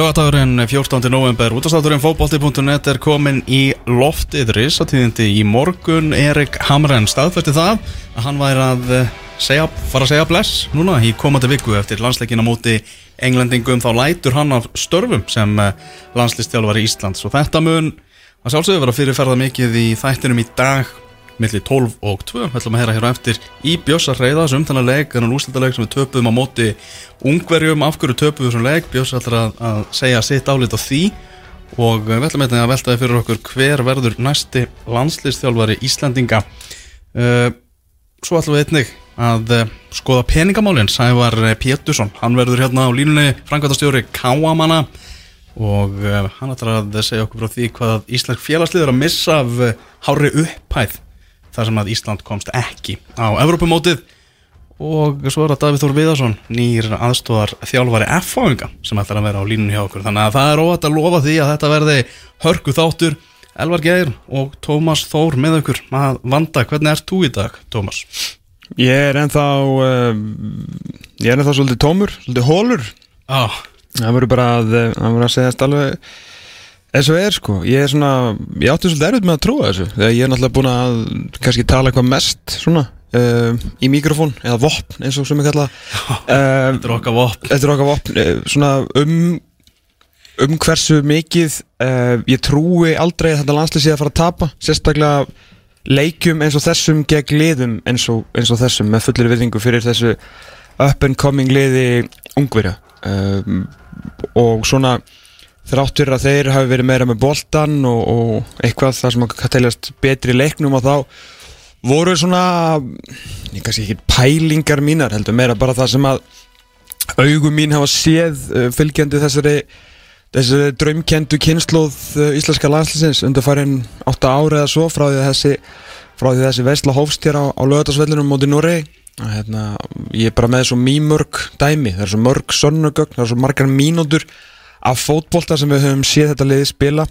Lögatagurinn 14. november útastátturinn fókbólti.net er komin í loftið risatíðindi í morgun. Erik Hamren staðfætti það að hann væri að eh, segja, fara að segja bless núna í komandi viku eftir landsleikin á móti englendingum. Þá lætur hann af störfum sem eh, landslistjálfari Íslands. Og þetta mun að sjálfsögur vera fyrirferða mikið í þættinum í dag millir 12 og 2 við ætlum að heyra hér á eftir í Bjössa Hreyða sem umtala leik, en úrslita leik sem við töpum á móti ungverjum, af hverju töpum við þessum leik? Bjössa ætlar að, að segja sitt álit á því. Og við ætlum að veltaði fyrir okkur hver verður næsti landslistjálfari Íslandinga uh, svo ætlum við einnig að uh, skoða peningamálinn Sævar Pétursson, hann verður hérna á línunni frangvæntastjóri Káamanna. Og hann ætlar að segja okkur frá því hvað Íslensk félagsliður að missa af hári upphæð þar sem að Ísland komst ekki á Evrópumótið. Og svo er það Davíð Þór Viðarsson nýr aðstóðar þjálfari F-fáinga sem ætlar að vera á línunni hjá okkur. Þannig að það er óvægt að lofa því að þetta verði hörku þáttur. Elvar Geir og Tómas Þór með okkur að vanda, hvernig ert þú í dag Tómas? Ég er ennþá uh, ég er ennþá svolítið tómur, svolítið hólur ah. það verður bara að verður að segja alveg eins og er sko, ég er svona ég átti svolítið erfitt með að trúa þessu þegar ég er náttúrulega búin að kannski tala eitthvað mest svona uh, í mikrofón eða vopn eins og sem ég kalla. Uh, Þetta er okkar vopn. Þetta er okkar vopn, uh, svona um um hversu mikið ég trúi aldrei að þetta landslið sé að fara að tapa sérstaklega leikjum eins og þessum gegn liðum eins og, eins og þessum með fullir virðingu fyrir þessu up and coming liði ungverja. Um, og svona þráttur að þeir hafi verið meira með boltan og, og eitthvað það sem kann teljast betri leiknum og þá voru svona ég kannski ekki pælingar mínar heldur meira bara það sem að augum mín hafa séð uh, fylgjandi þessari, þessari draumkendu kynnslóð uh, íslenska landslýsins undir farin 8 ára eða svo frá því þessi, frá því þessi veistla hófst hér á, á lögatarsvellunum móti Núri hérna, ég er bara með svo mýmörg dæmi, það er svo mörg sonnugögn, það er svo margar mínútur af fótbolta sem við höfum séð þetta liði spila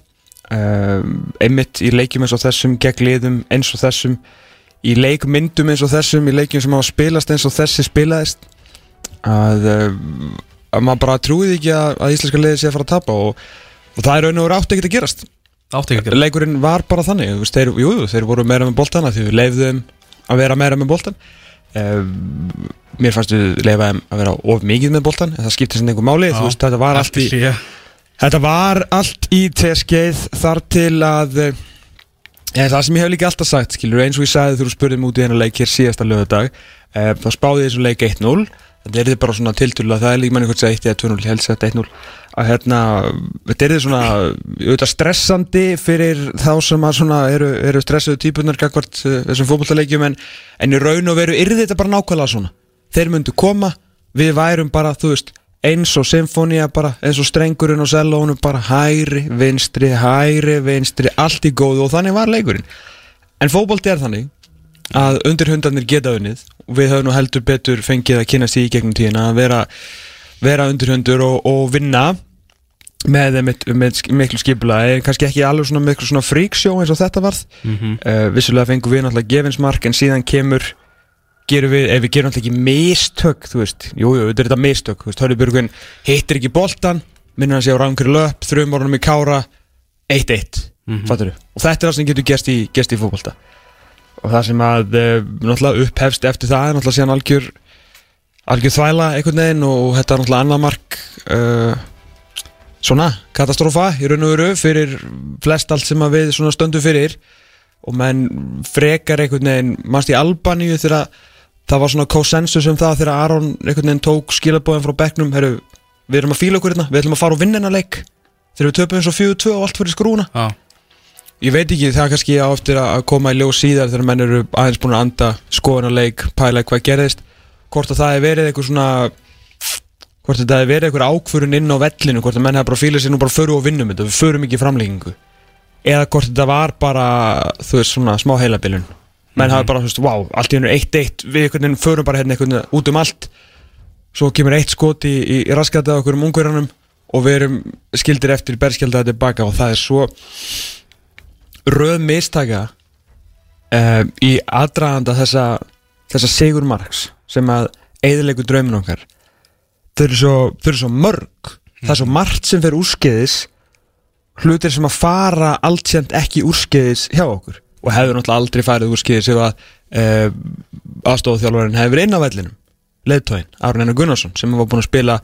um, einmitt í leikjum eins og þessum gegn liðum eins og þessum í leikmyndum eins og þessum í leikjum sem hafa spilast eins og þessi spilaðist að, um, að maður bara trúið ekki að, að íslenska liði sé að fara að tapa og, og það er raun og verið átt ekkert að gerast. Leikurinn var bara þannig, þeir, jú, þeir voru meira með boltana því við leifðum að vera meira með boltan um, mér fannst við leifaðum að vera of mikið með boltan en það skiptir sem einhver máli. Já, veist, þetta, var allt í, þetta var allt í teskeið þar til að eða, eh, það sem ég hef líka alltaf sagt skilur, eins og ég sagði þú spurðum út í hennar leik hér síðasta lögadag e, þá spáði ég þessu leik 1-0 þetta er þið bara svona tilturlega það er líka manni hvort það 1 eða 2-0 helst þetta 1-0 að hérna, þetta er þið svona auðvitað stressandi fyrir þá sem að svona eru, eru stressuðu típunar kakvart uh, þessum fókbóltaleikjum en, en í raun og veru er þetta bara nákvæmlega svona. Þeir myndu koma, við værum bara þú veist, eins og symfónia bara eins og strengurinn og sellónum bara hæri, vinstri, hæri, vinstri allt í góðu og þannig var leikurinn. En fókbólti er þannig að undir hundarnir geta unnið. Við höfum nú heldur betur fengið að kynast í gegnum tíðina að vera, vera undir hundur og, og vinna með, með, með miklu skipula kannski ekki alveg svona miklu svona fríksjó eins og þetta varð. Mm -hmm. uh, vissulega fengum við náttúrulega gefinsmark en síðan kemur gerum við, ef við gerum alltaf ekki mistök þú veist, jújú, þetta er þetta mistök Hörðubjörgun hittir ekki boltan minnur hann sé á rangri löp, þrjum orðunum í kára. 1-1, mm -hmm. fattur þú og þetta er það sem getur gerst í, í fólkvölda og það sem að e, náttúrulega upphefst eftir það er náttúrulega síðan algjör algjör þvæla einhvern veginn og þetta er náttúrulega annar mark uh, svona katastrófa í raun og veru fyrir flest allt sem við stöndum fyrir. Og menn frekar einhvern veginn mannst í Albaníu þegar það var svona konsensus um það þegar Aron einhvern veginn tók skilabóðin frá bekknum Heru, við erum að fíla okkur hérna, við ætlum að fara og vinna hennar leik. Þegar við töpum eins og 4-2 og allt fyrir skrúna. Já, ég veit ekki, það kannski á eftir að koma í ljós síðar þegar menn eru aðeins búin að anda skoðan leik, pæla hvað gerðist. Hvort að það hefur verið eitthvað svona hvort að það hefur verið eitthvað ákförun inn á vellinu, hvort að menn hefur bara fílað sér nú bara förum og vinnum þetta, við förum ekki í framlengingu. Eða hvort þetta var bara þú veist svona smá heilabilun. Menn hafa bara, þú veist, wow, allt í hennu 1-1 við einhvern veginn förum bara hérna einhvern veginn út um allt. Svo kemur eitt skot í, í, í raskatað okkur um ungverjanum og við erum skildir eftir berskjaldað tilbaka og það er svo röð mistaka uh, í aðdraganda þessa, þessa Sigur Marks sem að eðilegu draumin okkar. Þau eru svo, eru svo mörg. Það er svo margt sem fer úrskeiðis hlutir sem að fara alltjent ekki úrskeiðis hjá okkur. Og hefur náttúrulega aldrei farið úrskeiðis ef að uh, aðstofþjálfarinn hefur verið inn á vellinum. Leðtóin, Arun Einar Gunnarsson sem var búin að spila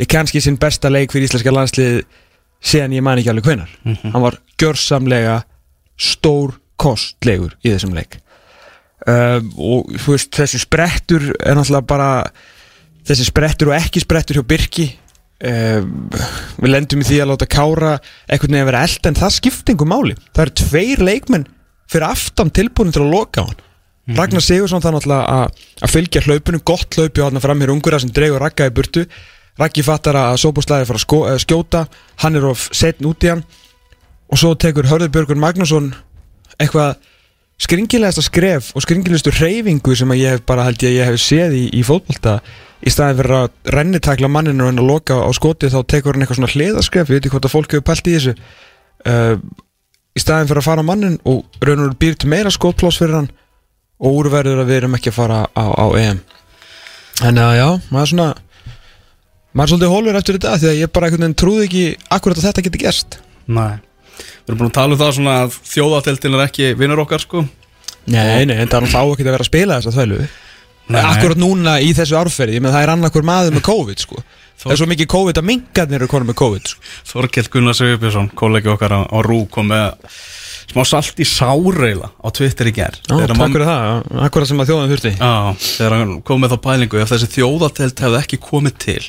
ég kannski sinn besta leik fyrir íslenska landslið síðan ég man ekki alveg hvenar hann var gjörsamlega stór kostlegur í þessum leik. Uh, og þú veist þessi sprettur er náttúrulega bara þessi sprettur og ekki sprettur hjá Birki. Uh, við lendum í því að láta Kára einhvern veginn að vera eld en það skipti einhver máli. Það eru tveir leikmenn fyrir aftan tilbúin til að loka á hann. Ragnar Sigursson það náttúrulega að, að fylgja hlaupunum gott hlaupi á hann fram hér ungur sem dregur Ragga í burtu. Raggi fattar að Sóbúslæði fara að sko, uh, skjóta. Hann er of setn út í hann og svo tekur Hörður Magnússon eitthvað skringilegasta skref og skringilegustu reyfingu sem ég hef bara held ég að ég hef séð í, í fótbolta. Í staðin fyrir að rennitakla manninu og henni að loka á skoti þá tekur hann eitthvað svona hliðaskref. Ég veit ekki hvort að fólk hefur pælt í þessu. Uh, í staðin fyrir að fara á mannin og raun og býr til meira skotplás fyrir hann og úrverður að við erum ekki að fara á, á EM. En að já, maður er svona maður er svolítið hólur eftir þetta því að ég bara veginn trúði ekki akkurat að Við erum búin að tala um það svona að þjóðateltin er ekki vinnur okkar sko. Nei, nei, en það er náttúrulega á ekki að vera að spila þessa þvælu. Nei. Akkurat núna í þessu árferði, ég með það er annarkur maður með COVID sko. Það er svo mikið COVID að mingarnir eru konum með COVID sko. Þorkell Gunnar Sigurbjörnsson, kollegi okkar á, á Rú kom með smá salt í sáreila á Twitter í ger Já, takk fyrir það, akkurat sem að þjóðan þurfti. Já, þegar hann kom með þá pælingu ef þessi þjóðatelt hefði ekki komið til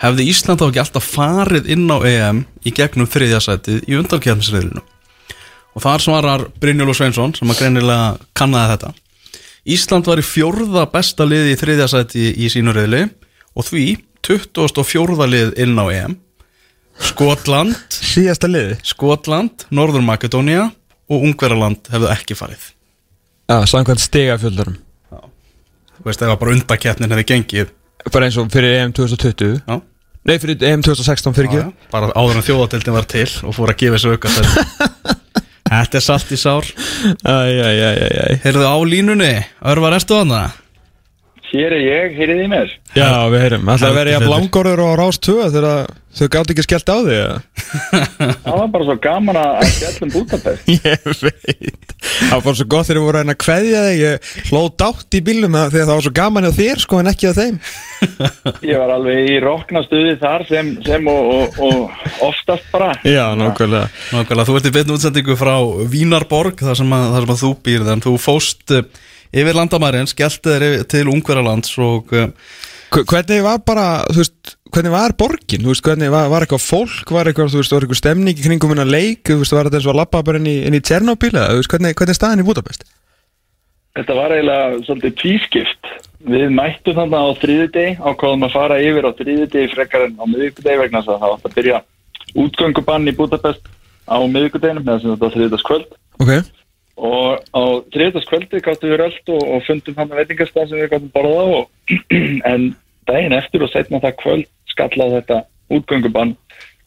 hefði Ísland þá ekki alltaf farið inn á EM í gegnum þriðjasætið í undankjæmsriðlinu og þar svarar Brynjólf Sveinsson sem að greinilega kannaði þetta. Ísland var í fjórða besta liði í þriðjasæti í sínu riðli og því 24. lið inn á EM. Skotland Síðasta liði? Skotland, Norður Makedónia og Ungverjaland hefðu ekki farið. Já, samkvæmt stegafjöldurum Þú veist, ef að bara undakeppnin hefði gengið Bara eins og fyrir EM 2020 Já, Nei, fyrir EM 2016 fyrir já, bara áður en þjóðadeildin var til og fór að gefa þessu auka Þetta er salt í sár. Æjæjæjæjæj Heyrðu á línunni, Örvar, ertu að það? Hér er ég, heyrið í mér? Já, við heyrum, alltaf að vera ég að blangorður og rás 2 þegar þau gátt ekki skellt á því eða? Það var bara svo gaman að að fjallum Budapest Ég veit. Það var bara svo gott þegar við voru að að kveðja þig. Ég hló dátt í bílum að- þegar það var svo gaman hjá þér sko en ekki á þeim. Ég var alveg í roknastuði þar sem, sem og, og, og oftast bara. Já, nákvæmlega. Nákvæmlega, þú ert í beinu útsendingu frá Vínarborg, þar sem, að, þar sem að þú býrð en þú fóst uh, yfir landamærin skellti þér yfir- til Ungverjalands og Hve- Hvernig var bara, þú veist, hvernig var borgin, þú veist, hvernig var, var eitthvað fólk, var eitthvað, þú veist, var eitthvað stemning í kringum hennar leik, þú veist, var þetta eins og að lappa bara inn í, inn í Tjernobyl eða, þú veist, hvernig, hvernig er staðan í Budapest? Þetta var eiginlega svolítið tvískipt. Við mættum þannig á þriðudegi ákváðum að fara yfir á þriðudegi frekar en á miðvikudegi vegna þess að það átt að byrja útgöngubann í Budapest á miðvikudeginu með þess að þetta var þriðudagskvöld Ok, og á þriðudagskvöldi gáttum við rölt og, og fundum hann að veitingastað sem við gáttum borðað á og, en daginn eftir og setna það kvöld skallaði þetta útgöngubann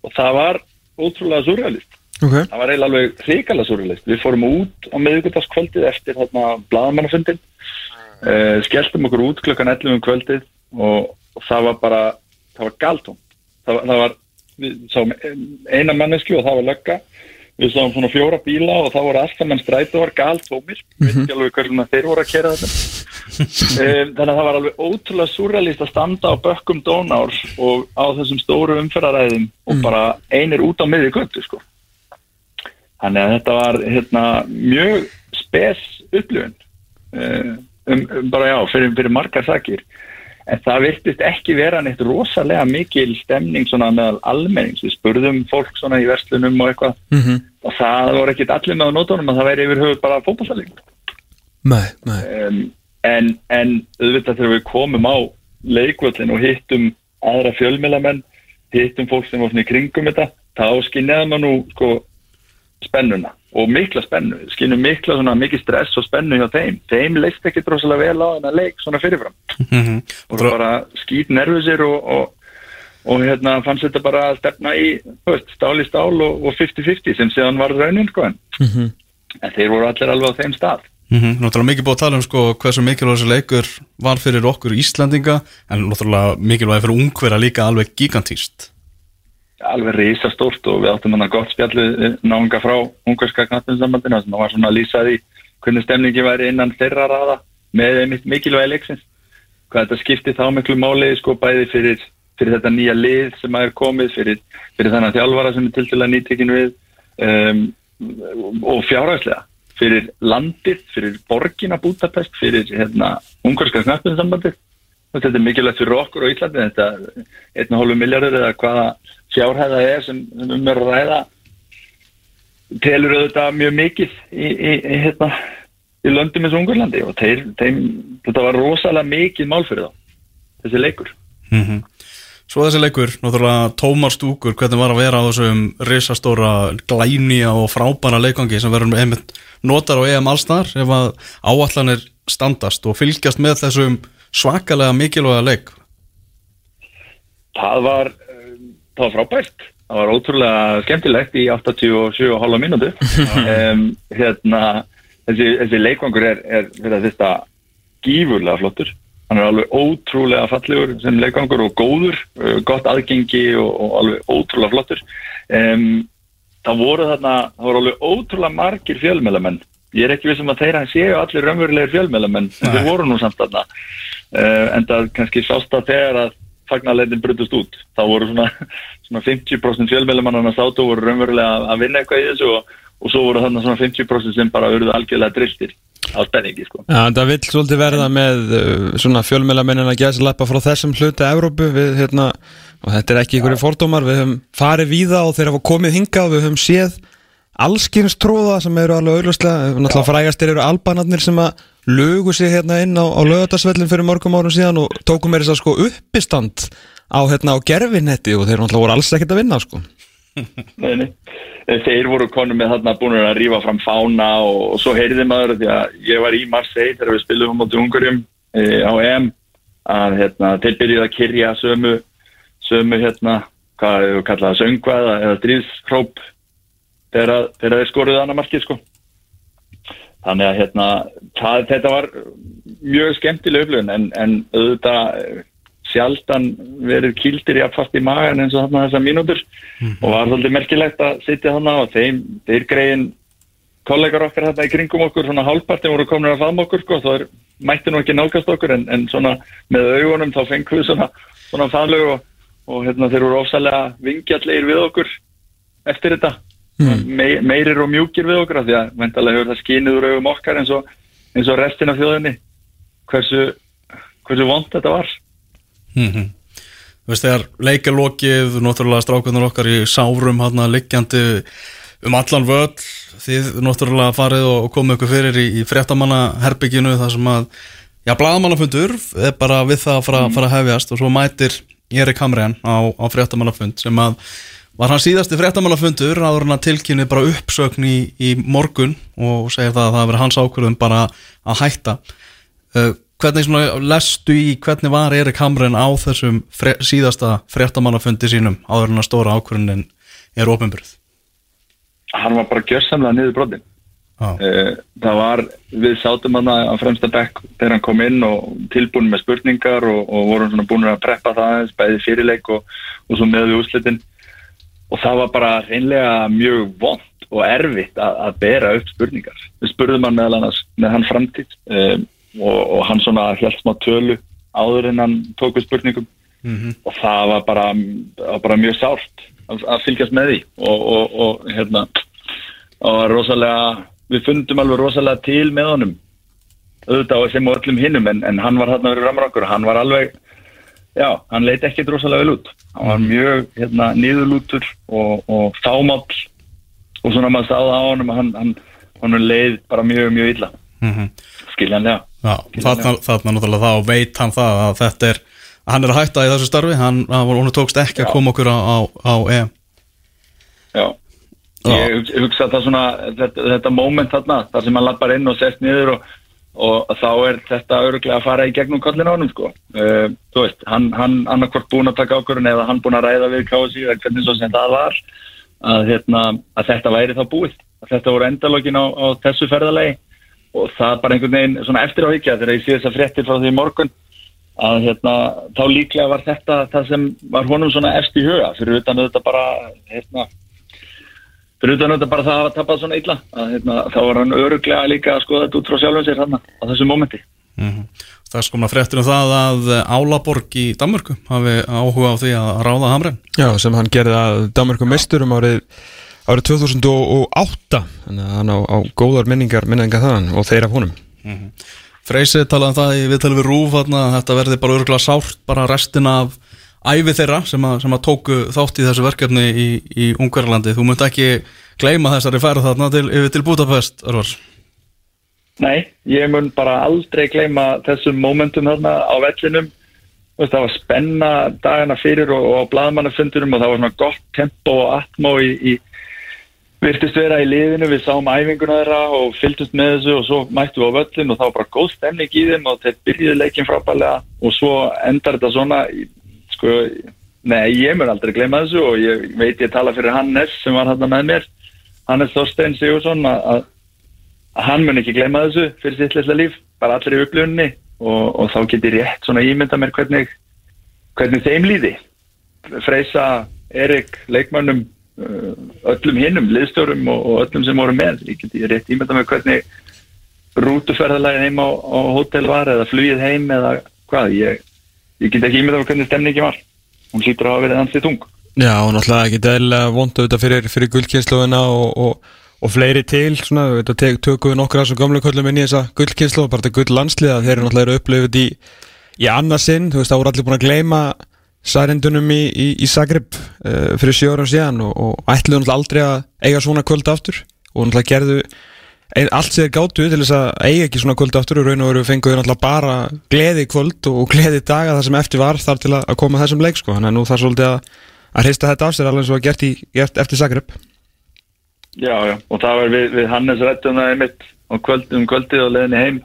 og það var ótrúlega surrealist ok, það var eiginlega alveg hrikalega surrealist við fórum út á miðvikudagskvöldið eftir þarna blaðamannafundin uh, skelltum okkur út klukkan 11 um kvöldið og, og það var bara það var galtón það það var við sáum eina mannesku og það var lögga við sáum svona fjóra bíla og það voru alltaf menn strætu var galtómir mm -hmm. við veit ekki alveg hvernig þeir voru að kera þetta. Um, þannig að það var alveg ótrúlega surrealist að standa á bökkum Dónárs og á þessum stóru umferðaræðum og bara einir út á miði göttu sko. Þannig að þetta var hérna, mjög spes upplifun. Uh, um, um bara já, fyrir, fyrir margar sakir. En það virtist ekki vera neitt rosalega mikil stemning svona meðal almennings, við spurðum fólk svona í verslunum og eitthvað. Mhm. Og það voru ekkit allir með á nótunum að það væri yfir höfuð bara fótballsalingur Nei, nei. Um, en, en auðvitað þegar við komum á leikvöldin og hittum aðra fjölmélamenn hittum fólk sem var svona í kringum þetta þá skinniða maður nú sko spennuna og mikla spennu. Skinnum mikla svona mikið stress og spennu hjá þeim. Þeim leist ekki drosalega vel á þennan leik svona fyrirfram. Mhm. og það bara skýt nervusir og, og, og hérna fannst þetta bara að stefna í veist, stál í stál og og 50-50 sem síðan var raunin sko en, Mhm. en þeir voru allir alveg á þeim stað. Mhm, Náttúrulega mikið búið að tala um sko hversu mikilvæg þessi leikur var fyrir okkur Íslandinga en náttúrulega mikilvæg fyrir ungverða líka alveg gigantíst alveg risastórt og við áttum hann að gott spjallu náunga frá ungarska knattinsambandina sem var svona að lýsa því hvernig stemningi væri innan þeirra raða með einmitt mikilvægi leiksins. Hvað þetta skipti þá miklu máli sko bæði fyrir, fyrir þetta nýja lið sem að er komið, fyrir, fyrir þannig þjálfara sem er til til að nýtekin við um, og fjárhagslega fyrir landið, fyrir borgina Budapest, fyrir hérna, ungarska knattinsambandið þetta er mikilvægt fyrir okkur og Íslandi þetta er 1,5 miljardur eða hvaða fjárhæða er sem, sem um er að ræða telur auðvitað mjög mikið í, í, í, hérna, í löndum eins og Ungarlandi og þeir, þeim, þetta var rosalega mikið mál fyrir þá þessi leikur Mhm. Svo þessi leikur, náttúrulega tómar stúkur hvernig var að vera á þessum risastóra glænýja og frábæra leikangi sem verður einmitt notar á EM allstar ef að áallanir standast og fylgjast með þessum svakalega mikilvæga leik? Það var, um, það var frábært. Það var ótrúlega skemmtilegt í 87,5 mínútu. Um, hérna þessi, þessi leikvangur er, er þetta gífurlega flottur hann er alveg ótrúlega fallegur sem leikvangur og góður, uh, gott aðgengi og, og alveg ótrúlega flottur. Um, það voru þarna það voru alveg ótrúlega margir fjölmjölamenn ég er ekki vissum að þeirra séu allir raunverulegir fjölmjölamenn en þeir voru nú samt þarna. Uh, en það kannski sást að þegar að fagnarleitin brutust út. Þá voru svona, svona 50% fjölmjölumannan að sátu voru raunverulega að vinna eitthvað í þessu og, og svo voru þarna svona 50% sem bara verið algjörlega driftir á spenningi sko. En það vill svolítið verða með uh, svona fjölmélamennin að gæsa lappa frá þessum hluti Evrópu. Við, hérna, og þetta er ekki einhverju fordómar, við höfum farið víða og þeir hafa komið hingað við höfum séð allskynns tróða sem eru alveg auðvitað, náttúrulega frægastir eru albanarnir sem að lögu sig hérna inn á, á lögatarsvellin fyrir mörgum árum síðan og tókum með þess að sko uppistand á, hérna, á gerfinetti og þeir náttúrulega voru alls ekkert að vinna sko. Nei, nei. Þeir voru konum með þarna búin að rífa fram fána og, og svo heyrði maður því að ég var í Marseille þegar við spilum á Ungarjum e, á EM að hérna, þeir byrjuði að kyrja sömu, sömu hérna, hvað hefur kallað söngva eða, dríðshróp þegar, þeir skoruðu annað markið sko. Þannig að hérna, það, þetta var mjög skemmtileg upplifun en, en auðvitað eh, sjaldan verið kýldir í affast í magan eins og þarna þessar mínútur. Og var svolítið merkilegt að sitja þarna og þeim, þeir greiðin kollegar okkar þarna í kringum okkur svona hálfpartin voru komin að faðma okkur sko, þá mætti nú ekki nálgast okkur en, en svona með augunum þá fengum við svona, svona faðlög og, og hérna, þeir voru ofsalega vingjallegir við okkur eftir þetta. Me, meirir og mjúkir við okkur af því að vendalega hefur það skínið úr augum okkar eins og, eins og restin af þjóðinni. Hversu, hversu vond þetta var Mhm. Þú veist þegar leikalokið náttúrulega strákunar okkar í sárum hann að liggjandi um allan völl þið náttúrulega farið og komið ykkur fyrir í, í fréttamanna herbygginu þar sem að já, blaðamannafundur er bara við það að fara, fara að hefjast og svo mætir Erik Hamren á, á fréttamannafund sem að var hann síðasti fréttamannafundur áður hann að tilkynni bara uppsögn í, í morgun og segir það að það verið hans ákvörðum bara að hætta uh, hvernig svona lestu í hvernig var Erik Hamren á þessum fre síðasta fréttamannafundi sínum áður hann að stóra ákvörðunin er ofinbyrð hann var bara gjörsamlega niður brotin Já. Eh, það var, við sátum hann á fremsta bekk þegar hann kom inn og tilbúin með spurningar og, og vorum svona búin að preppa það bæði fyrirleik og, og svo með við úslitin og það var bara reynlega mjög vond og erfitt að, að bera upp spurningar. Við spurðum hann meðal annars með hann framtíð um, og, og hann svona held smá tölu áður en hann tók við spurningum. Og það var bara, var bara mjög sárt að, að fylgjast með því. Og, og, og hérna og rosalega, við fundum alveg rosalega til með honum. Auðvitað sem og öllum hinnum en, en hann var þarna verið ramrangur hann var alveg já, hann leiti ekki drosalega vel út. Hann var mjög hérna, nýðurlútur og, og fámáll. Og svona maður stáða á honum hann, hann, hann leið bara mjög, mjög illa. Mhm. Skiljanlega. Já, þarna, þarna náttúrulega þá veit hann það að þetta er, að hann er að hætta í þessu starfi. Hann, hann, tókst ekki að Já. koma okkur á, á, á EM. Já, Já. ég hug- ég hugsa að það svona þetta, þetta moment þarna, þar sem hann lappar inn og sest niður og, og þá er þetta öruglega að fara í gegnum kollin á honum sko. uh, þú veist, hann, hann annarkvort búin að taka ákvörðun eða hann búin að ræða við KSI eða hvernig svo sem það var að, hérna, að þetta væri þá búið. Að þetta voru endalókin á, á þessu ferðalegi og það bara einhvern veginn svona eftir á higgja þegar ég sé þess að fréttir frá því morgun að hérna, þá líklega var þetta það sem var honum svona efst í huga. Fyrir utan þetta bara hérna, fyrir utan þetta bara það að hafa tapað svona illa að hérna, þá var hann öruglega líka að skoða þetta út frá sjálfum sér þarna á þessu mómenti. Mm Það er sko maður fréttir um það að Álaborg í Danmörku hafi áhuga á því að ráða hamren Já, sem hann gerði að Danmarkum meisturum árið, árið 2008 þannig að hann á, á góðar minningar minningar þann og þeir af honum Freysi talaði um það í viðtalið við Rúf að þetta verði bara örgulega sárt bara restina af ævi þeirra sem að, sem að tóku þátt í þessu verkefni í, í Ungverðarlandi. Þú munt ekki gleyma þessari ferð þarna til, yfir til Budapest, Örvar. Nei, ég mun bara aldrei gleyma þessum mómentum þarna á vellinum það var spenna dagana fyrir og, og á blaðmannafundunum og það var svona gott tempo og atmó í, í virtist vera í liðinu, við sáum æfinguna þeirra og fylgdust með þessu og svo mættum við á völlin og það var bara góð stemning í þeim og þeir byrjuði leikin frábælega og svo endar þetta svona sko, nei, ég mun aldrei gleyma þessu og ég veit ég tala fyrir Hannes sem var þarna með mér Hannes Þorstein Sigursson að hann mun ekki gleyma þessu fyrir sitt litla líf, bara allir í upplifunni og, og þá get ég rétt svona ímynda mér hvernig, hvernig þeim líði. Freysa, Erik, leikmönnum uh, öllum hinnum, liðstjórum og, öllum sem voru með. Ég get ég rétt ímynda mér hvernig rútuferðalagið heim á, á hótel var eða flugið heim eða hvað. Ég, ég get ekki ímynda mér hvernig stemningi var. Hún hlýtur að hafa verið ansið tung Já, og náttúrulega ekki dælilega vondu þetta fyrir, fyrir gullkynsluðina og, og, og fleiri til, svona, við að tökum við nokkra þessum gamlu köllum inn í þessa gullkynslu og bara þetta gull landsliða, þeir eru náttúrulega eru upplifið í, í annarsinn, þú veist, þá voru allir búin að gleyma særindunum í, í, í Zagreb uh, fyrir sjö árum síðan og, og ætluðu náttúrulega aldrei að eiga svona kvöld aftur og náttúrulega gerðu allt sem þeir gátu til þess að eiga ekki svona kvöld aftur og raun og veru fenguðu náttúrulega bara gleði kvöld og gleði daga það sem eftir var þar til að, að koma að þessum leik sko. þannig að nú þarf svolítið að, að hrista þetta af sér alveg eins og var gert, í, gert eftir Zagreb. Já, já, og það var við, við Hannes rættum það einmitt um, kvöld, um kvöldið og leðinni heim.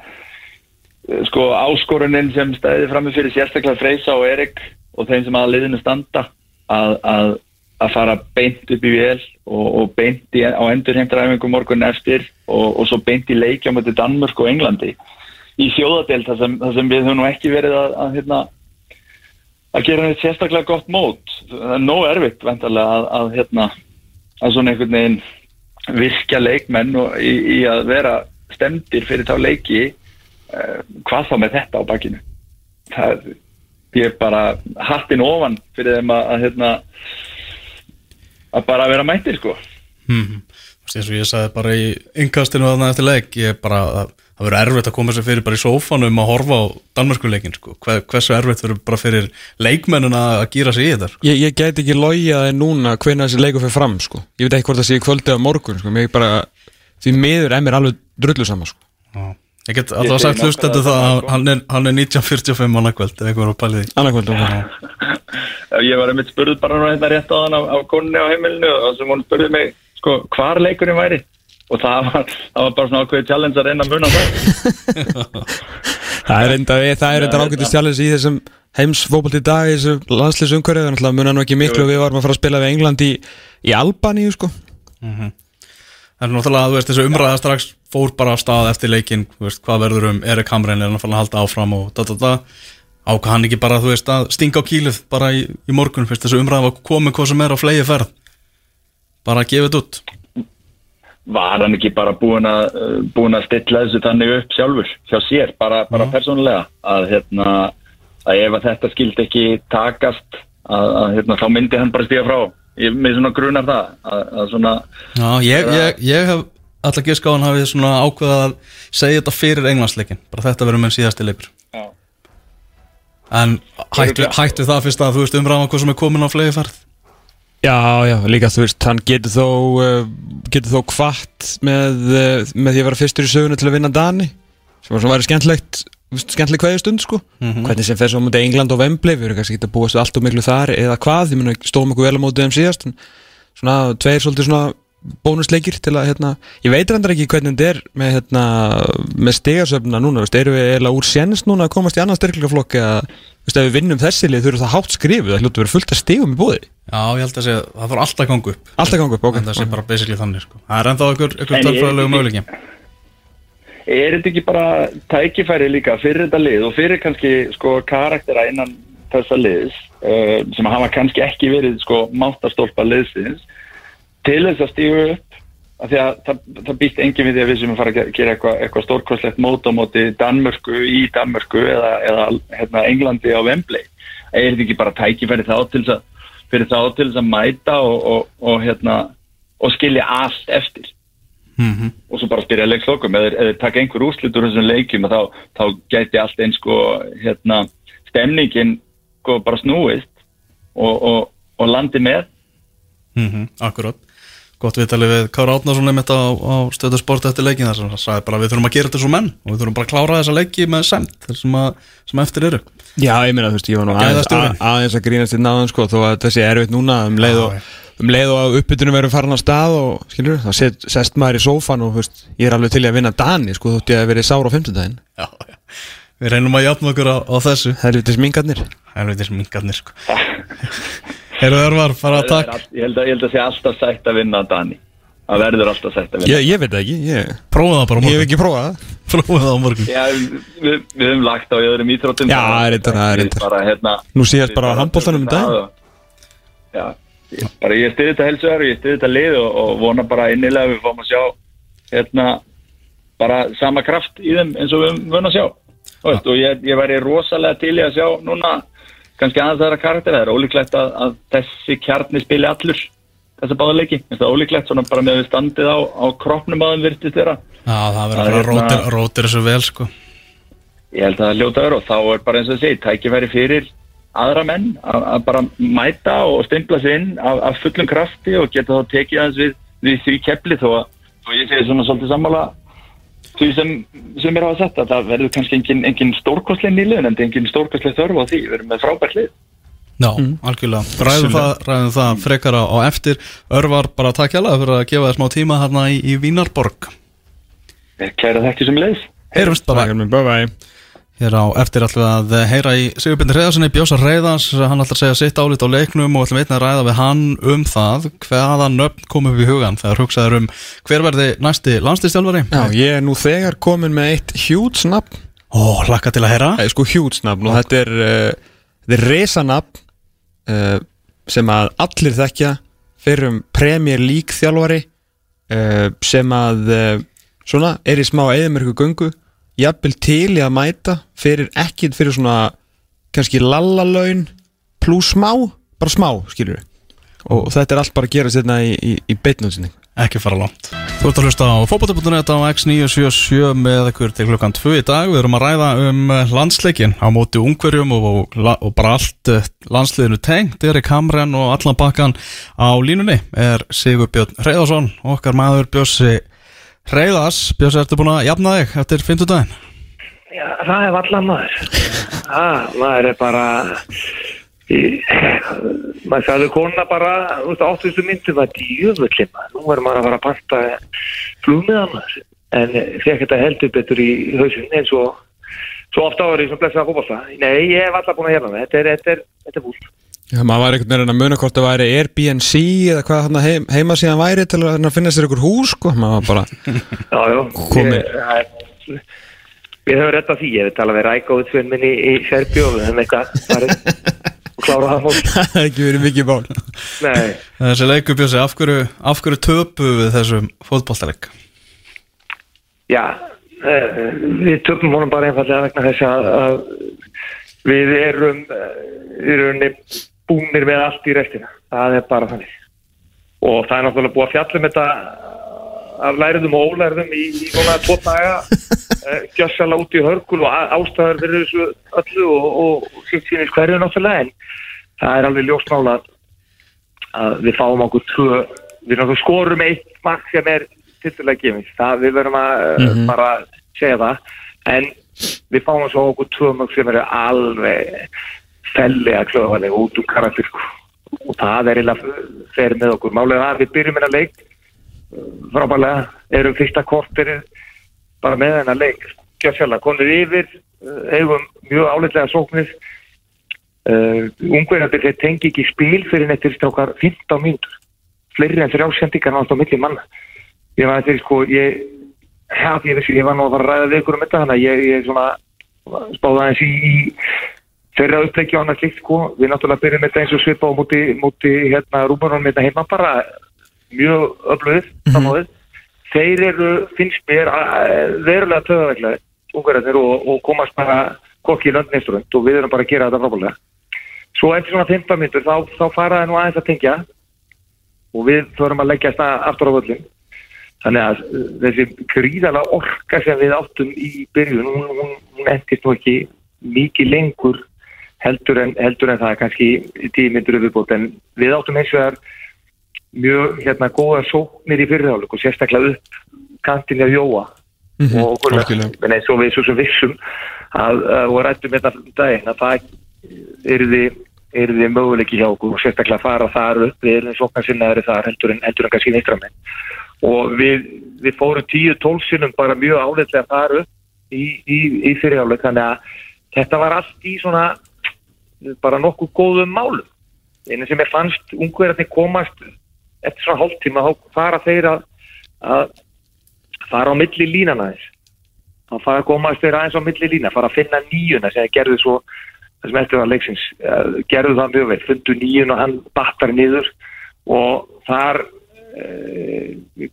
Eh, sko áskoruninn sem stæði frammi fyrir sérstaklega Freysa og Erik og þeim sem að liðinu standa að, að, að fara beint upp í vél og, og beint í, á endurheimtaræfingu morgun eftir og, og svo beint í leikja moti Danmörk og Englandi í þjóðadelt þar sem, sem við höfum ekki verið að, að, hérna, gera neitt sérstaklega gott mót. Það er nóg erfitt vendarlega að, hérna, að svona einhvern veginn virkja leikmenn í, í að vera stemdir fyrir þá leiki uh, hvað þá með þetta á bakinu. Það ég er bara hattin ofan fyrir þeim að, að hérna að bara vera mættir sko Mm. eins og ég sagði bara í innkastinu þarna eftir leik ég bara, það, það verður erfitt að koma sér fyrir bara í sófanum að horfa á Danmörkuleikin sko. Hver, hversu erfitt verður bara fyrir leikmennina að gýra sig í þetta sko. ég, ég gæti ekki logið að núna hvenær þessi leikur fyrir fram sko. ég veit ekki hvort það sé í kvöldi á morgun sko. Mér bara, því miður er mér alveg drullu saman sko. Já. Ég get alltaf sagt nákvæmlega það að hann er, hann er 1945 annarkvöld ef einhver var að pæli því. Annarkvöld og Já, ég var einmitt spurð bara nú hérna rétt á þann af, af konunni á heimilinu og sem hún spurði mig sko, hvar leikurinn væri. Og það var, það var bara svona ákveðið challenge að reyna að muna það. Það er enda, það er enda ágætist challenge í þessum heimsfókbalt í dag í þessu landslýsumhverju þannig að muna nú ekki miklu og við varum að fara að spila við England í, í Albaníu sko. Það er náttúrulega, þú veist, þessu umræða strax fór bara af stað eftir leikin, þú veist, hvað verður um Erik Hamren er náttúrulega að halda áfram og da da da. Ákvað hann ekki bara, þú veist, að stinga á kílið bara í, í morgun, fyrst þessu umræða var komið hvað sem er á flegi ferð. Bara að gefa þetta út. Var hann ekki bara búin að uh, búin að stilla þessu þannig upp sjálfur hjá sér, bara, bara persónulega? Að hérna að ef að þetta skildi ekki takast að, að hérna, þá myndi hann bara stíga frá ég með svona grunar það að, að svona Já, ég, ég, ég hef alltaf giska á hann hafi svona ákveðað að segja þetta fyrir englandsleikin bara þetta verður með síðasti leikur. Já. en hættu, hættu það fyrst að þú veist umræðan hvað sem er komin á flegi ferð Já, já, líka þú veist, hann getur þó uh, getur þó kvart með, uh, með því að vera fyrstur í sögunu til að vinna Dani sem var svona væri skemmtlegt skemmtleg hverju stund sko. Hvernig sem fer svo á móti England og Wembley við erum kannski ekki að búast við allt og miklu þar eða hvað, því mun stóðum okkur vel á móti þeim síðast en svona tveir svolítið svona bónusleikir til að hérna ég veit reyndar ekki hvernig þetta er með hérna með stegasöfna núna, veist, eru við eða úr sénst núna að komast í annan styrklingaflokk eða veist, ef við vinnum þessi lið þurfum það hátt skrifuð, það hljótu verið fullt af stegum í bóði Já, ég held að segja, það þarf alltaf að ganga upp. Alltaf ganga upp, ok. En það sé bara basically þannig sko. Það er ennþá ykkur, ykkur Er þetta ekki bara tækifæri líka fyrir þetta lið og fyrir kannski sko karaktera innan þessa liðs uh, sem hafa kannski ekki verið sko máttarstólpa liðsins til þess að stígu upp? Af því að það, það býst engin við því að við sem fara að ge- gera eitthvað eitthva stórkostlegt mót á móti Danmörku í Danmörku eða, eða hérna, Englandi á Wembley. Er þetta ekki bara tækifæri þá til þess að fyrir þá til þess að mæta og, og, og, hérna, og skilja allt eftir mm og svo bara spyrja leikslokum eða, eða taka einhver úrslit úr þessum leikjum og þá, þá gæti allt eins sko hérna, stemningin sko bara snúist og, og, og landi með. Mm Akkurát Gott viðtalið við Kára Átnarsson einmitt á, á stöðu sport eftir leikin þar sem hann sagði bara við þurfum að gera þetta svo menn og við þurfum bara að klára þessa leiki með semt þar sem, að, sem eftir eru. Já, ég meina, þú veist, ég var nú aðeins, Gæðastjórinn. að, aðeins að grínast í náðan sko, þó að þessi er erfitt núna um leið og, um leið og að uppbytunum verður farin á stað og, skilur, þá set, sest maður í sófan og, veist, ég er alveg til í að vinna Dani, sko, þótt ég að verið sár á fimmtudaginn. Já, já. Við reynum að jafna okkur á, á þessu. Er þess mingarnir Helvitis mingarnir sko. Heyrðu Örvar, fara að takk allt- ég held að, ég held að sé alltaf sætt að vinna Dani. Það verður alltaf sætt að vinna. Ég, ég veit það ekki, ég, Prófa það bara á ég hef morgun ekki prófað Prófa það á morgun. Já, við, við höfum lagt á öðrum ítróttum Já, það er reyndar, það er hérna, Nú síðast bara á handboltanum um daginn. Já, bara ég styrir þetta helsuðar og ég styrir þetta lið og, og vona bara innilega að við fáum að sjá hérna bara sama kraft í þeim eins og við vunna að sjá. Veist, og ég, ég væri rosalega til í að sjá núna kannski aðeins þeirra karakter. Það er ólíklegt að, að þessi kjarni spili allur þessa báða leiki. Það er ólíklegt svona bara með standið á, á kroppnum að þeim virtist þeirra Já, það verður er að hérna- rótir, rótir þessu vel sko. Ég held að það hljóta verið og þá er bara eins og segi, tækifæri fyrir aðra menn að að bara mæta og stimpla sig inn af, af fullum krafti og geta þá tekið aðeins við, við því kepli þó að þó ég segi svona svolítið sammála því sem, sem er á að setja. Það verður kannski engin, engin stórkostlein í liðin en engin stórkostlein þörf á því, við erum með frábært lið. Já, algjörlega. Ræðum það, ræðum það frekara á eftir. Örvar, bara takk hjá fyrir að gefa þér smá tíma hérna í, í Vínarborg. Kæra þekki sem leið. Heyrumst bara. Bye bye Hér á eftir ætlum við að heyra í Sigurbjörn Reyðarssoni, Bjósar Reyðars, hann ætlar að segja sitt álit á leiknum og ætlum einnig að ræða við hann um það hvaða nöfn kom upp í hugan þegar hugsaður um hver verði næsti landslistjálfari. Já, ég er nú þegar komin með eitt hjút snabn Ó, hlakka til að heyra. Það er sko hjút snabn og þetta er uh, þetta er resanabn uh, sem að allir þekkja fyrir um Premier League þjálfari uh, sem að svona er í smá eðimörku gungu jafnvel til í að mæta fyrir ekkit fyrir svona kannski lallalaun pluss smá, bara smá skilur og þetta er allt bara að gera sérna í, í, í beitnútsinning Ekki fara langt. Þú ert að hlusta á fótbolti.net á X977 með ykkur til klukkan 2 í dag. Við erum að ræða um landsleikin á móti ungverjum og, og, og bara allt eh, landsliðinu tengt. Erik Hamren og allan bakkan á línunni er Sigur Björn Reyðarsson, okkar maður Björsi Reyðars. Björsi, ertu búin að jafna þig eftir 50 daginn? Já, það er vallan maður. Það, maður er bara, í, maður sagði konuna bara, þú veist, áttustu myndum að djöfulli maður. Nú verður maður að fara að panta flugmiðan maður. En fekk þetta heldur betur í hausin eins og svo ofta árið sem blessaða fókbalta. Nei, ég hef alltaf búin að hérna. Þetta er, þetta er, þetta er búl. Já, maður var einhvern veginn að muna hvort það væri Airbnb eða hvað hann heim, heima síðan væri til að finna sér ykkur hús sko, maður var bara, Já, já. Komið. Er- Við höfum rettað því, ég hef talað við Ræka útfinn minni í Serbíu og við höfum eitthvað og klárað það mál. það hefði ekki verið mikið mál Nei. Þessi leiku Björsi, af hverju, hverju töpu við þessum fótballtaleik? Já, uh, við tökum honum bara einfallega vegna þess að, að við erum uh, í rauninni búnir með allt í restina. Það er bara þannig. Og það er náttúrulega búið að fjalla um þetta af lærðum og ólærðum í, í núna tvo daga uh, gjössala út í hörkul og á- ástæður fyrir þessu öllu og, og, sitt sínir hverju náttúrulega en það er alveg ljósmála að við fáum okkur tvö við náttúrulega skorum eitt mark sem er tildulega gefins, það við verðum að uh, bara segja það en við fáum svo okkur tvö mark sem eru alveg fellega klöfalega út um karakter sko. og það er eiginlega fer með okkur. Málega að við byrjum hennar leik uh, frábælega, erum fyrsta kortir bara með hennar leik. Gjössala, konur yfir uh, eigum mjög áleitlega sóknir. Uh, ungverðandir þeir tengi ekki spil fyrir nettir strákar 15 mínútur. Fleiri en þrjá sendingar náttúrulega milli manna. Ég var þeir sko ég, ja, ég, vissi, ég var nú að fara að ræða við ykkur um þetta þannig að ég, ég svona spáði aðeins í, í þeirra uppleiki og annað slikt sko. Við náttúrulega byrjum þetta eins og svipa á múti, múti hérna rúmurunum þetta heima bara mjög öflöðið sammáðið þeir eru, finnst mér verulega töðaveglega ungverðanir og, og komast bara kokki í löndnisturund og við erum bara að gera þetta frábælega svo eftir svona 15 minnur þá, þá fara það nú aðeins að tengja og við þurfum að leggja þetta aftur á völlin þannig að uh, þessi gríðala orka sem við áttum í byrjun hún, hún, hún endist nú ekki mikið lengur heldur en, heldur en það er kannski tíu myndur viðbót en við áttum eins og það mjög hérna góða sóknir í fyrirháleik og sérstaklega upp kantinni að jóa. Og okkur algjörlega. en eins og við svo sem vissum að, að og rættum þetta daginn að það yrði yrði möguleiki hjá okkur og sérstaklega fara þar upp. Við erum sóknar sinnaðari þar heldur en, heldur en kannski vinstramenn. Og við, við fórum 10-12 sinnum bara mjög áleitlega þar upp í, í, í fyrirháleik þannig að þetta var allt í svona bara nokkuð góðum málum. Einu sem ég fannst ungverðarnir komast eftir svona hálftíma þá fara þeir að, að fara á milli línana þess. Þá fara að komast þeir aðeins á milli lína fara að finna nýjuna sem gerðu svo það sem eftir var leiksins eh, gerðu það mjög vel, fundu nýjun og hann battar niður og þar e,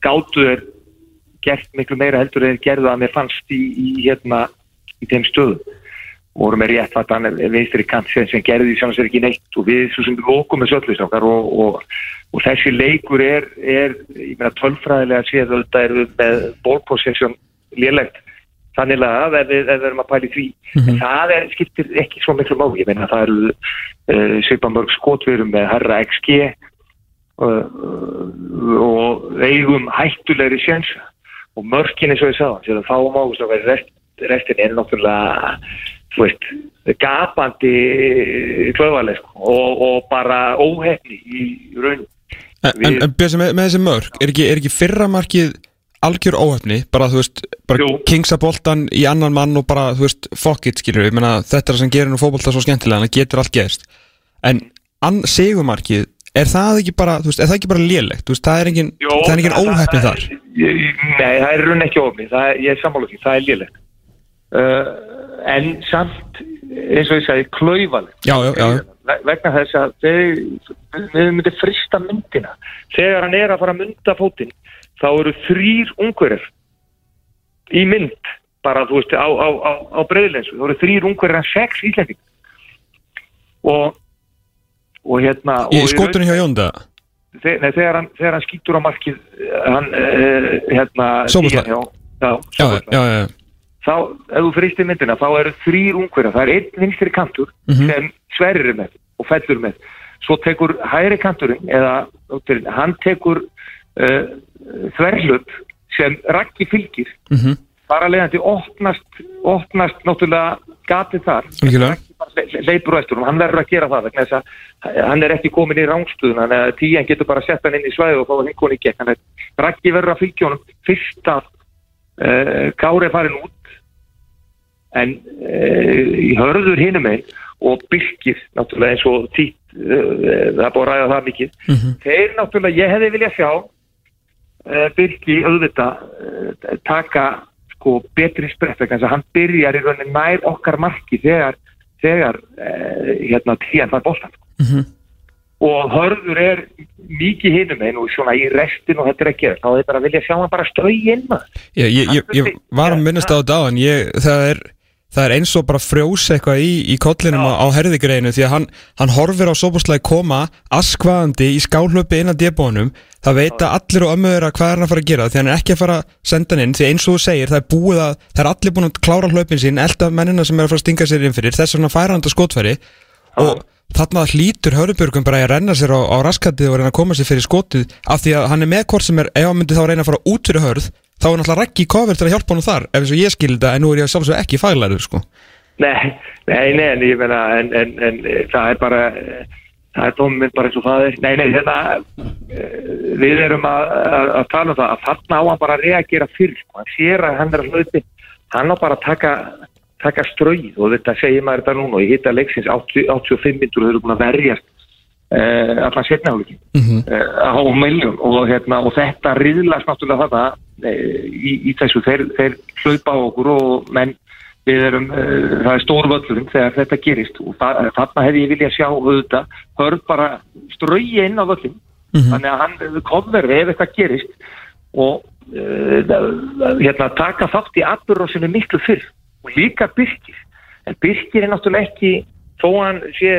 gátu þeir gert miklu meira heldur en gerðu að mér fannst í, í hérna í þeim stöðum voru með rétt að hann vinstri kant sem, gerði sem sér ekki neitt og við svo sem við lókum með söllustákar og, og, og þessi leikur er, er ég meina tölfræðilega séð þetta er með ballpossession lélegt. Þannig að ef við, erum að pæli því. Það er, skiptir ekki svo miklu máli. Ég meina það eru uh, svipamörg skotverum með herra XG uh, og eigum hættulegri séns. Og mörkin eins og ég sagði sem það fáum á þess að vera rest, restin er náttúrulega veist, gapandi klöfaleg sko, og, og bara óhefni í raun. En, en, Björn, með, með þessi mörg, er ekki, er ekki fyrra markið algjör óhefni, bara þú veist bara Jú. kingsa boltan í annan mann og bara, þú veist, fuck it, skilur við menna, þetta er það sem gerir nú fótbolta svo skemmtilega en það getur allt gerst. En segumarkið, er það ekki bara veist, er það ekki bara lélegt, veist, það er engin er engin óhefni þar. Nei, það er raun ekki óhefni, það er, ég er sammála því, það er lélegt en samt eins og ég sagði. Ve- vegna þess að við myndum frista myndina. Þegar hann er að fara að mynda fótinn þá eru þrýr ungverðir í mynd bara þú veist á, á, á, á breyðlensu þá eru þrýr ungverðir en sex íslending og og hérna í skotunni hjá Jónda? Þe- nei, þegar, hann, þegar hann skýtur á markið eh, hann uh, hérna Sóboðslag. já, já, já, já. Þá, ef þú fristir myndina þá eru þrýr ungverðar, það er einn vinstri kantur Mhm. sem sverrir er með og fellur með, svo tekur hægri kanturinn, eða hann tekur uh, þverlup sem rakki fylgir. Mhm. bara leiðandi opnast opnast náttúrulega gatið þar. Leipur á eftir og hann verður að gera það vegna þess að hann er ekki komin í rángstöðun þannig að tíjan getur bara að setja hann inn í svæðu og fá hann í gegn. Þannig að Raggi verður að fylgja honum. Fyrst að uh, Kári er farin út en í hörður hinum einn og Birkir náttúrulega eins og títt uh, það er búið að ræða það mikið Mhm. þeir náttúrulega, ég hefði viljað sjá uh, Birki auðvitað uh, taka sko betri sprett þess að hann byrjar í rauninni nær okkar marki þegar, þegar hérna tíðan var boltan Mhm. og hörður er mikið hinum einn og svona í restin og þetta er að gera þá er bara að vilja sjá hann bara stöi inn maður. Ég, ég, ég, ég var að minnast á þetta á en ég, það er það er eins og bara frjós eitthvað í, í kollinum á, á herðigreinu því að hann, hann horfir á sóbúslega koma askvaðandi í skálhlöpi inn að débónum það veit að allir og ömmuður að hvað er hann að fara að gera því hann er ekki að fara að senda hann inn því eins og þú segir það er búið að, það er allir búin að klára hlöpin sín elda mennina sem er að fara að stinga sér inn fyrir þess vegna færa hann þetta skotfæri. Og þarna hlýtur Hörðubjörgum bara að renna sér á, á raskatið og reyna að koma sér fyrir skotið af því að hann er með hvort sem er ef hann myndi þá reyna að fara út fyrir hörð þá er náttúrulega í cover til að hjálpa hann þar ef ég skildi þetta en nú er ég sjálfsög ekki faglæður sko. Nei, nei, nei, en ég meina, en, en, en eh, það er bara, eh, það er tóminn bara eins og það er. Nei, nei, þetta, eh, við erum að, að, að tala um það, að þarna á hann bara að reagera fyrr, sko. hann sér að hann er að hluti, hann á bara að taka, taka ströið og þetta segir maður þetta núna og ég hitta leiksins 80, 85 myndur og þau eru búin að verjast uh, allan setnaflöki Mhm. uh, á miljón og, hérna, og þetta riðlast náttúrulega þetta uh, í, í þessu, þeir, þeir hlaupa á okkur og menn við erum, uh, það er stór völlurinn þegar þetta gerist. Og þa þarna hefði ég vilja sjá auðvitað, hörð bara strögi inn á völlin þannig að hann kommer ef eitthvað gerist og uh, hérna, taka þátt í atbyrðrósinu miklu fyrr. Og líka Birkir. En Birkir er náttúrulega ekki þó hann sé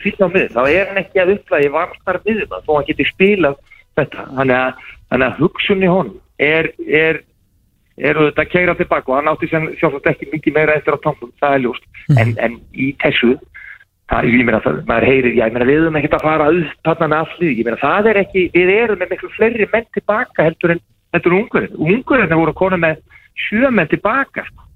fyrir á miður þá er hann ekki að upplæði vartar miður þó hann geti spilað þetta. Þannig að, að hugsunni hon er, er er auðvitað að keira tilbaka og hann átti sem sjálfsagt ekki mikið meira eftir á tónum, það er ljóst. En, en í þessu það, ég meina það, maður heyrir, já, ég meina við erum ekkert að fara upp þarna með allir, ég meina það er ekki við erum með miklu fleiri menn tilbaka heldur en, heldur ungurinn, ungurinn voru konum með sjö menn tilbaka sko.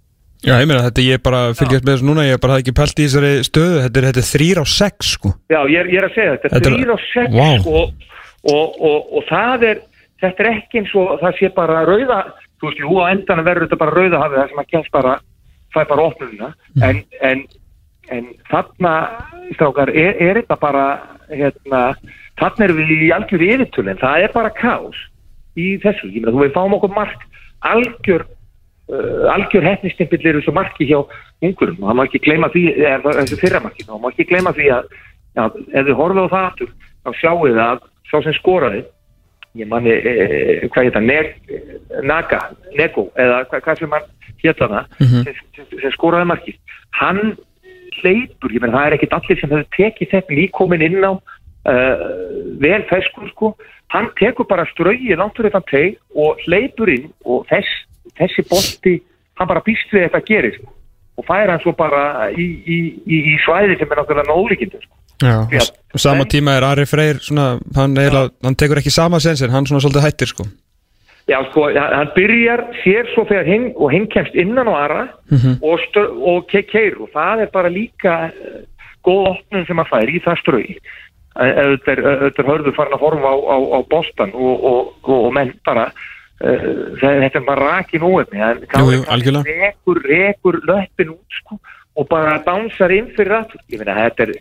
Já, ég meina þetta, ég er bara fylgjast með þessu núna ég bara hafði ekki pælt í þessari stöðu. Þetta er, þetta er þrýr á sex sko. Já, ég er, ég er að segja þetta, Þetta er- þetta er 3 og 6 Vá. og, og, og, og það er þetta er ekki eins og það sé bara rauða þú veist, jú, á endanum verður þetta bara rauða hafið það sem að kemst bara fæ bara opnuna en, en, en þarna, strákar, er, er þetta bara hérna, þarna erum við í algjör yfirtulin, það er bara kaos í þessu, ég meina, þú við fáum okkur mark algjör uh, algjör hefnistimpill er þessu marki hjá ungurum það má ekki gleyma því eða þessu fyrramarki, það má ekki gleyma því að, að ef þið horfið á það aftur þá sjáu þið að sá sem skoraði ég manni, e, hvað heit það Neg, Naga, Nego eða hvað, hvað sem hann hétt hana sem, sem, sem skoraði marki hann hleypur, ég menn það er ekkit allir sem hefur tekið þetta líkomin inn á uh, vel feskur sko hann tekur bara strögi langt fyrir þetta teg og hleypur inn og þess, þessi bolti hann bara býst við þetta gerir sko. og fær hann svo bara í, í, í, í svæði sem er náttúrulega ólíkindu sko. Já, og sama tíma er Ari Freyr svona, hann, eiginlega, hann tekur ekki sama sensin hann svona svolítið hættir sko. Já, sko, hann hann byrjar sér svo þegar hinn og hinn kemst innan á aðra og, stö- og ke keir og það er bara líka uh, góð opnum sem að fær í það strögi auðvitað er, er hörður farin að horfa á, á, á bostan og, og, og, og menn bara uh, það, þetta er bara rakin jú, algjörlega. rekur, rekur löppin út sko, og bara dánsar inn fyrir meina þetta er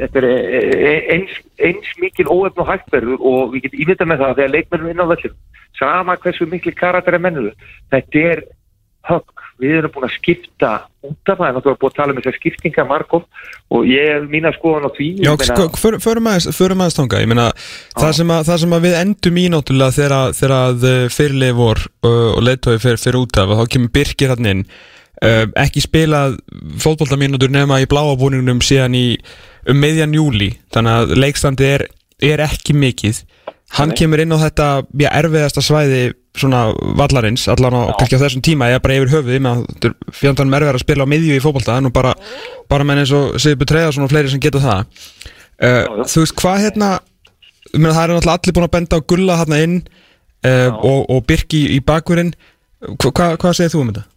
þetta er uh, eins, eins mikil óefn og hægtverður og við getum ímyndað með það að þegar leikmennum inn á völlum sama hversu mikil karakter er mennuðu þetta er högg. Við erum búin að skipta út af það en það er búin að tala um þessar skiptinga margóf og ég hef mína skoðan á því Já, sko, för, förum aðeins, förum aðeins þanga Ég meina, það sem, að, það sem að við endum í náttúrulega þegar, að- þegar að uh, og leittói fyrir, fyrir út af þá kemur Birkir hann inn ekki spilað fótboltamínútur nema í bláabúningnum síðan í um meðjan júli þannig að leikstandi er, er ekki mikið. Hann kemur inn á þetta já, erfiðasta svæði svona vallarins allan á, á þessum tíma. Eða bara yfir höfuð fjöndanum erfiðar að spila á miðju í er nú bara, bara menn eins og Sigur Betreðarsson og fleiri sem geta það. Uh, þú veist hvað hérna meina, það er náttúrulega allir búin að benda á gulla hérna inn uh, og, og Birki í bakverinn Hva, hva, hvað segir þú um þetta?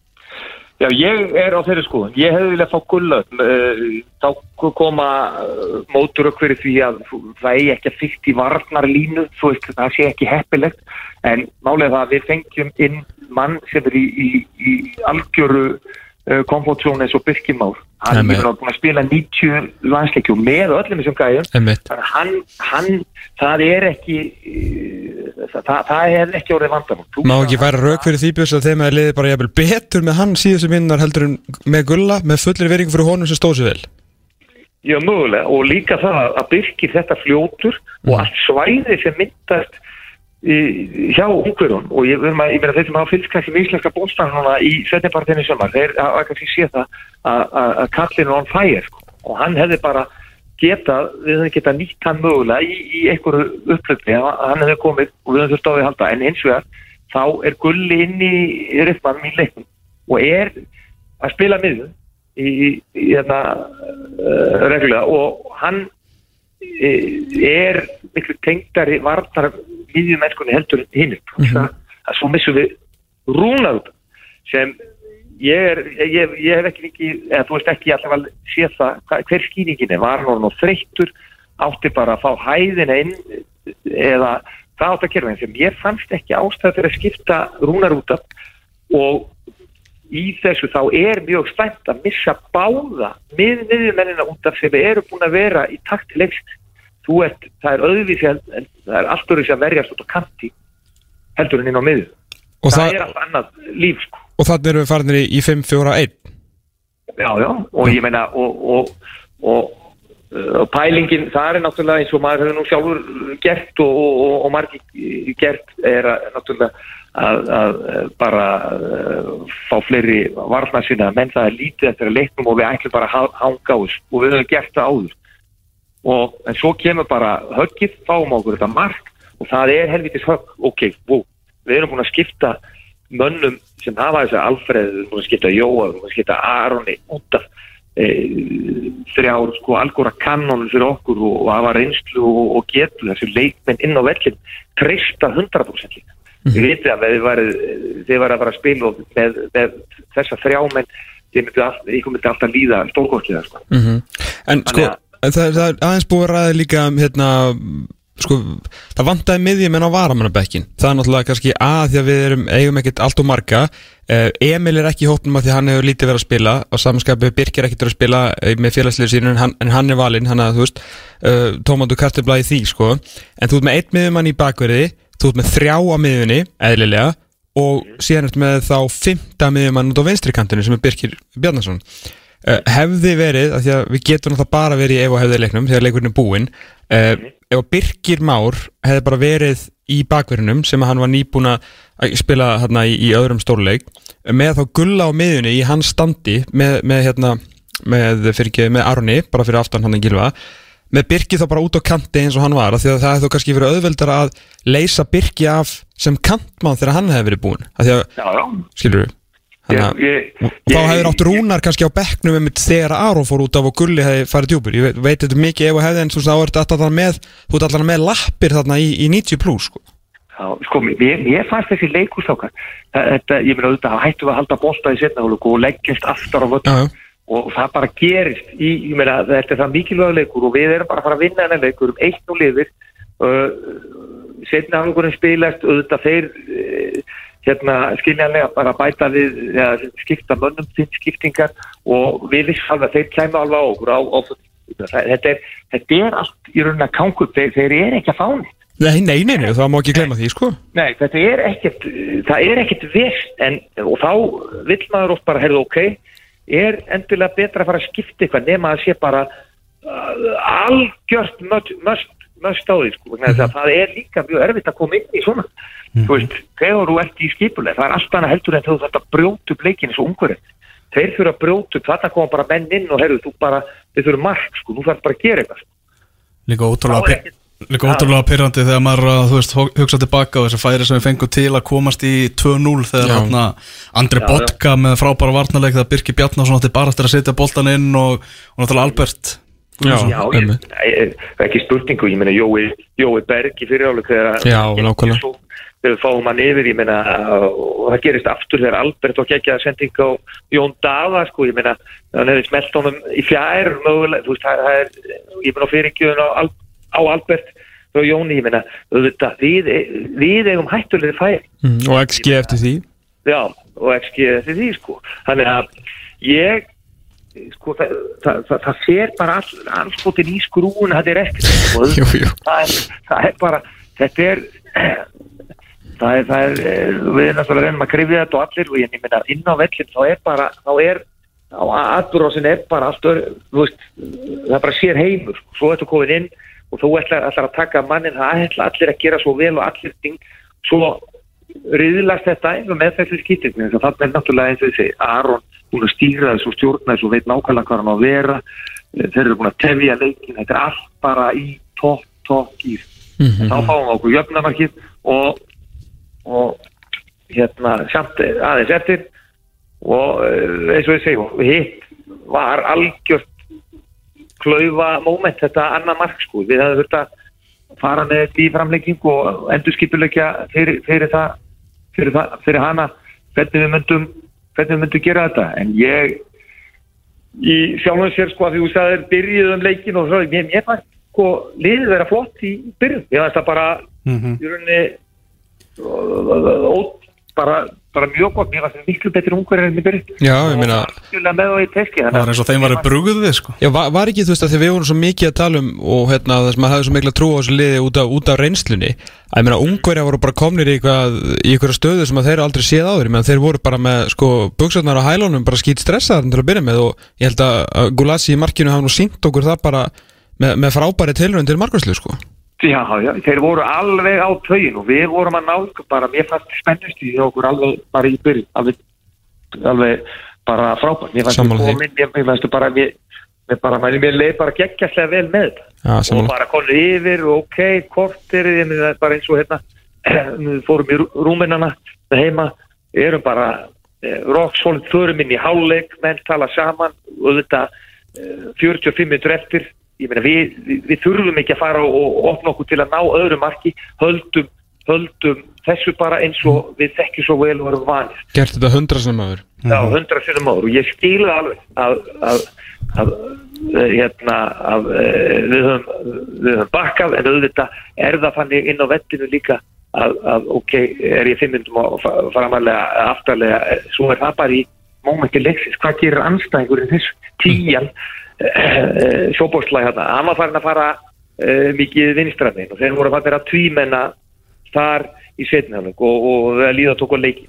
Já, ég er á þeirri skoðun. Ég hefði viljað fá gulla upp. Uh, þá koma uh, mótur okkur því að það eigi ekki að fyrst í varnarlínu, þú veist, það sé ekki heppilegt. En málega það að við fengjum inn mann sem er í, í, í algjöru uh, komfortzónu eins og Birkimár. Hann er búin að spila 90 landsleikjum með öllum þessum að hann, hann, það er ekki, það, það, það er ekki orðið vandamál. Má ekki færa rauk fyrir því björs að þeim að liði bara jafnvel betur með hann síðustu minnar heldur en með gulla með fullir veringu fyrir honum sem stóð sér vel Já, mögulega og líka það að byrkir þetta fljótur og allt svæði sem myndast í, hjá ungverjum og ég, verðum að, ég meina þeir sem hafa fylgst kannski með íslenska bóstan núna í setnipartinu í sömar, þeir hafa kannski séð það að- að að kallin er on fire sko. og hann hefði bara geta, við höfum geta nýtt hann mögulega í, í einhverju upplöfni hann hefði komið og við höfum þurft á því að halda. En hins vegar þá er Gulli inn í rytmanum í leiknum og er að spila miður í, í, í hérna uh, reglulega. Og hann e, er miklu tengdari vartar miðjumennskunni heldur en hinnum mm -hmm. að svo missum við rúnar út sem ég, er, ég, ég hef ekki mikið, eða þú veist ekki allavega séð það, hver skýringin er. Var hann og þreyttur? Átti bara að fá hæðina inn eða það átti að gera en sem ég fannst ekki ástæð fyrir að skipta rúnar út af. Og í þessu þá er mjög stæmt að missa báða með miðjumennina út af sem eru búin að vera í takt til leikst þú ert, það er öðvísi en það er allt öðru sem verjast út á kanti heldur en inn á miðju. Og, það, það, er allt annað líf sko og þannig erum við farinir í, í 5-4-1 já, já, og ég meina og, og, og, uh, og pælingin það er náttúrulega eins og maður hefur nú sjálfur gert og, margir gert er að, náttúrulega að, að uh, bara uh, fá fleiri varna sinna menn það er lítið eftir að leiknum og við ætlum bara að ha- hanga á þessu. Og við höfum gert það áður. Og en svo kemur bara höggið, fáum á okkur þetta mark og það er helvitis högg, ok, wow, við erum búin að skipta mönnum sem hafa þessi Alfreð, við erum búin að skipta Jóa, við erum búin að skipta Aroni út af e, þrjár sko algóra kannonum fyrir okkur og, og hafa reynslu og, og getu þessi leikmenn inn á vellin treysta 100% líka. Við veitum að þið þið væri að fara að spila og með, með þessa þrjámenn ykkur myndi alltaf líða stórkortið sko. En sko, að- það, það er aðeins búið að ræða líka hérna, sko, það vantaði miðjumenn á varamannabekkin. Það er náttúrulega kannski að því að við erum, eigum ekkert allt og marga. Uh, Emil er ekki í hópnum að því hann hefur lítið verið að spila. Og samanskapi Birkir ekkert verið að spila eh, með félagsliður sínu en hann, en hann er valinn, hann að þú veist uh, tómandu kartibla í því, sko. En þú ert með einn miðjumann í bakverði þú ert með þrjá á miðjunni, eðlilega og síðan ert með þá fymta miðjumann út á vinstri kantinu sem er Birkir Bjarnason hefði verið, af því að við getum náttúrulega bara verið í ef og hefði leiknum þegar leikurinn er búinn uh, ef að Birgir Már hefði bara verið í bakverðinum sem að hann var nýbúin að spila hérna í, í öðrum stórleik uh, með þá gulla á miðunni í hans standi með, með hérna með, fyrir með Arni, bara fyrir aftan hann en gilva með Birgi þá bara út á kanti eins og hann var því að það hefði þó kannski verið auðveldar að leysa Birgi af sem kantmann þegar hann hefði verið búinn af því að, Já, já, skilur við Þannig ég, að ég, og þá hefur átt rúnar kannski á bekknum einmitt þegar Aron fór út af og Gulli hefði farið djúpur ég veit, veit þetta mikið ef og hefði en þú veist þá er þetta alltaf með þú ert alltaf með lappir þarna í, í 90 plus sko. Já, sko, mér fannst þessi leikustákar þetta, ég meina auðvitað, hættu að halda bolta í setnahólugu og leggjast aftar á völd já, já. og það bara gerist í, ég meina, þetta er það mikilvæg leikur og við erum bara að fara að vinna þennan leikur um eitt nú liðir uh, setnahólugurinn spilast auðvitað þeir uh, hérna skiljanlega bara bæta við ja, skipta mönnum til skiptingar og við vissum alveg að þeir kæma alveg á okkur á, á þetta, er, þetta er allt í raunin að kangu þeir, þeir eru ekki að fá nýtt Nei, nei, nei, nei, það má ekki glemma því sko. Nei, þetta er ekkert, það er ekkert vist en, og þá vill maður oft bara, heyrðu, ok, er endilega betra að fara að skipta eitthvað nema að sé bara uh, algjört must, must á því, sko, þess að það er líka mjög erfitt að koma inn í svona, þú veist, þegar þú ert í skipuleg, það er allt annað heldur en þú þarf að brjóta upp leikin eins og ungverðin, þeir þurfa að brjóta upp, þarna koma bara menn inn og heyrðu, þú bara, þeir þurfa mark, sko, þú þarf bara að gera eitthvað, sko. Líka ótrúlega, líka ótrúlega pyrrandi þegar maður að, þú veist, hugsa tilbaka og þessi færi sem við fengum til að komast í 2-0 þegar Já. þarna Andri Já, Botka með frábæra varnarleik þegar Birki Bjarnason átti bara eftir að setja boltan inn og, og náttúrulega Albert Guðmundsson. Já, ég, ég, ekki spurningu, ég meina Jói, Jói Berg í fyrirálu þegar Já, við fáum hann yfir, ég meina og það gerist aftur þegar Albert og geggjaða sending á Jón Daða sko, ég meina, hann hefði smelt honum í fjær mögulega, þú veist, það er ég meina fyrirgjöðun á, Al- á Albert og Jóni, ég meina, auðvitað við, við eigum hættulegri færi mm, og XG eftir því Já, og ekki eftir því sko. Þannig að ég sko, það, það, það, það fer bara all, allskotin í skrúun það er sko. Jú, jú. Það, er, það er bara þetta er það er, það er eh, við erum náttúrulega reynum að krifja þetta og allir og ég minna inn á vellin þá er bara þá er á atbúrásin er bara allt öru, það bara sér heimur svo þetta komin inn og þú ætlar, ætlar að taka mannin það ætla allir að gera svo vel og allir ting svo riðlast þetta eins og með þessi skýttingni þannig að það er náttúrulega eins og þessi Aron búin að stýra þessu stjórna þessu veit nákvæmlega hvað hann á að vera. Þeir eru búin að tefja leikin þetta er allt bara í topp, topp gýr Mhm. þá fáum við okkur jöfnamarkið og, og hérna samt aðeins eftir. Og eh, eins og segi hitt var algjört klaufa moment þetta annað mark sko. Við hefum þurft að fara með þetta í framlegging og endurskipulegja fyrir, fyrir það fyrir, það, fyrir hana hvernig við myndum hvernig við myndum gera þetta en ég í sjálfum sér sko að því þú sagðir byrjuð um leikin og svo mér, mér fannst sko liðið vera flott í byrjun ég fannst það bara Mhm. í rauninni bara, bara mjög gott. Mér fannst það miklu betri ungar en í byrjun Já, ég meina það í teski Það var eins og þeim var brugðið sko. Já, var, var ekki þú veist að því við vorum svo mikið að tala um og hérna þess að maður hafði svo mikla trú á þessu liði út af, út af reynslunni að ég meina ungverja voru bara komnir í eitthvað í eitthvað stöðu sem að þeir aldrei séð áður. Ég meina þeir voru bara með sko buksarnar á hælunum bara skýt stressaðar til að byrja með og ég held að að Gulassi í markinu hafa nú sínt okkur það bara með, með frábæri tilrönd til markværslu sko Já, já, þeir voru alveg á tögin og við vorum að ná sko, bara, mér fannst spennust í okkur alveg bara í byrjun. Alveg, alveg bara frábært. Mér fannst því. komin, mér, fannst bara mér, mér bara, mér, mér leið bara geggjastlega vel með þetta. Já, og bara konur yfir og ok, kortir ég myndi það bara eins og hérna fórum í rú- rúminana það heima, erum bara eh, rock solid, förum inn í háleik menn tala saman og þetta eh, 45 minnur eftir meina við, við, við þurfum ekki að fara og, opna okkur til að ná öðru marki. Höldum, höldum þessu bara eins og við þekkjum svo vel og erum vanir. Gert þetta hundra sem maður á hundra sinnum áður. Og ég skilu alveg að, að, að, hérna, að eh, við höfum, við höfum bakkað en auðvitað er það fannig inn á vettinu líka að, að ok, er ég fimm myndum að fa- framalega aftarlega, svo er það bara í mómenti leiksins, hvað gerir anstæðingurinn þessu, tíjan sjóbórslæg hérna, hann var farin að fara uh, mikið vinstramin og þeir voru að fara að tvímenna þar í setnafning og, og það líða tók á leiki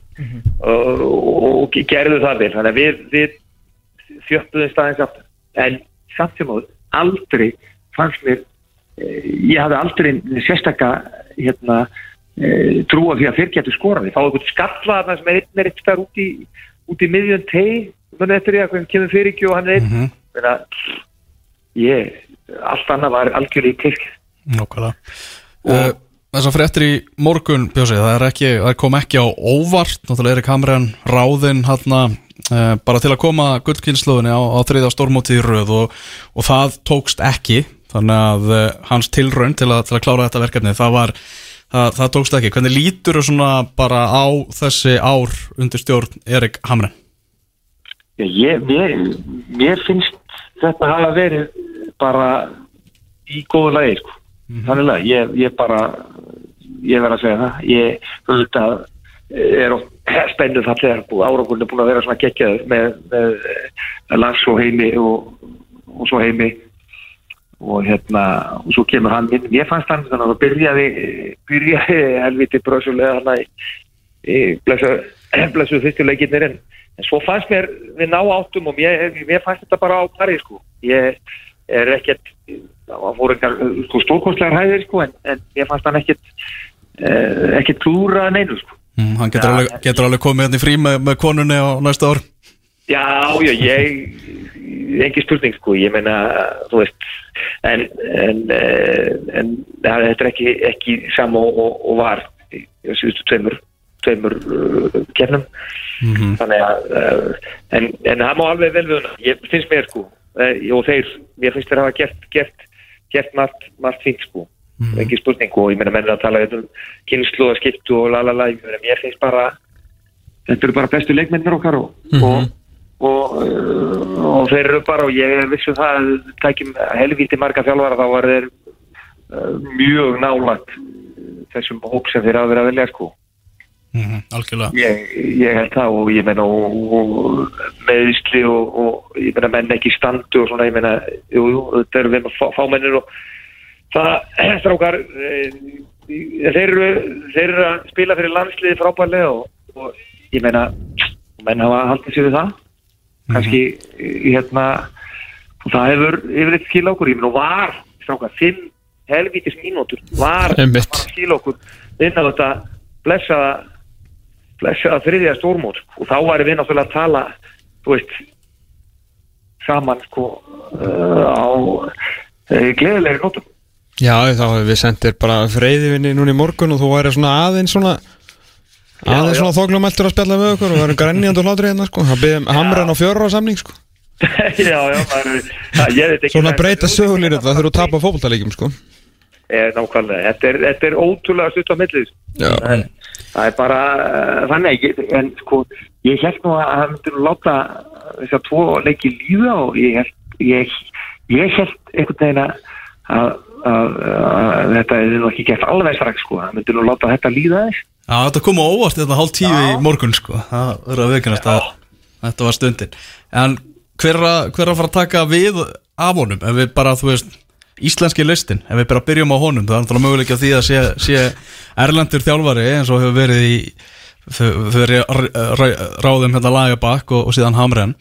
og, og, og gerðu það vel. Þannig að við, við þjöppuðum staðins aftur. En samt sem áður aldrei fannst mér eh, ég hafði aldrei sérstakka hérna eh, trúa því að þeir getur skorað við fáum einhvern skalla þarna sem er einn er eitt stær út í, út í miðjun teg þannig eftir ég að hann kemur fyrir ekki og hann er einn Mhm. mm -hmm. Ég, allt annað var algjörlega í kirkir Nákvæmlega uh, Þessar fréttir í morgun, Bjósi, það er ekki, það kom ekki á óvart Náttúrulega Erik Hamren ráðinn hana, uh, bara til að koma gullkynnslóðinni á, á þriða stórmótið í röð og, og það tókst ekki þannig að uh, hans tilraun til að, til að klára þetta verkefni, það var það, það tókst ekki. Hvernig lítur þú svona bara á þessi ár undir stjórn Erik Hamren? Ég, mér, mér finnst þetta hafa verið bara í góðu lagi sko. þannig að ég, ég bara ég verð að segja það. Ég auðvitað er spennuð það þegar árakurinn er búin að vera svona geggjaður með, með, með lands og heimi og, og svo heimi. Og hérna og svo kemur hann inn, ég fannst hann þannig að það byrjaði byrjaði helviti bröðsulega hann í blessu, blessu fyrstu leikinnir en, en svo fannst mér við ná áttum og mér, mér fannst þetta bara á pari sko. Ég er ekkert það voru engar sko, stórkostlegar hæðir sko en, en ég fannst hann ekkert eh, ekkert klúra neinu sko. Mm, hann getur, Já, alveg, getur alveg komið hérna í frí með, með konunni á næsta ár. Já, já, ég engi spurning sko, ég meina þú veist en, en, eh, en ja, þetta er ekki, ekki sama og, og, var í síðustu tveimur tveimur uh, kefnum Mhm. þannig að uh, en, en það má alveg vel við ég finnst mér sko uh, og þeir, mér finnst þeir hafa gert gert, gert margt, margt fínt sko. Mhm. ekki spurning og ég meina menn er að tala um kynslu og skiptu og lalala ég mér finnst bara þetta eru bara bestu leikmennir okkar og, og, og, uh, og þeir eru bara og ég vissu það að tækjum helvíti marga þjálfara þá var þeir uh, mjög nálægt þessum hóp sem þeir hafa verið að velja sko Mhm, Algjörlega. Ég, ég held það og ég meina og, og meðisli og, og ég meina menn ekki standu og svona ég meina, jú, jú, þetta eru við fá, fámennir og það, strákar eh, þeir eru, þeir eru að spila fyrir landsliði frábærlega og, og ég meina menn hafa haldið sér við það. Kannski í hérna og það hefur yfirleitt skil okkur, ég meina og var strákar, fimm helvítis mínútur var að skila okkur inn á þetta blessaða blessaða þriðja stórmót. Sko. og þá væri við náttúrulega að tala þú veist saman sko uh, á uh, gleðilegri nótum. Já, þá hefur við sendir bara freyðivinni núna í morgun og þú væri svona aðeins svona aðeins já. svona þóklumæltur að spjalla með okkur og verður grænjandi og hlátri hérna sko. Það byrðum hamran á fjóra á samning sko. Já, já, maður, það, ég veit ekki Svona breyta sögulir þetta þegar þú tapar fótboltalegjum sko. Er nákvæmlega, þetta er, þetta er ótrúlega stutt á millið Já. en það er bara uh, þannig, en sko ég held nú að það myndir nú láta þess að tvo leiki líða og ég held, ég, ég held einhvern veginn að, að, að, að þetta er nú ekki gert alveg strax sko, það myndir nú láta þetta líða þess Já, þetta kom á óvart þetta hálf tíu í morgun sko. Það verður að veikast að þetta var stundin. En hver er, að, hver er að fara að taka við af honum? Ef við bara, þú veist, íslenski listin Ef við bara byrjum á honum Það er náttúrulega möguleik á því að sé, sé Erlendur þjálfari eins og hefur verið í Þau þau eru r- r- ráðum hérna lagabakk og, og síðan Hamren.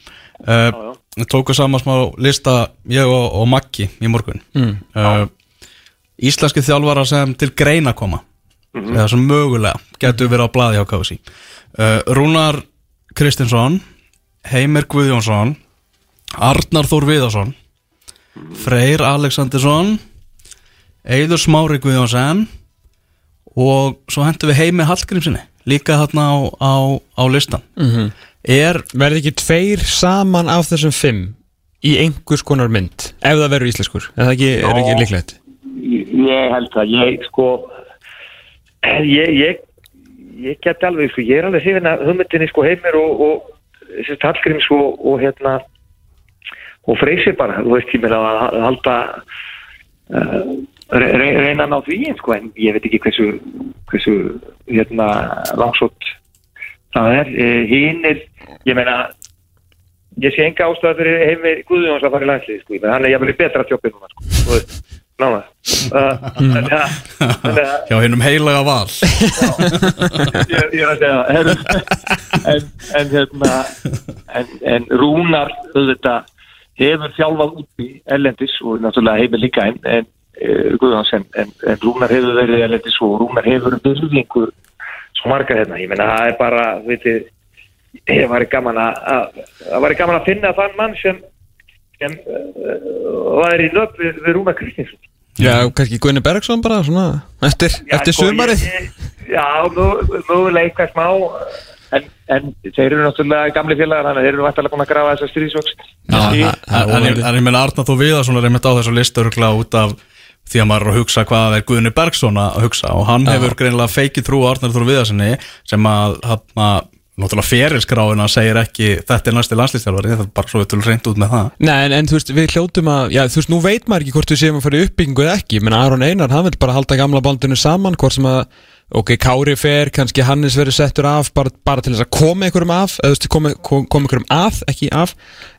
Uh, Tóku saman smá lista Ég og, og Maggi í morgun. Mm. uh, Íslenski þjálfara sem til greina koma eða sem mögulega getur verið á blaði hjá KFC uh, Rúnar Kristinsson Heimir Guðjónsson Arnar Þór Viðarsson Freyr Alexandersson Eiður Smári Guðjónsson og svo hendur við Heimi Hallgrímsinni líka þarna á, á, á listan. Er Verði ekki tveir saman af þessum fimm í einhvers konar mynd ef það verður íslenskur, er það ekki, er ekki líklegt? Ég, held það, ég sko ég, ég ég get alveg, sko, ég er alveg hrifin að hugmyndinni sko heimir og, og Hallgríms og, og hérna og freysir bara, þú veist, ég meina að halda uh, re, re, reyna að ná því sko, en ég veit ekki hversu hversu hérna langsótt það er, uh, hinn er ég meina ég sé enga ástæða fyrir heimir Guðjóns að fara í landslið, sko, ég meina hann er í betra tjópið núna, sko, þú veist að- þannig að hjá hennum heilaga val. Ég, ég er að segja en, en, hérna, en, en Rúnar auðvitað hefur þjálfað úti ellendis og náttúrulega hefur líka en, en, eh, en, en, en Rúnar hefur verið ellendis og Rúnar hefur virðingu svo margar hérna, ég meina það er bara veitir, ég væri gaman að að- það væri gaman að finna þann mann sem sem uh, væri í löp við, við Rúnar Kristinsson. Já, kannski Gunni Bergson bara svona eftir, eftir sko, sumarið. ég- ég- Já, mö- mögulega eitthvað smá en, en þeir eru náttúrulega gamli félagar þannig að þeir eru vættalega búin að grafa þessa stríðsvöks en en ég- meina Arnar Þór Viðarsson er einmitt á þessu listu út af því að maður er að hugsa hvað er Guðni Bergson að hugsa. Og hann hefur greinilega feikið trú Arnar Þór Viðarssoni sem að hann náttúrulega ferilskráina segir ekki þetta er næsti landslýstjálfari, það er bara svo við tölum reynd út með það. Nei, en, en þú veist, við hljótum að Já, þú veist, nú veit maður ekki hvort við séum að fara í uppbyggingu eða ekki. Menn Aron Einar, hann vil bara halda gamla bandinu saman hvort sem að, ok, Kári fer kannski Hannes verður settur af bara, bara til þess að koma einhverjum af eða koma, kom, koma einhverjum að, ekki af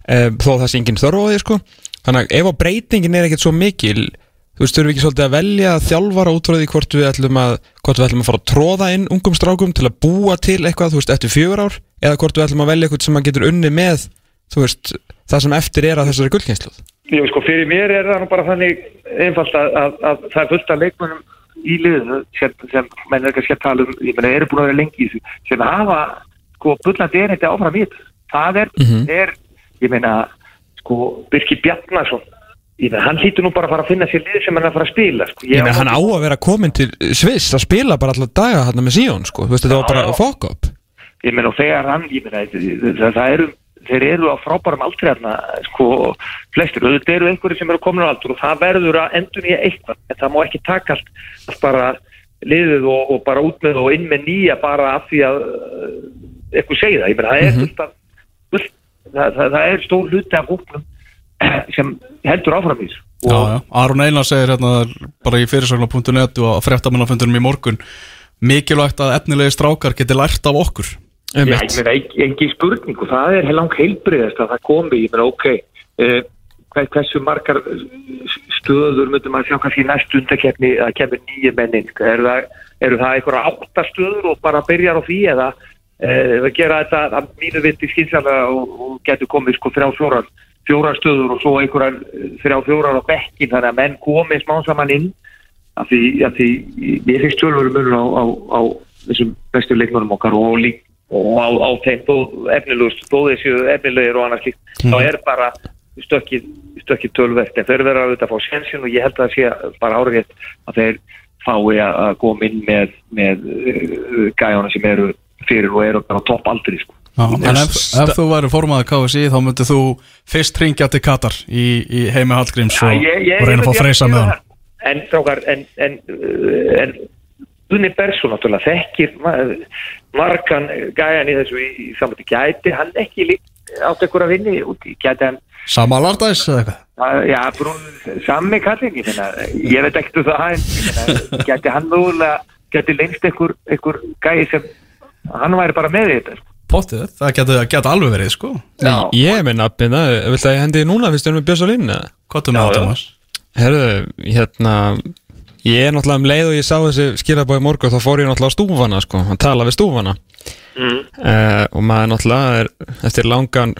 e, þó það sé engin þörf á því, sko. Þannig að ef að breytingin er ekkert svo mikil þú veist, þurfum við ekki svolítið að velja þjálfara út frá því hvort við ætlum að hvort við ætlum að fara að tróða inn ungum strákum til að búa til eitthvað, þú veist, eftir fjögur ár eða hvort við ætlum að velja eitthvað sem að getur unni með þú veist, það sem eftir er að þessari gullkynsluð Jú, sko, fyrir mér er það nú bara þannig einfalt að, að, að það er fullt af leikmönnum í liðinu sem, sem menn er kannski að tala um, ég meina, eru búin að vera lengi í þessu sem hafa, sko, bullandi er þetta áfram þetta. Það er, er ég meina, sko, Birki Bjarnason ég meina, hann hlýtur nú bara að fara að finna sér lið sem hann er að fara að spila, sko. Ég meina, hann á að vera komin til Sviss að spila bara alltaf daga hann með Síón, sko, þú veist, þetta var bara fokk upp ég meina og þegar hann ég meina, það, það eru þeir eru á frábærum aldrei hérna sko, flestir, auðvitað eru einhverju sem eru komin á aldur og það verður að endur nýja eitthvað en það má ekki taka allt, allt bara liðið og, og bara út með og inn með nýja bara af því að uh, eitthvað segja það, ég meina það er fullt af fullt, það, það, það er stór hluti af hóknum sem heldur áfram í þessu. Já, já. Aron Einar segir hérna bara í fyrirsögnar.net og fréttamannafundunum í morgun mikilvægt að efnilegi strákar geti lært af okkur Já, ég meina, ekki, ekki spurning og það er lang heilbriðast að það komi, ég meina, ok eh, hver- hversu margar stöður myndum maður sjá kannski í næstu undakefni að kemur nýju mennin? Eru það, eru það einhverja átta stöður og bara byrjar á því eða eh, að gera þetta að mínu viti skynsalega og, og getur komið sko þrjá fjórar fjórar stöður og svo einhverjar þrjá fjórar á bekkin þannig að menn komið smá saman inn af því, af því ég finnst tölvöru munur á, á, á þessum bestu leikmönum okkar og lík og á, á þeim þó efnilegust, þó þessu efnilegir og annars líkt, þá er bara stökkið, stökkið tölvert en þeir vera auðvitað að fá sjensin og ég held að það sé bara árið að þeir fái að að koma inn með, með uh, gæjana sem eru fyrir og eru bara á topp aldri sko. Já, en ef, ef þú væri formaður KSI þá myndið þú fyrst ringja til Katar í, í heimi Hallgríms og, og reyna að fá freysa með hann En en, en, uh, en Unni Bersson náttúrulega þekkir ma- margan gæjan í þessu í, í samvætti gæti hann ekki átt ekkur að vinni úti, gæti hann Sama lardæs eða eitthvað að- já, brún, sami kallin ég, veit ekkert um það en gæti hann mögulega gæti lengst ekkur, ekkur gæji sem hann væri bara með í þetta sko. Pottið, það getur geta alveg verið sko Já. Ég er með nafnina, vilt að ég hendi núna fyrst erum við Björns á línni Hvað er með Já, það. Thomas? Herðu, hérna Ég er náttúrulega um leið og ég sá þessi skilabói morgu þá fór ég náttúrulega á stúfana sko, að tala við stúfana mm. uh, og maður náttúrulega er eftir langan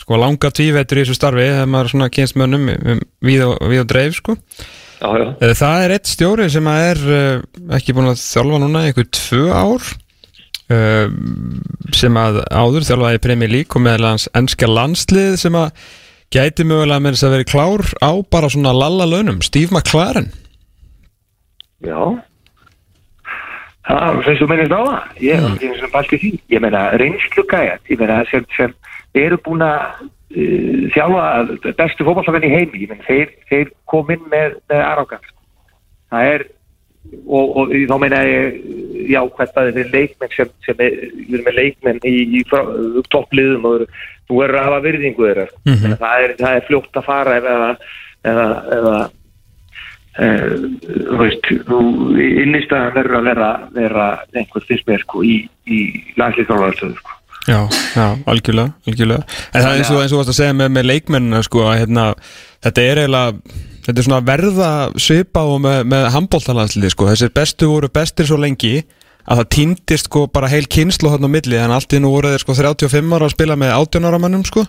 sko langa tvívetur í þessu starfi þegar maður er svona kynst mönnum um, við, og, við og dreif sko já, já. uh, það er eitt stjóri sem að er uh, ekki búin að þjálfa núna í einhver tvö ár sem að áður þjálfaði í Premier League og meðal hans ennska landslið sem að gæti mögulega með þess að vera klár á bara svona lalla launum, Steve McLaren Já. Það finnst þú minnist á það ég er ekki sem bælt í því. Ég meina reynslu gæjat ég meina sem, sem eru búin að uh, þjálfa bestu fótballafenn í heimi. Ég meina þeir, þeir kom inn með, með aðrákast það er og, og þá meina ég já hvert að þeir leikmenn sem, sem er, erum með leikmenn í, í toppliðum og eru- þú verður að hafa virðingu þeirra. Mm -hmm. það, er, það er fljótt að fara eða, eða, eða þú veist, þú innistæðan verður að vera, vera einhver fyrst með sko í, í landslýþjálfarastöðu sko. Já, já, algjörlega, algjörlega. En það er eins og, eins og varst að segja með, með leikmennina sko, að hérna, þetta er eiginlega þetta er svona verða svipa og með, með handbóltalandsliði sko, þessir bestu voru bestir svo lengi að það týndist sko bara heil kynslu hann á milli, en allt nú voru þeir sko 35 ára að spila með 18 ára mannum sko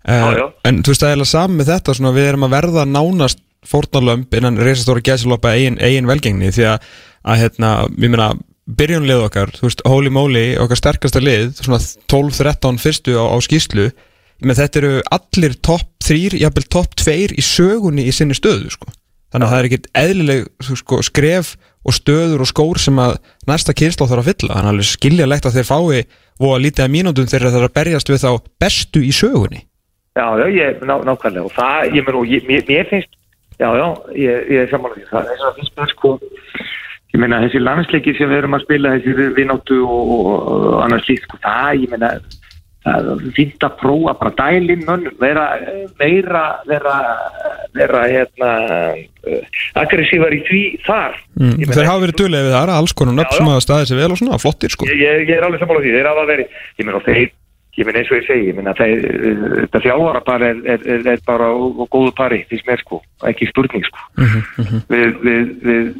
Já, já. en þú veist það er eiginlega saman með þetta svona, við erum að verða nánast fórnarlömb innan reysastóra gæsiloppa eigin, eigin velgengni því að, að hérna, ég meina byrjunlið okkar, þú veist, holy moly okkar sterkasta lið, svona 12-13 fyrstu á, á skýslu menn þetta eru allir topp 3 jafnvel topp 2 í sögunni í sinni stöðu sko. þannig að það er ekkit eðlileg sko, skref og stöður og skór sem að næsta kynsla þarf að fylla. Þannig að alveg skiljalegt að þeir fái og að lítið að mínúndum þegar þeir eru að berjast við þá bestu í sögunni. Já, já, ég, ná, nákvæmlega. Og það, ég menn og ég, mér, mér finnst já, já, ég, ég er samanlega því. Það er svona fyrst með sko. Ég meina þessi landsleikir sem við erum að spila þessi vinnáttu og, og, og annars líkt sko, það, ég meina það fínt að prófa bara dælinn vera eh, meira vera, vera hérna uh, aggressívar í því þar. Mm. Þeir hafa verið duðlega við það, alls konar nöfn sem hafa staðið sér vel og svona, flottir sko. Ég, ég, er alveg sammála því, þeir hafa verið ég meina þeir, ég meina eins og ég segi ég þeir, eh, þetta þjálfara bara er, er, er, er bara á góðu pari fyrst mér sko, ekki spurning sko. Mhm, við við, við,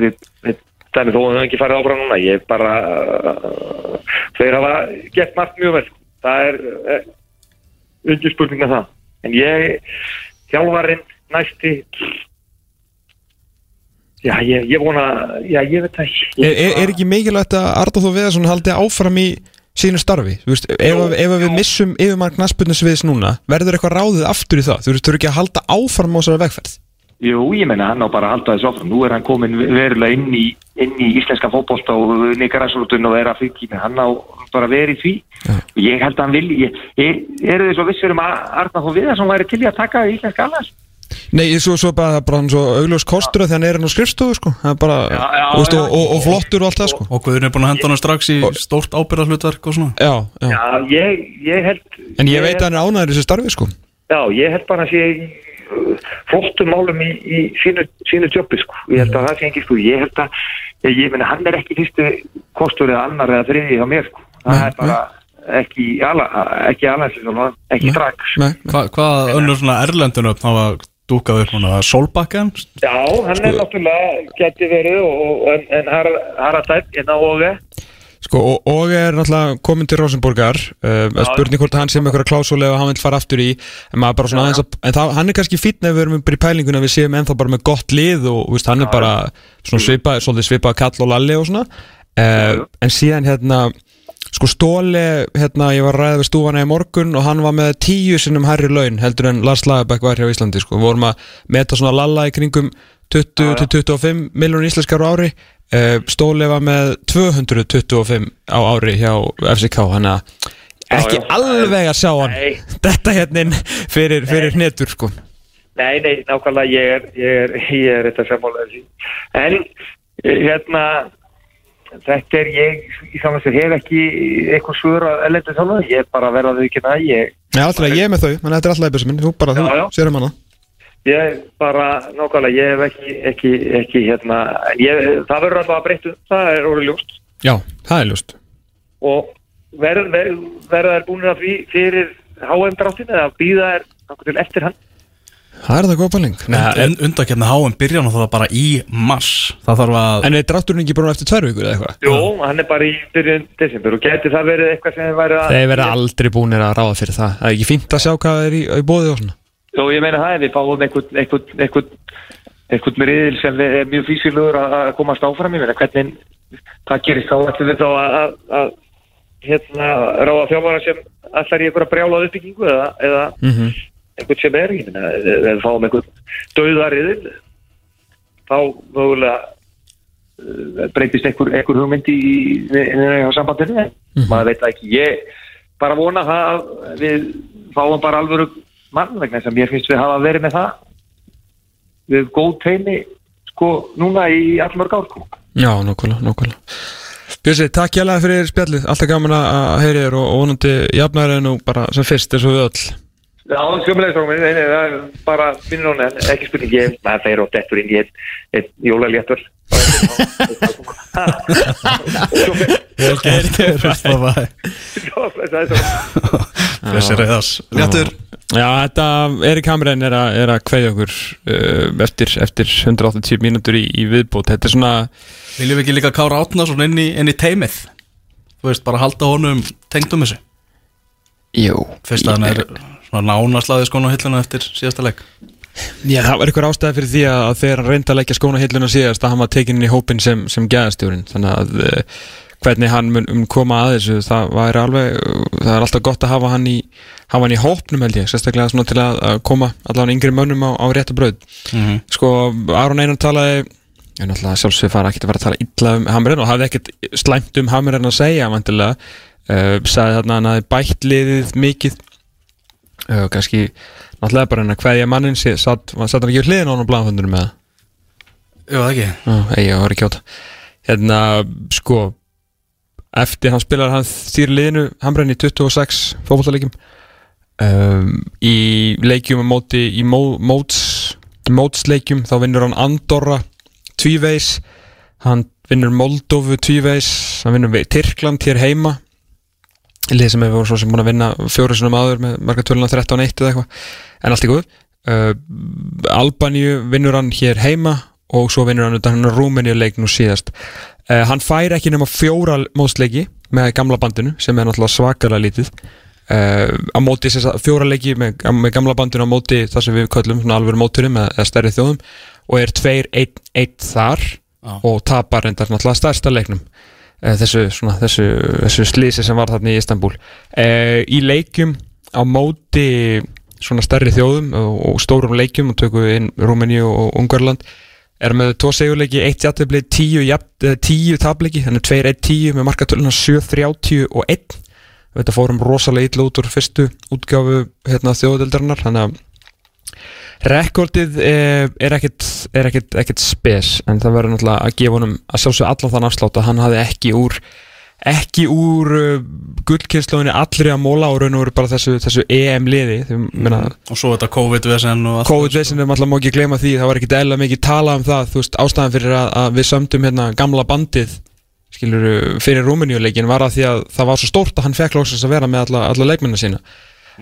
við, við þannig þó að það ekki farið áfram núna. Ég bara uh, þeir hafa gett margt mjög vel sko. það er, er undir spurning með það. En ég, þjálfarinn næsti. Já, ég, ég vona já, ég veit það ekki. Er, er, er ekki mikilvægt að Arda Þó Viðarsson haldi áfram í sínu starfi Þú veist, ef, Jú, ef við jú. missum yfirmark nasputnusviðs núna verður eitthvað ráðið aftur í það þú veist, þú eru ekki að halda áfram á þessari vegferð Jú, ég menna hann á bara að halda þessu áfram. Nú er hann komin verulega inn í, inn í íslenska fótbolta og Nikarasrútun og er að með hann á bara verið því. Og ég held að hann vilji, ég, ég, eru þið svo vissur um að Arna Þó Viðarsson væri til í að taka íslenska annars? Nei, svo, svo bara, bara hann svo augljós kostur að því hann er hann á skrifstofu sko. það er bara, Já, já, veist, já. og, og, og flottur og allt það sko. Og Guðurinn er búin að henda hann strax í stórt ábyrðarhlutverk og svona já, já. Já, ég, ég held... en ég veit að hann er ánæður í þessu starfi sko. Já, ég held bara að sé uh, flottum málum í, í sínu, sínu jobbi, sko. Ég held að það sé ekki, sko. Ég held að, ég, ég meina, hann er ekki fyrstu kostur eða annar eða þriði hjá mér, sko. Það Nei, er bara ekki ala, ekki alveg, ekki strax. Nei, Hva, Hvað önnur svona erlendunöfn hafa dúkað upp núna? Solbakken? Já, hann er náttúrulega geti verið og, og, en, en Har- Haradætt, en á og við. Sko, og, og er náttúrulega komin til Rosenborgar uh, spurning hvort hann sem eitthvað klásóli og hann vil fara aftur í en, svona aðeins að, en það, hann er kannski fítn ef við erum bara í pælinguna við séum ennþá bara með gott lið og veist, hann er bara svipað kall og lalli og svona uh, en síðan hérna sko Stóli, hérna ég var ræða við stúfana í morgun og hann var með tíu sinnum hærri laun heldur en Lars Lagerbæk var hér á Íslandi sko, við vorum að meta svona lalla í kringum 20-25 miljónur íslenskar ári uh, Stóli var með 225 á ári hjá FCK hann að ekki Já, já. alveg að sjá hann Nei. þetta hérna fyrir, fyrir hnetur sko Nei, nei, nákvæmlega ég er, ég er, ég er þetta sammálaður. En eh, hérna, þetta er ég, í saman sem hef ekki eitthvað svör að ellendu þána, ég er bara að verða þau ekki næ, ég, Já, alltaf ég er með þau, menn þetta er alltaf eibjössi minn þú bara, Já, þú sér um hana. Ég bara, nákvæmlega, ég hef ekki, ekki, ekki, hérna, ég, það verður alltaf að breyttu, það er orðið ljóst. Já, það er ljúst og verð, verð, verða þær búinir að fyrir dráttin eða býða þær eftir hann? Það er það góð pæling. En undakefni háum byrja það bara í mars. Það þarf að En er drátturinn ekki bara eftir tvær vikur eða eitthvað? Jú, hann er bara í byrjun desember og geti það verið eitthvað sem væri að... Þeir verða aldrei búinir að ráða fyrir það. Það er ekki fínt að sjá hvað er í, í bóði og svona. Jú, ég meina það, ef við fáum einhvern, einhvern, einhvern, einhvern með riðil sem er mjög físilugur að að komast áfram, ég meina hvernig, hvað gerist þá? Ætlum við þá að, að, hérna, ráða þjálfara sem allar í einhverja brjálaðu uppbyggingu eða, eða mm einhvern sem er, ég meina, ef við fáum einhvern döðariðil, þá mögulega uh, breytist einhver, einhver hugmynd í, í, í, í sambandinu, en maður veit ekki, ég bara vona það að við fáum bara alvöru mann vegna sem ég finnst við hafa verið með það. Við góð teimi sko núna í allmörg ár sko. Já, nokkvæmlega, nokkvæmlega Björsi, takk hjálpa fyrir spjallið. Alltaf gaman að heyri þér og vonandi jafnæri nú bara sem fyrst eins og við öll Já, sjömmulega stróminn, nei, nei, það er bara finnir hún en ekki spurning. Ég, maður þeir og dettur inn í einn ein jólaléttur. Þessi reyðas Léttur Já, þetta er að, er að kveðja okkur uh, eftir, eftir 180 mínútur í, í viðbót. Þetta er svona Viljum við ekki líka Kára Átnason inn í, inn í teimið Þú veist, bara halda honum tengdum þessu? Jú. Fyrst að hann er svona nánaslaði skónu á hilluna eftir síðasta leik. Já, það var eitthvað ástæði fyrir því að að þegar hann reyndi að leggja skóna hilluna síðast að hann var tekinn inn í hópin sem, sem gæðastjórin þannig að uh, hvernig hann mun um koma að þessu það var alveg, það er alltaf gott að hafa hann í hafa hann í hópnum held ég, sérstaklega svona til að, að koma allavega yngri mönnum á, á rétta bröð Mhm. sko, Aron Einar talaði ég náttúrulega sjálfsög fara ekki að fara að tala illa um Hamren og hafði ekkert slæmt um Hamren að segja vantilega, uh, sagði þarna að hann hafði bætt liðið mikið uh, kannski náttúrulega bara hann að hverja mannin sé, satt, satt hann ekki hliðin á hann á blæðafundunum með Jú, það ekki. Það ég var ekki átt hérna, sko eftir hann spilar hann stýri liðinu Hamren í 26 fótballaleikjum um, í leikjum á móti í mó, móts mótsleikjum þá vinnur hann Andorra tvíveis hann vinnur Moldófu tvíveis hann vinnur Tyrkland hér heima lið sem hefur svo sem búin að vinna fjóru sinum áður með marga töluna 13-1 eða eitthvað. En allt í góð uh, Albaníu vinnur hann hér heima og svo vinnur hann utan hann Rúmeníu leik nú síðast. Uh, hann fær ekki nema fjóra mótsleiki með gamla bandinu sem er náttúrulega svakalega lítið. Uh, á móti fjóra leiki með, með gamla bandinu á móti það sem við köllum alveg móturum eða, eða stærri þjóðum og er 2-1 þar Já. og tapar reyndar náttúrulega stærsta leiknum þessu, svona, þessu, þessu slísi sem var þarna í Istanbul eh, í leikjum á móti svona stærri þjóðum og, stórum leikjum og tökum við inn Rúmeníu og Ungarland er með tvo segjuleiki, eitt jættefli, tíu, eh, tableiki, þannig 2-1-10 með markatöluna 7-30 og 1 þetta fórum rosalega illa út úr fyrstu útgáfu hérna, þjóðadeldarinnar þannig að rekordið er, er er ekkit spes en það verður náttúrulega að gefa honum að sjálfsög allan þann afslátt að hann hafði ekki úr ekki úr uh, gullkynnslóðinni allri að móla og raun og veru bara þessu, þessu EM liði mm. Og svo þetta COVID-vesen COVID-veisin er alltaf má ekki gleyma því það var ekki eðla mikið talað um það þú veist ástæðan fyrir að, að við sömdum hérna gamla bandið skilur fyrir Rúmeníuleikin var að því að það var svo stórt að hann fekk lóksins að vera með alla, alla leikmennar sína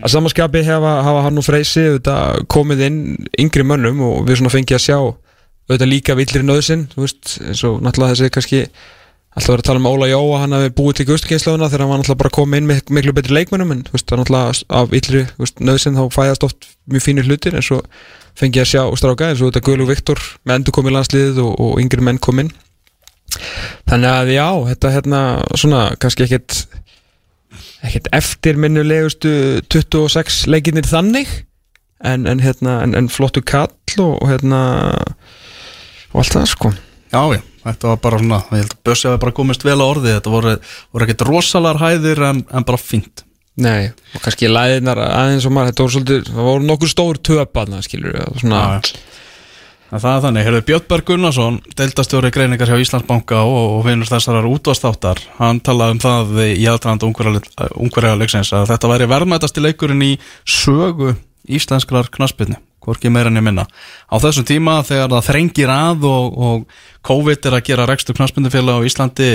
að samanskapi hafa, hafa hann og Freysi komið inn yngri mönnum og við svona fengið að sjá auðvitað líka villir þú veist, eins og náttúrulega þessi kannski alltaf verið að tala um Óla Jó að hann hafi búið til gustukynslauna þegar hann var alltaf bara komið inn með miklu betri leikmennum en veist, alltaf af yllri nöðsinn þá fæðast oft mjög fínir hlutir eins og fengi ég að sjá stráka eins og þetta Guðlú Viktor með endur komið landsliðið og, og yngri menn kom inn þannig að já, þetta hérna svona kannski ekkit ekkit eftirminnulegustu 26 leikinnir þannig en, en hérna, en, en flottu kall og, hérna og allt það sko Já, já, þetta var bara svona, ég held að Bössi hafi bara komist vel á orði, þetta voru, voru ekkert rosalar hæðir en, en bara fínt. Nei, og kannski læðinar aðeins og maður, þetta voru svolítið, það voru nokkur stór töpaðna, skilur við, svona Já, já. En það er þannig, heyrðu Björnberg Gunnarsson, deildastjóri greiningar hjá Íslandsbanka og, finnur þessarar útvastáttar, hann talaði um það í aðdraðand ungverja leiksins að þetta væri verðmætasti leikurinn í sögu íslenskrar knaspinni, hvorki meira enn ég minna. Á þessum tíma þegar það þrengir að og, og COVID er að gera rekstur knaspindufélag á Íslandi,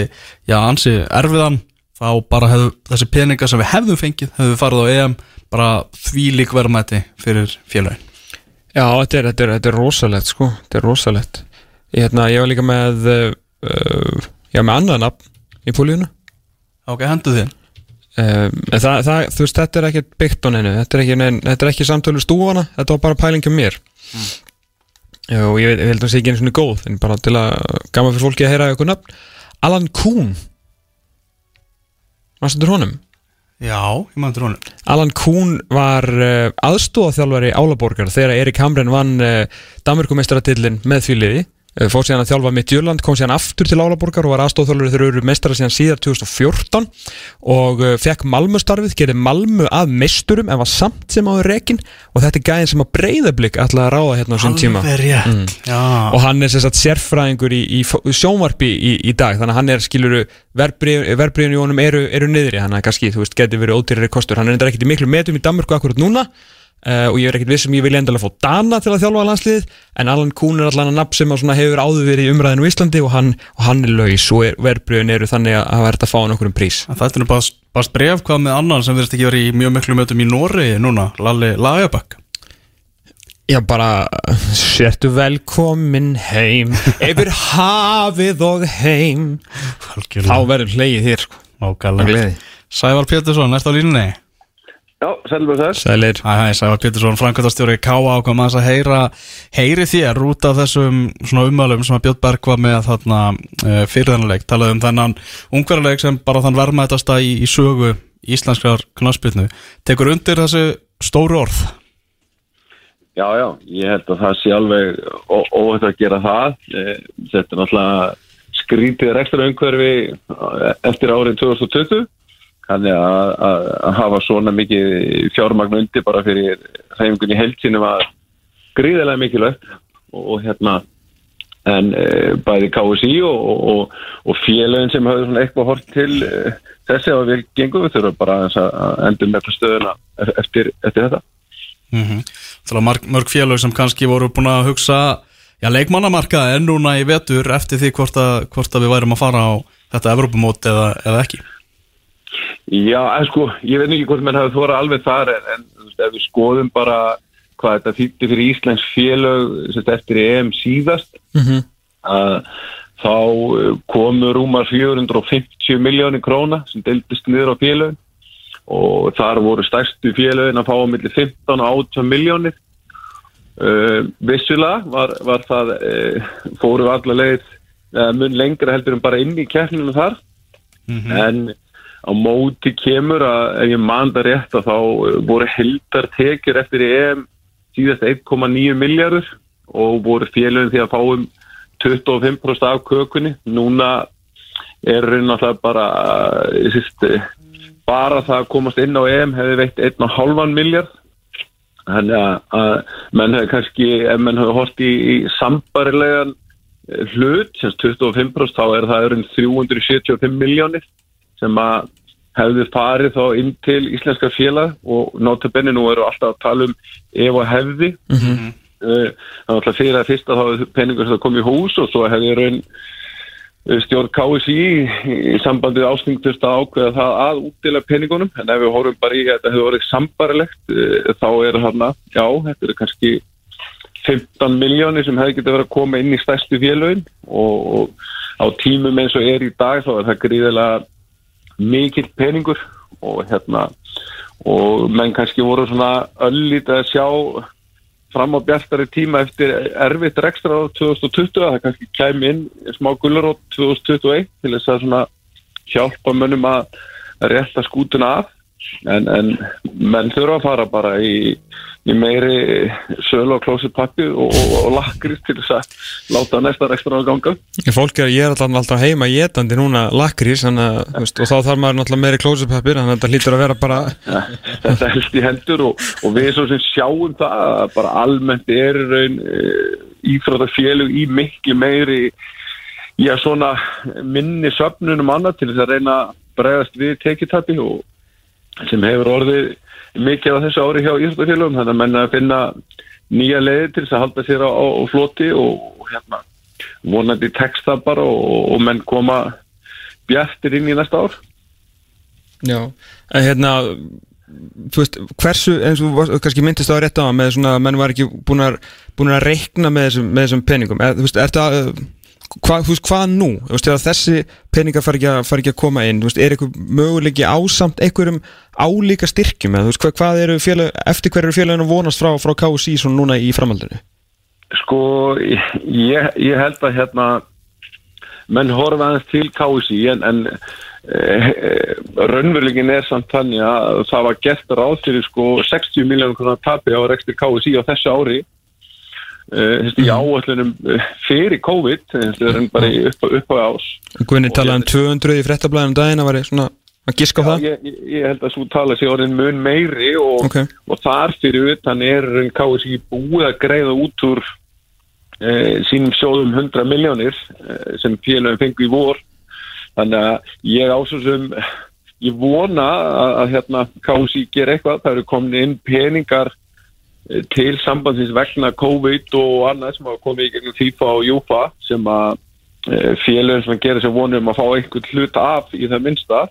já, ansi erfiðan, þá bara hefðu þessi peningar sem við hefðum fengið, hefðu farið á EM, bara því lík verðmæti fyrir félagin. Já, þetta er, þetta er, þetta er rosalegt sko, þetta er rosalegt. Ég, hérna, ég var líka með uh, já, með annað nafn í pólíuna Ok, hendu þinn um, það, það, þú veist, þetta er ekki byggt á neinu, þetta er ekki, nein, þetta er ekki samtölu stúfana, þetta var bara pæling um mér. Mm. já, og ég, ég held að það sé ekki einu svona góð, en bara til að gama fyrir fólki að heyra eitthvað nafn. Alan Kuhn. Hvað stöndur honum? Já, ég maður honum. Alan Kuhn var uh, aðstóðaþjálfari Álaborgar þegar Erik Hamren vann uh, Danmarkumeistaratillin með því liði fór síðan að þjálfa mitt Jörland, kom síðan aftur til Álaborgar og var aðstóðaþjálfari þegar eru meistara síðan síðar 2014 og fekk Malmö starfið, gerði Malmö að meisturum en var samt sem áður rekin og þetta er gæðin sem að breyðablík ætlaði að ráða hérna á sín tíma. Mm. og hann er sérstætt sérfræðingur í, í fó- sjónvarpi í, í dag. Þannig að hann er skiluru verbriðin í honum eru, eru niðri. Þannig að kannski þú veist geti verið ódýrari kostur. Hann er ekkert í miklu metum í Danmörku akkurat núna uh, og ég er ekkert viss um ég vilja endilega fá Dana til að þjálfa landsliðið en Alan Kuhn er allan að nafn sem að svona hefur áður verið í umræðinu í Íslandi og hann, og hann er laus og er, verbriðin eru þannig að það verður að fá hann okkur um prís. Þetta er nú bara, bara bref hvað með annan sem verðist ekki verið í mjög miklu mötum í Nóri núna, Lalli Lagerbakk Já bara, sértu velkomin heim Yfir hafið og heim. Þá verður hlegið þér sko. Sævar Pétursson, ertu á línunni? Já, selva þess. Sælir hæ, Sævar Pétursson, framkvæmtastjóri K.A. ákvæm að heyra, heyri þér út af þessum svona umælum sem að Björn Berg var með þarna uh, fyrir þennan leik, talaði um þennan ungverðarleik sem bara þann verðmætasta í, í sögu íslenskar knaspilnu tekur undir þessi stóru orð Já, já, ég held að það sé alveg ó- óhætt að gera það. Eh, Þetta er náttúrulega skrítið rekstra umhverfi eftir árið 2020. Þannig að, að, að hafa svona mikið fjármagn undir bara fyrir reyfingunni heilsinu var gríðilega mikilvægt og, og hérna en e, bæði KSI og, og, og félögin sem hafði svona eitthvað hort til e, þessi að við gengum við þurfum bara að að endur með stöðuna eftir, eftir þetta. mm -hmm. mörg, mörg félög sem kannski voru búin að hugsa já, leikmannamarka en núna í vetur eftir því hvort að, hvort að við værum að fara á þetta Evrópumót eða, eða ekki Já, en sko, ég veit ekki hvort menn hafi þóra alveg þar en, en þú veist, ef við skoðum bara hvað þetta þýtti fyrir Íslands félög eftir EM síðast Mhm. að þá eh, komu rúmar 450 miljónir króna sem deildist niður á félögin. Og þar voru stærstu félögin að fá á milli 15 og 18 miljónir uh, vissulega var, var það uh, fóru allar leið uh, mun lengra heldur en bara inn í keppninu þar. En á móti kemur að ef ég man það rétt að þá uh, voru heldartekjur eftir EM síðast 1,9 miljardur og voru félögin því að fá um 25% af kökunni. Núna er raun alltaf bara uh, síst, uh, bara það að komast inn á EM hefði veitt 1,5 miljard þannig að, menn hefði kannski ef menn hefði hort í, í sambarilegan eh, hlut, sem 25% þá er það um 375 miljónir sem að hefði farið þá inn til íslenska félag og notabenni nú eru alltaf að tala um ef og hefði mm -hmm. það var alltaf fyrir að fyrsta þá peningur sem kom í hús og svo hefði raun eh, stjórn KSI í, í sambandi við ásningtust að ákveða það að útdela peningunum en ef við horfum bara í að þetta hefur orðið sambarilegt eh, þá er hann já, þetta er kannski 15 miljónir sem hefði getið verið að koma inn í stærstu félögin og, og á tímum eins og er í dag þá er það gríðilega mikill peningur og hérna og menn kannski voru svona öllítið að sjá fram á bjartari tíma eftir erfitt rekstra á 2020 að það kannski kæmi inn smá gullurótt 2021 til þess að svona hjálpa mönnum að rétta skútuna af en, en menn þurfa að fara bara í, í meiri sölu og klósitpappi og, og, og lakris til þess að láta næsta rekstra á ganga fólk er, ég er alltaf, heima getandi núna þannig að, veist, og þá þarf maður náttúrulega meiri klósupapir þannig að þetta hlýtur að vera bara Ja, þetta helst í hendur og, og við svo sem sjáum það að bara almennt er raun íþrótafélug í miklu meiri já svona minni söfnunum annað til þess að reyna að bregðast við tekitapi og sem hefur orðið mikið á þessu ári hjá íþrótafélugum þannig að menna að finna nýja leiði til þess að halda sér á, á, floti og, hérna vonandi tekst það bara og, og menn koma bjartir inn í næsta ár. Já, en hérna þú veist, hversu, eins og varst- kannski myndist það rétt á með svona, menn var ekki búin að, búin að reikna með þessum, með þessum peningum. Er, þú veist, er það hvað, þú veist, hvað nú, veist, þessi peningar fari ekki, fari ekki að koma inn, veist, er eitthvað möguleiki ásamt einhverjum álíka styrkjum, hvað, hvað eru félag, eftir hver eru félaginu vonast frá, frá KSI svona núna í framhaldinu? Sko, ég, ég held að hérna menn horfa aðeins til KSI en, en e, raunverulegin er samt þannig að það var gert ráð fyrir sko 60 miljónum konar tapi á rekstur KSI á þessu ári e, í áallunum fyrir COVID þessi er bara í upp, upp á ás Guðni talaði um 200 í fréttablaðinu um daginn að var svona að giska á það? ég, ég, ég held að svo tala sér orðin mun meiri og, Ok. og þar fyrir utan er KSI búið að greiða út úr e, sínum sjóðum 100 miljónir e, sem félagum fengu í vor þannig að ég ásum ég vona að, að hérna KSI ger eitthvað, það eru komin inn peningar eh, til sambandsins vegna COVID og annað sem hafa komið í gegnum FIFA og Júfa sem að eh, félögum sem gerir sér vonum að fá einhvern hlut af í það minnsta.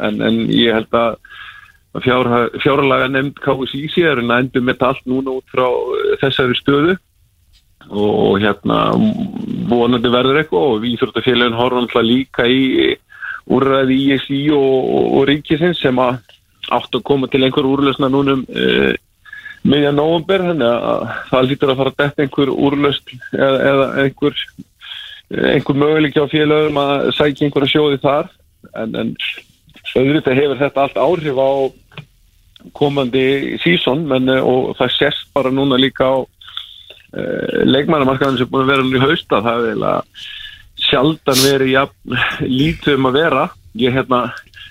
En, en ég held að fjár, fjárlaga nefnd KSI sér en endur með allt núna út frá eh, þessari stöðu. Og hérna vonandi verður eitthvað og Íþróttafélagin horfum alltaf líka í úrræði ISI og, og, og ríkisins sem að átt að koma til einhver úrlösna núnum uh, miðjan nóvumber þannig að það lítur að fara að detta einhver úrlösn eða, eða einhver einhver möguleik á félagum að sækja einhverja sjóði þar. En, en auðvitað hefur þetta allt áhrif á komandi sísón og það sést bara núna líka á uh, leikmannamarkaðin sem er búin að vera í hausta það er eiginlega sjaldan verið jafn lítið um að vera. Ég hérna,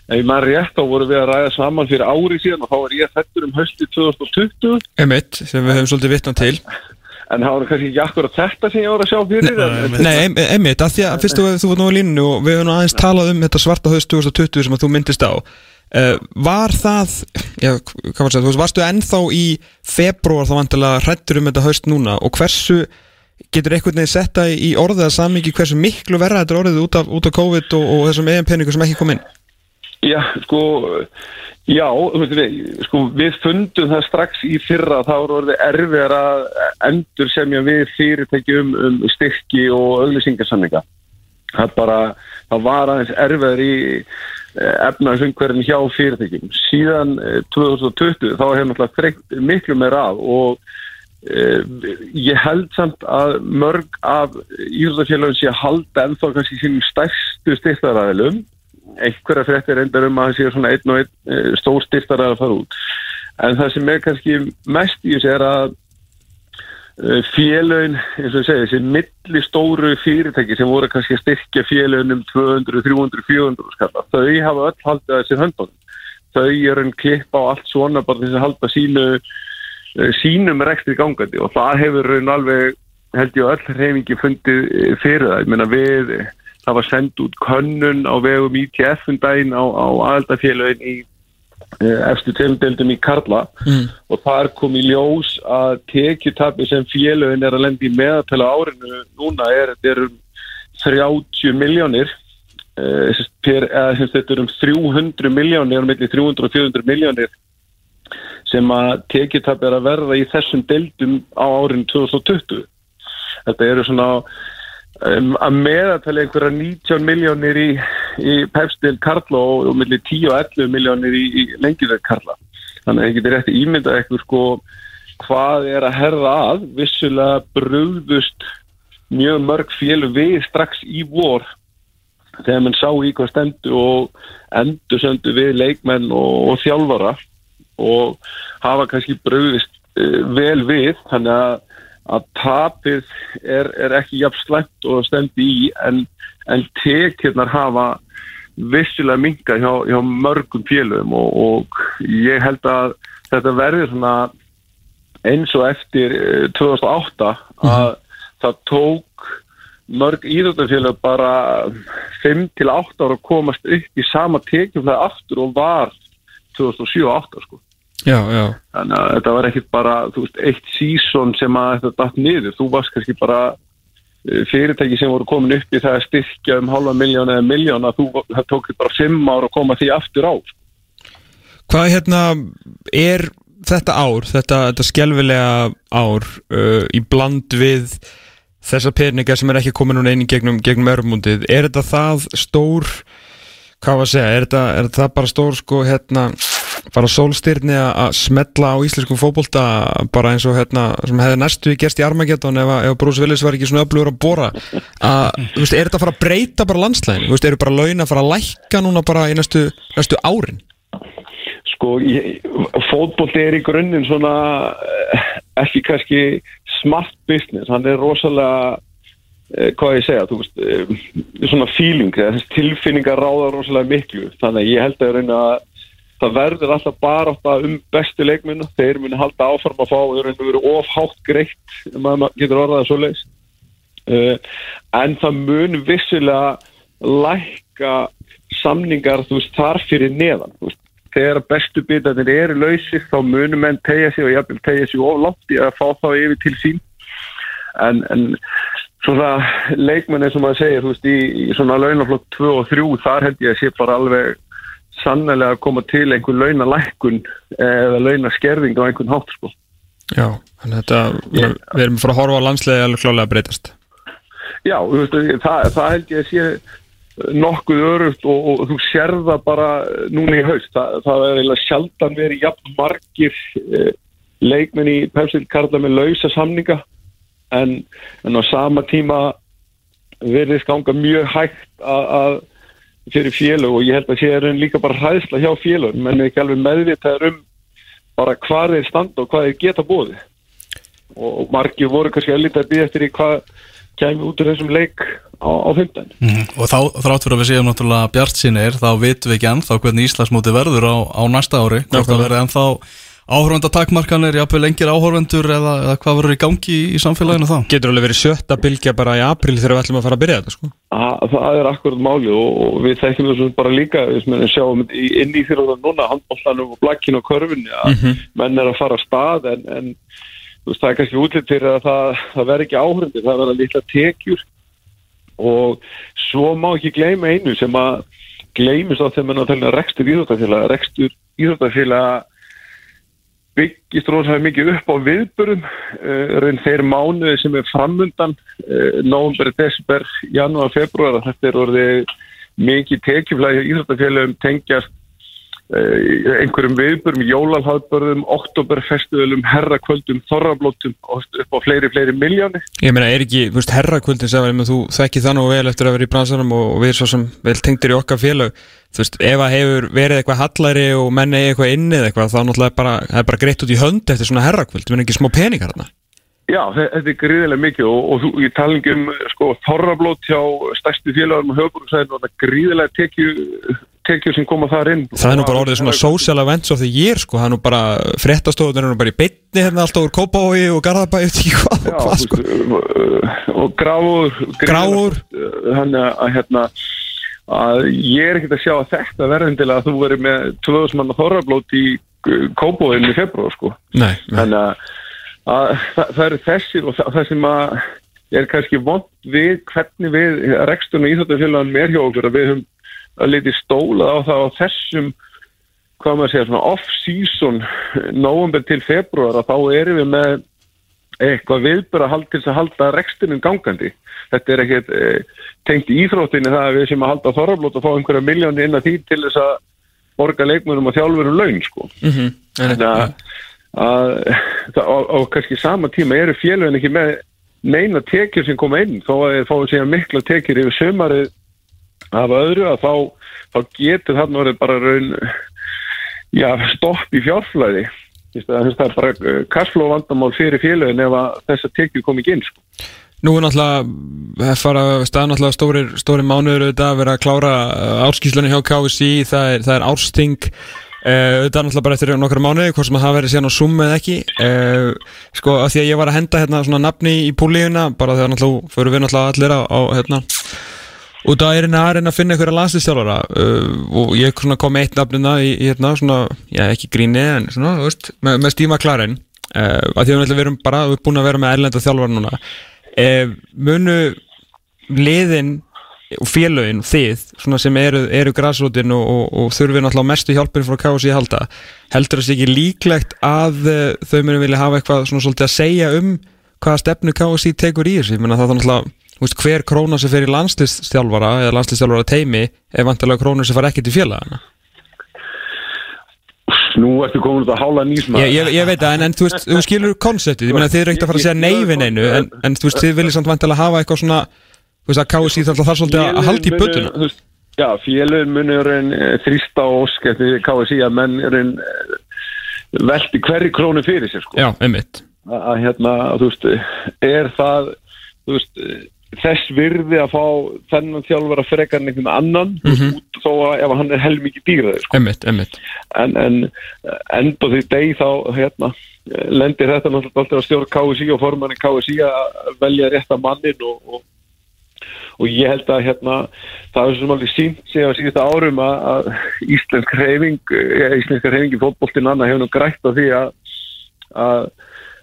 ef ég maður rétt þá voru við að ræða saman fyrir ári síðan og þá var ég þettur um hösti 2020 Emitt, sem við höfum svolítið vitnað til. En það var kannski ekki akkur að þetta sem ég voru að sjá fyrir en, en, Nei, em- Emitt, að því að fyrst þú, þú var nú á línunu og við höfum aðeins talað um þetta svarta haust 2020 sem að þú myndist á. Uh, Var það, já, hvað var það, þú varstu ennþá í februar þá vantilega hrættur um þetta haust núna? Og hversu getur einhvern veginn setta í orðið að samingi hversu miklu verra þetta er orðið út af, út af COVID og, og þessum eigin peningum sem ekki kom inn Já, sko, já, við, sko, við fundum það strax í fyrra það voru orðið erfiðar að endur semja við fyrirtæki um, styrki og auglýsingarsamninga. Það bara, það var aðeins erfiðar í efnaðsumhverfin hjá fyrirtækjum. Síðan eh, 2020 þá hefur náttúrulega freygt miklu meira af og eh, ég held samt að mörg af íþjóðafélagum sé að halda ennþá kannski sínum stærstu styrtaræðilum einhverja fréttir reyndar um að það séu svona einn og einn eh, stór styrtar að fara út en það sem er kannski mest í þessu er að eh, félögin, eins og ég segi, þessi milli stóru fyrirtæki sem voru kannski að styrkja félögin um 200, 300, 400 skalla, þau hafa öll haldið að sér höndbóðum. Þau eru en klippa á allt svona bara þess að halda sínu eh, sínum rekstri gangandi og það hefur raun alveg held ég öll reyfingi fundið fyrir það. Ég meina við það var sendt út könnun á vegum ITF um daginn á, á aðaldafélagin í eh, efstu tegumdeldum í Karla Mm. og þar kom í ljós að tekjutabi sem félagin er að lendi meðatala árinu núna er, er um 30 miljónir eða sem þetta er um 300 miljónir, millir 300 og 400 miljónir sem að tekjutabi er að verða í þessum deildum á árinu 2020 þetta eru svona um, að meðatali einhverja 19 miljónir í, í pepstil Karla og, og millir 10 og 11 miljónir í, í lengjurverð Karla. Þannig að ég geti rétt ímyndað eitthvað sko hvað er að herða að. Vissulega brugðust mjög mörg fél við strax í vor þegar mann sá í hvað stendu og endur sendu við leikmenn og, og þjálfara og hafa kannski brugðist uh, vel við. Þannig að, að tapið er, er ekki jafn slæmt og stendi í en, en tekirnar hafa vissilega minga hjá, hjá mörgum félögum og, og ég held að þetta verður svona eins og eftir eh, 2008 að það tók mörg íðröndafélag bara 5 til 8 ára að komast upp í sama tekjumlega aftur og var 2007-2008 sko. Já, já, Þannig að þetta var ekkit bara, þú veist, eitt sísón sem að þetta datt niður. Þú varst kannski bara eh, fyrirtæki sem voru komin upp í það að styrkja um halva miljón eða miljón að þú, það tók þig bara fimm ár að koma því aftur á. Hvað hérna er þetta ár, þetta, þetta skelvilega ár uh, í bland við þessa peningar sem er ekki komin núna í gegnum, gegnum örmundið, er þetta það stór, hvað var að segja, er þetta, er þetta bara stór sko hérna fara sólstyrni að smetla á íslenskum fótbolta bara eins og hérna sem hefði næstu gerst í Armageddon ef, ef Bruce Willis var ekki svona öflugur að bora. Að, þú veist, er þetta að fara að breyta bara landslæðin, þú veist, eru bara laun að fara að lækka núna bara í næstu, næstu árin? Sko, fótbolti er í grunninn svona eh, ekki kannski smart business, hann er rosalega eh, hvað ég segja, þú veist eh, svona feeling, tilfinningar ráða rosalega miklu, þannig að ég held að það verður alltaf bara um bestu leikminu, þeir muni halda áfram að fá, þeir raun og veru ofhátt greitt, maður getur orðað svo leis uh, en það mun vissilega lækka samningar, þú veist, þar fyrir neðan, veist. Þegar bestu bitarnir eru lausir þá munum menn tegja sig og jafnvel tegja sig of langt í að fá þá yfir til sín. En, en svona leikmenni sem maður segir þú veist í, í svona launaflokk 2 og 3 þar held ég að sé bara alveg sannlega að koma til einhver launalækkun eða launaskerðing á einhvern hátt sko. Já, þannig að þetta, Ég- við erum fara að horfa á landslæði alveg klálega að breytast Já, veist, það, það held ég að sé nokkuð örugt og, og þú sér það bara núna í haust. Það, það er eiginlega sjaldan verið jafn margir eh, leikmenn í Pepsil Karla með lausa samninga en, en á sama tíma verðist ganga mjög hægt að fyrir félög og ég held að sé er líka bara hræðsla hjá félög menn er ekki alveg meðvitaður um bara hvað þeir standa og hvað þeir geta bóði og margir voru kannski að lítið að býða eftir í hvað kæmi út úr þessum leik á, á fymtan. Mm. Og þá, þrátt fyrir að við séum náttúrulega bjart sinir, þá vitum við ekki ennþá hvernig Íslandsmóti verður á, á næsta ári hvort það verður ennþá áhörvenda takmarkanir, jafnvel lengir áhörvendur eða, eða hvað verður í gangi í samfélaginu þá? Getur alveg verið sjötta bylgja bara í april þegar við ætlum að fara að byrja þetta sko? Það, það er akkurat máli og, og við þekkjum þessu bara líka við sjáum í, inn í því að núna handbóllanum og blakkinu og körfunni að menn er að fara að stað en, en veist, það er kannski útlitt fyrir að það, það verður ekki áhörndi, það verður litla tekjur. Og svo má ekki gleyma einu sem að gleymist á þegar mann að tala um rekstur íþróttafélag rekstur íþróttafélag byggist rosalega mikið upp á viðbörum uh, raun þeir mánuði sem er framundan uh, nóvember, desember, janúar, februar þetta er orðið mikið tekjuflæði íþróttafélagum tengjast uh, einhverjum viðbörum jólalháðbörðum, oktoberfestivalum herrakvöldum, þorrablótum og upp á fleiri, fleiri miljóni Ég meina, er ekki, veist, herrakvöldin sem þú þekki það nú vel eftir að vera í bransanum og, og við svo sem vel tengdir í okkar félag þú veist, ef að hefur verið eitthvað hallari og menn eigi eitthvað inni eða eitthvað þá náttúrulega er bara, það er bara greitt út í hönd eftir svona herrakvöld, þú meina ekki smá peningar þarna? Já, þe- þetta er gríðilega mikið og, og þú, ég tala ekki um sko, þorrablót hjá stærstu félagum og höfbúrúsæðin og þetta gríðilega tekju, tekju sem koma þar inn. Það er nú bara orðið svona social events of the year sko, það er nú bara fréttastofunar er nú bara í beinni hérna alltaf úr Kópavogi og Garðabæ, ég veit ekki hvað, Já, hvað þú sko. uh, og gráur Gráur. þannig að hérna að ég er ekkert að sjá að þetta verðin til að þú verið með 2000 manna þorrablót í kópóðinu í februar sko Nei, nei. þannig að, að það, það eru þessir og það, það sem að er kannski vond við hvernig við reksturinn og íþjóttafélagum er hjá okkur að við höfum að liti stólað á það á þessum hvað maður segja, svona off-season november til februar að þá erum við með eitthvað viðbara hald til að halda rekstinum gangandi. Þetta er ekkert e, tengt í íþróttinni það að við sem að halda þorrablót og fá einhverja miljóni inn að því til þess að borga leikmönum og þjálfurum laun sko. Mhm, Þannig að, að það, á, á kannski sama tíma eru félagin ekki með neina tekjur sem koma inn þó að þeir fáið segja mikla tekjur yfir sömarið af öðru að þá, þá getur þarna verið bara raun já, stopp í fjárflæði það er bara kassfló vandamál fyrir félagin ef að þessar tekjur kom ekki inn sko. Nú er náttúrulega það fara stað náttúrulega stóri, stóri mánuður auðvitað að vera að klára árskíslunni hjá KSI, það er, það er ársting auðvitað náttúrulega bara eftir nokkra mánuði, hvort sem að það verið síðan á Zoom eða ekki sko að því að ég var að henda hérna svona nafni í púlíuna bara þegar náttúrulega fyrir við náttúrulega allir á, á hérna út á erina að reyna að finna einhverja landslistjálfara uh, og ég kom eitt nafnina í, í hérna svona, já ekki gríni en svona, þú veist, með, með Stíma Klaren uh, að því að við erum bara, við erum búin að vera með erlenda þjálfara núna. Uh, munu liðin og félögin, þið, svona sem eru, eru græsrótin og, og, og þurfið náttúrulega mestu hjálpin frá KSI að halda heldur það sé ekki líklegt að uh, þau munu vilja hafa eitthvað svona svolítið að segja um hvaða stefnu KSI tekur í þessu, ég menna það er náttúrulega veist, hver króna sem fer í landsliststjálfara eða landsliststjálfara teimi er vantilega krónur sem far ekkert í félagana? Nú ertu komin út að hála nýsma ég, ég, ég veit það, en, en þú veist, þú skilur konseptið, ég meina þið er reynd að fara að segja neifin einu en, en þú veist, þið viljið samt vantilega hafa eitthvað svona þú veist, að KSI þarf þar svolítið að halda í veist, Já, félögin munur en þrýsta ósk eftir KSI að menn er en velti hverri krónu fyrir sér sko. Já, einmitt. Að að, hérna, þú veist, er það þú veist, þess virði að fá þennan þjálfara frekar en einhvern annan Mhm. út þó að ef hann er helmikið dýraði sko. En, en enda því deg þá hérna, lendir þetta náttúrulega alltaf að stjórn KSI og formanni KSI að velja rétta mannin og, og, og ég held að hérna, það er sem alveg sínt á síðasta árum að, að íslensk hreyfing eh, íslenska hreyfing í fótboltin annað hefur nú grætt á því að, að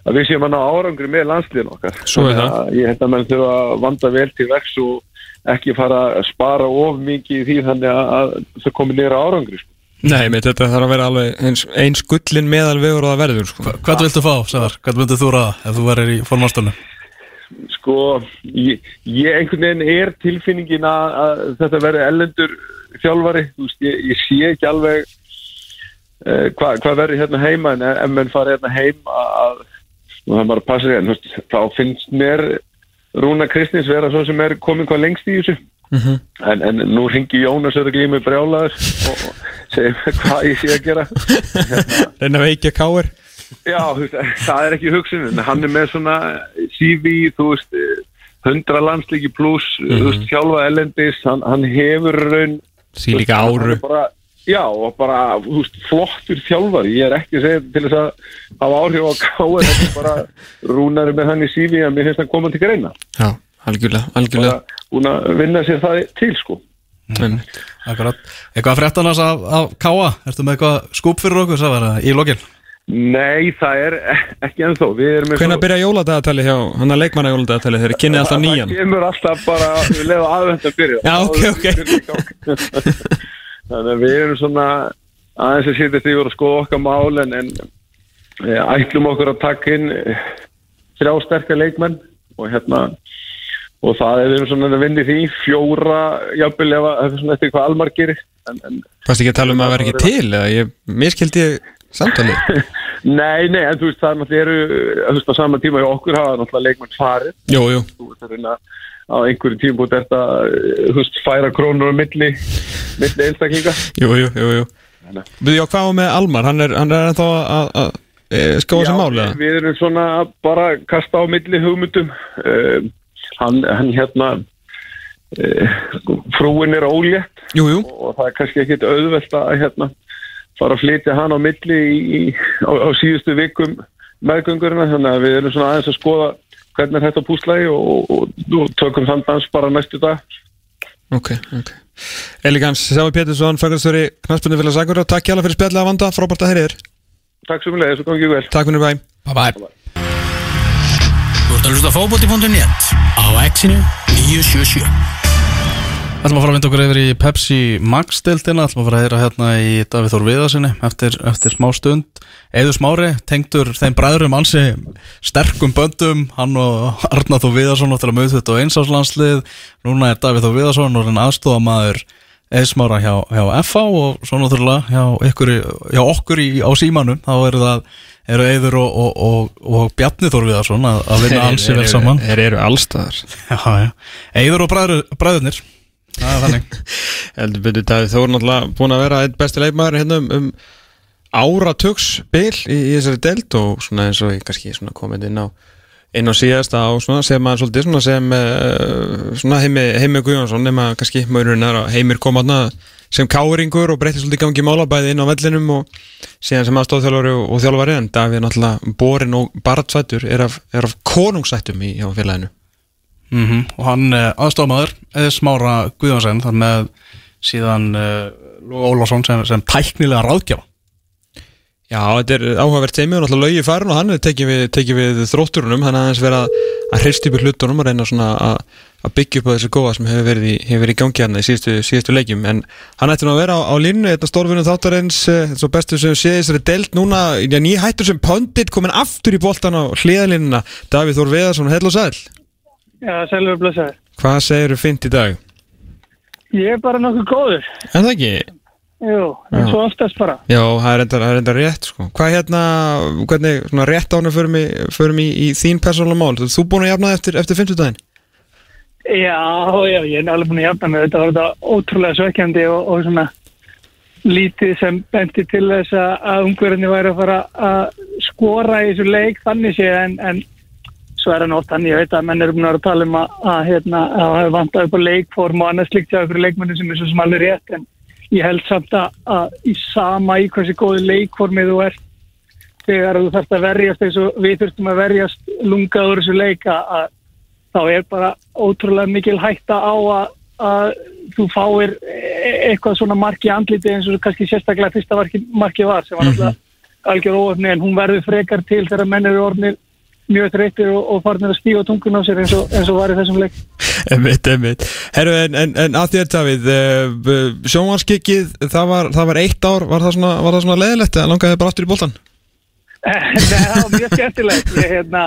að við séum að ná árangri með landsliðin okkar er það. ég held að menn þurfa að vanda vel til vex og ekki fara að spara of mikið í því þannig að, að þau komi nýra árangri sko. Nei, einmitt, þetta þarf að vera alveg eins, eins gullin meðal vegur og það verður sko. Hvað viltu fá, Sævar? Hvað viltu þú ræða ef þú verður í formálstölu? sko, ég, ég einhvern veginn er tilfinningin að, að þetta verði ellendur þjálfari, þú veist, ég, ég sé ekki alveg uh, hvað hva verður hérna heima en ef menn fara hérna heim að, nú það er bara að passa hérna, þá finnst mér Rúna Kristins vera svo sem er komin hvað lengst í þessu. Mhm. en, en nú ringi Jónas öðru glími brjálaður og, og segir mér hvað ég sé að gera. Reyna að veikja káir Já, veist, það er ekki hugsunin hann er með svona CV þú veist, 100 landslíki pluss, þú veist, hjálfa ellendis hann, hann hefur raun Sí líka þú veist, hann áru. bara, Já, og bara, veist, flottur þjálfari ég er ekki að segja til þess að hafa áhrif á þetta er bara rúnari með hann í CV að mér finnst hann koma til greina Já, algjörlega, algjörlega bara búin að vinna sér það til, sko. Akkurat. Eitthvað að frétta annars af, af Káa? Ertu með eitthvað skúp fyrir okkur, eða í lokin? Nei, það er ekki ennþá Við erum með Hvenær byrja jóladagatali hjá hann að leikmanna jóladagatali þegar kynnið alltaf nýjan Það kemur alltaf bara við lefa aðvend að byrja Já, ok, ok. Þannig að við erum svona aðeins að sitja því að skoða okkar mál en, en e, ætlum okkur að taka inn eh, þrjá sterkar leikmenn og hérna og það er við svona að vinna í því. Fjóra, jafnvel að er svona eftir hvað Almar gerir. Fast ekki að tala um að vera ekki til eða ég miskildi samtalið? Nei, nei, en þú veist það er náttúrulega eru, þú veist á sama tíma hjá okkur hafa náttúrulega leikmenn farið. Jú, jú, að á einhverju tímpúti þetta, þú veist, færa krónur á milli, milli einstaklinga? Jú, jú, jú, jú. Við já, hvað var með Almar? Hann er, hann er ennþá að- að skóa sem máli við, við erum svona að bara kasta á milli hugmyndum. Uh, hann, hann hérna uh, frúin er ólétt. Jú, jú, og það er kannski ekkit auðvelt að hérna fara að flytja hann á milli í, í, á, á síðustu vikum meðgöngurina, þannig að við erum svona aðeins að skoða hvernig er þetta púslægi og, og, og tökum þann dans bara næstu dag. Ok, ok. Elegans, Sjávi Pétursson, faggastöri Knastbunni Félags Akurá, takk hjá fyrir spjallið að vanda. Frábært að heyrir, Takk sem við leiðis og gangið vel. Takk fyrir bæ. Bye bye. Þú ert að hlusta á fótbolti.net á exinu 977 ætlum að fara að vinda okkur yfir í Pepsi Max-deltina ætlum að fara að heyra hérna í Davíð Þór Viðarsinni eftir, eftir smá stund. Eður Smári, tengdur þeim bræðurum ansi sterkum böndum. Hann og Arnar Þór Viðarsson áttur að möðu þetta á einsáslandslið núna er Davíð Þór Viðarsson og hann aðstofamaður Eður Smára hjá, hjá FA og svo náttúrulega hjá, ykkur, í- hjá okkur í, á símanum. Þá eru það eru Eður og, og, og, og Bjarni Þór Viðarsson að, að vinna ansi vel saman. Þeir eru allstaðar. Eður og bræður, bræðurnir Það er þannig. Heldur betur Davíð Þór náttúrulega búin að vera einn besti leikmaður hérna um, um áratugsbil í, í þessari deild og svona eins og ég kannski komið inn á inn á síðasta á svona sem maður svolítið svona sem uh, svona heimi, heimi Guðjónsson nema kannski maurinn er að heimir kom aðna sem káringur og breytti svolítið gangi mála bæði inn á vellinum og síðan sem aðstofþjálfari og, og þjálfari en Davíð náttúrulega borin og barðsættur er af, er af konungsættum í félaginu mm og hann uh, aðstofmaður eða smára Guðjónsson þar með síðan uh, Lóa Ólafsson sem, sem tæknilega ráðgjafa. Já, þetta er áhugavert teimi og náttúrulega laugi farin og hann tekið við, tekið við þrótturunum. Hann er aðeins verið að, að hrist upp í hlutunum og reyna svona að, að byggja upp á þessu góða sem hefur verið í, hefur verið í gangi hérna í síðustu, síðustu leikjum. En hann ætti nú að vera á, á línu þetta stórfunum þáttarins, eh, svo bestu sem séð þessari delt núna, já, ný hættur sem pöndit komin aftur í boltan á hliðalínuna Davíð Þór Veðarsson, hell og sæl Já, sælur blessaður. Hvað segir þú fint í dag? Ég er bara nokkuð góður. En það ekki? Jú, en svo oftast bara. Já, það er enda, það er enda rétt sko. Hvað hérna, hvernig svona rétt ánum förum í, förum í, í þín persónulega mál Þú búin að jafna það eftir, eftir 50 daginn? Já, já, ég er alveg búin að jafna mig. Þetta var þetta ótrúlega svekkjandi og, og svona lítið sem benti til þess að, ungverðinni væri að fara að skora í þessu leik þannig sé en, en svo er hann oft hann, ég veit að menn eru búin að vera að tala um að, að, hérna, að það hefur vantað upp á leikform og annað slikt hjá ykkur leikmenni sem er svo sem alveg rétt en ég held samt að, að í sama í hversi góði leikformið þú ert þegar þú þarfst að verjast eins og við þurftum að verjast lungaður þessu leika að þá er bara ótrúlega mikil hætta á að, að þú fáir e- eitthvað svona marki andliti eins og kannski sérstaklega fyrsta marki, var sem var alltaf algjör óöfni en hún verður frekar til þegar menn eru orðnir mjög þreyttir og, og farnir að stífa tungun á sér eins og, eins og var í þessum leik. Emmitt, emmitt Herru, en, en, en að þér Davíð uh, sjónvarskikkið, það var, það var eitt ár var það svona, var það svona leðilegt að langaði bara aftur í boltan? Nei, það var mjög skemmtilegt ég, hérna,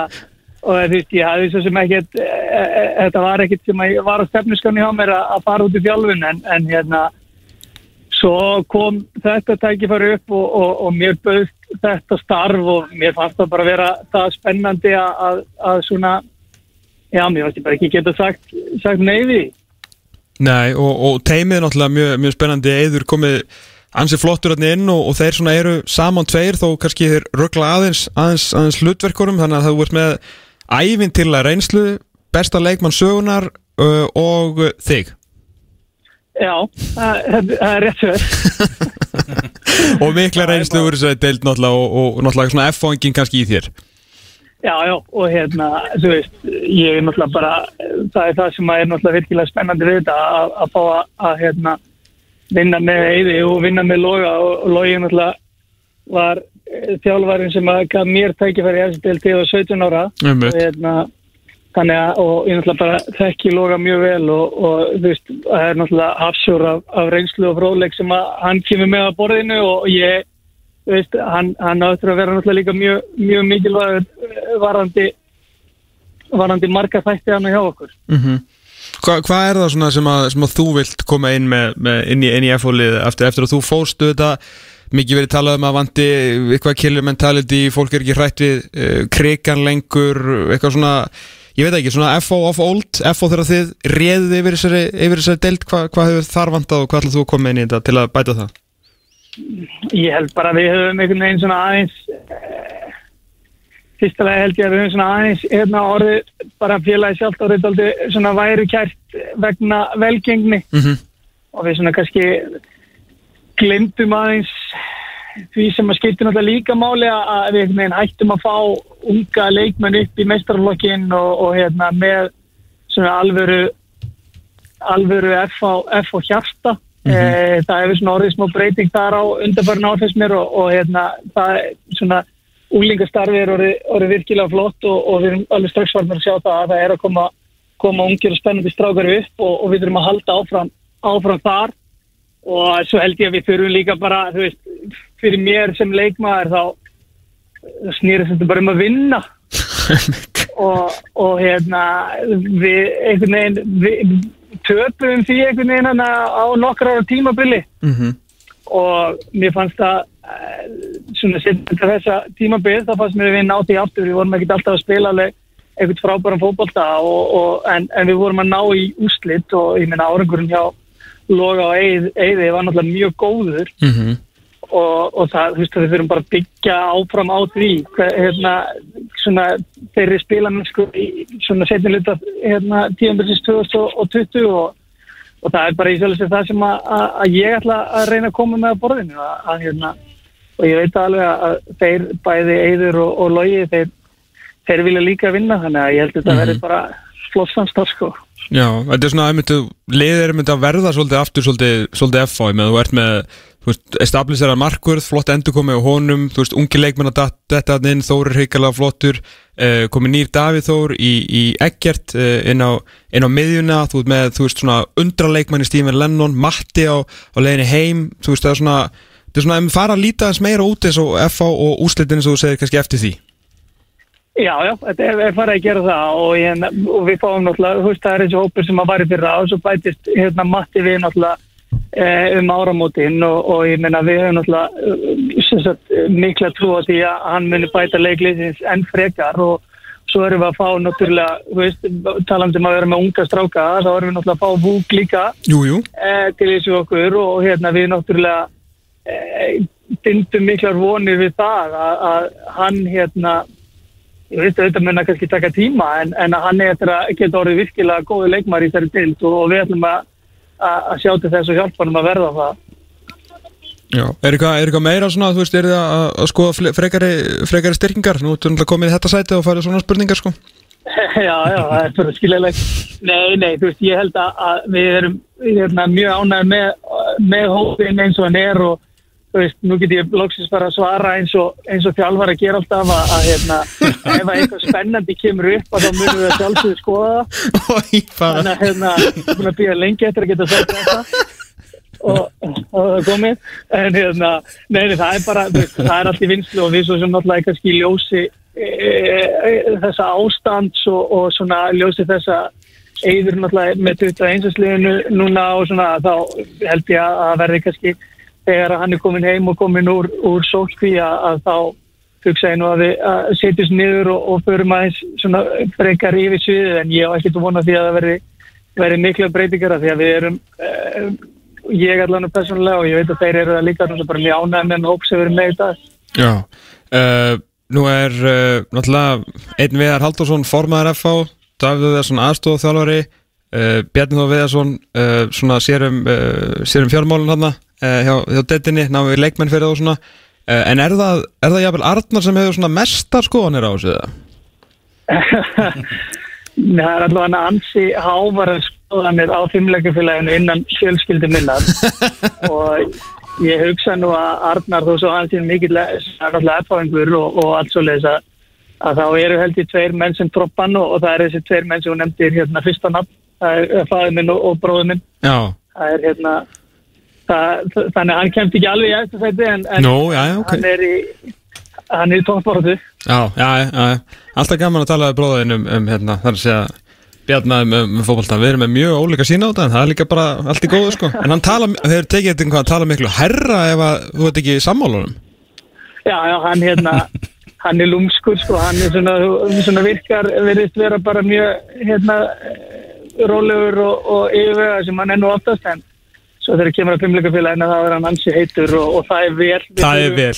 og þú veist, ég hafði svo sem ekkert e, e, þetta var ekkert sem að ég var á stefnuskanni hjá mér að, fara út í þjálfun en, en hérna svo kom þetta tækifæri upp og, og, og mér bauðst þetta starf og mér fannst það bara vera það spennandi að, að, að svona já, mér fannst ég bara ekki geta sagt, sagt neyði Nei, og, og teimið er náttúrulega mjög, mjög spennandi. Eður komið ansi flottur hérna inn og, þeir svona eru saman tveir þó kannski þeir ruggla aðeins, aðeins, aðeins hlutverkurum þannig að það voru með ævintilega reynslu besta leikmann sögunar uh, og þig Já, það, er rétt fyrir og mikla reynslu úr þess að deild náttúrulega og, og náttúrulega svona F-fóngin kannski í þér. Já, já, og hérna, þú veist, ég er náttúrulega bara, það er það sem er náttúrulega virkilega spennandi við þetta að, að fá að, að hérna, vinna með Eyði og vinna með Loga og, og Logi náttúrulega var eh, þjálfarinn sem að gaf mér tækifæri í þessu til til 17 ára. Einmitt. og hérna, þannig að, og ég náttúrulega bara þekki Loga mjög vel og, og þú veist, það er náttúrulega hafsjór af, af reynslu og fróðleik sem að hann kemur með að borðinu og ég þú veist, hann, hann áttur að vera náttúrulega líka mjög, mjög mikilvægur eh, varandi varandi marga þætti hann hjá okkur. Mm Hva, Hvað er það svona sem að, sem að þú vilt koma inn með, með inn í, í F-fólið eftir, eftir að þú fóstu þetta mikið verið talað um að vanti eitthvað killer mentality, fólk er ekki hrætt við uh, krigan lengur eitthvað svona, ég veit ekki, svona FO of old, FO þegar þið réðið yfir þessari, yfir þessari deild, hva, hvað hefur þar vantað og hvað ætlað þú að koma inn í þetta til að bæta það? ég held bara að við höfum einhvern veginn svona aðeins eh, fyrsta lega held ég að við höfum svona aðeins hérna orðið bara félagi sjálft orðið aldrei svona væri kært vegna velgengni Mm -hmm. og við svona kannski glemdum aðeins því sem að skipti náttúrulega líka máli að við veginn hættum að fá unga leikmenn upp í meistarflokkin og, og hérna með svona alvöru alvöru F á, F á hjarta. E, það hefur svona orðið smá breyting þar á undarfærin áfins mér og, og hérna það er svona úlingastarfi er orðið, orðið virkilega flott og, og við erum alveg strax varnir að sjá það að það er að koma, koma ungir og spennandi strákar upp og, og við erum að halda áfram áfram þar og svo held ég að við þurfum líka bara, þú veist, fyrir mér sem leikmaður þá snýrist þetta bara um að vinna. Og, og hérna við einhvern veginn við töpum því einhvern veginn hana á nokkra ára tímabili. Mhm. og mér fannst það eh, svona setjum til þessa tímabil þá fannst mér að við nátt í aftur. Við vorum ekkert alltaf að spila alveg fótbolta og, og, en, en við vorum að ná í úslit og ég meina árangurinn hjá Loga og Eið, Eiði var náttúrulega mjög góður. Mhm. og, og það, þú veist, við þurfum bara að byggja áfram á því hver, hérna, svona þeirri spilamennsku í svona setni luta hérna, tíðanbilsins 2020 og, og það er bara í sjálfsveit það sem að, að, ég ætla að reyna að koma með að borðinu að, að, hérna, og ég veit alveg að þeir bæði Eiður og, og Logi þeir, þeir vilja líka vinna þannig að ég held að þetta verði bara flott samstaf sko Já, þetta er svona einmitt, liðið er einmitt að verða svolítið aftur svolítið, svolítið FH með. Þú ert með, þú veist, establisera markvörð flott endurkomi á honum, þú veist, ungi leikmenn að detta hann inn, Þór er heikalega flottur uh, komið nýr Davíð Þór í, í Eggert uh, inn, á, á miðjuna, þú veist, með, þú veist, svona undra leikmenn í Stífin Lennon, Matti á, á leiðinni heim, þú veist, það er svona þetta er svona, ef við fara að líta þess meira út eins og FH og úslitin eins og þú segir kannski eftir því Já, já, þetta er, er farið að gera það og, ég, og við fáum náttúrulega, þú veist, það er þessi hópur sem að var í fyrra og svo bætist hérna Matti við náttúrulega eh, um áramótin og, og ég meina við höfum náttúrulega sagt, mikla trú á því að hann muni bæta leikliðsins enn frekar og svo erum við að fá náttúrulega, þú veist, talandi um að vera með unga stráka, þá erum við náttúrulega að fá vúk líka Jú, jú. eh, til þessu okkur og hérna við náttúrulega eh, bindum miklar vonir við það að, að hann hérna ég veist að þetta mun að kannski taka tíma en, en hann er eftir að geta orðið virkilega góði leikmar í þessari dild og, og við ætlum að, að, sjá til þess og hjálpa hann að verða það Já, er eitthvað, er meira svona, þú veist, er það að, að skoða frekari, frekari styrkingar? Nú ertu náttúrulega komið í þetta sæti og farið svona spurningar, sko. já, já, það er bara skiljalegt Nei, nei, þú veist, ég held að, að við erum hérna, mjög ánægð með, með hópin eins og hann er og veist, nú get ég loksins bara að svara eins og, eins og þjálfar að gera alltaf að, að hérna, ef að eitthvað spennandi kemur upp að þá munum við að sjálfsögðu skoða þannig að hérna, ég er búin að býja lengi eftir að geta sagt þetta. Og, og það komið. En hérna, neini það er bara veist, það er allt í vinslu og við svo sem náttúrulega kannski ljósi e, e, þessa ástands og, og svona ljósi þessa eður náttúrulega með 21. sliðinu núna og svona þá held ég að verði kannski þegar að hann er komin heim og komin úr, úr sótkví að, að þá hugsa ég nú að við að setjast niður og, og förum aðeins svona frekar yfir sviðið en ég á ekkert að vona því að það verði, verði mikla breytingar af því að við erum uh, ég allan persónulega og ég veit að þeir eru það líka náttúrulega bara mjög ánægð með hóp sem við erum með í dag. Já, uh, nú er uh, náttúrulega einn Viðar Halldórsson formaður FH, Davíð Viðarsson aðstofþjálfari, uh, Bjarni Þó Viðarsson svona sérum, sérum fjármálun hann uh, hjá, hjá dettinni, náðu leikmenn fyrir þá svona, uh, en er það, er það jafnvel Arnar sem hefur svona mestar skoðanir á þessu það? það er allavega ansi hávarar skoðanir á fimmleikafélaginu innan fjölskyldi minnar. Og ég hugsa nú að Arnar þó svo hann sé mikill náttúrulega erfáingur og, og allt svo leis að, að þá eru held ég tveir menn sem troppan og, og það er þessi tveir menn sem hún nefndir hérna fyrsta nafn, það er fæður minn og, og bróður minn. Já, það er hérna þannig að hann kemst ekki alveg í eftir sæti en, en Nú, já, já, ok. hann er í hann er í tónsportu já, já, já, já. alltaf gaman að tala við bróðin um, um hérna, þar að segja Bjarni um, um, um fótbolta, við erum með mjög ólíka sína á þetta en það er líka bara allt í góðu sko. En hann tala, þeir tekið þetta hvað að tala miklu herra ef að þú ert ekki í sammálunum Já, já, hann hérna hann er lúmskur, sko, hann er svona, svona virkar, verðist vera bara mjög hérna rólegur og, og yfirvega sem hann er nú oftast en svo þegar kemur að fimmleikafélagina þá er hann ansi heitur og, og það er vel. Það er vel.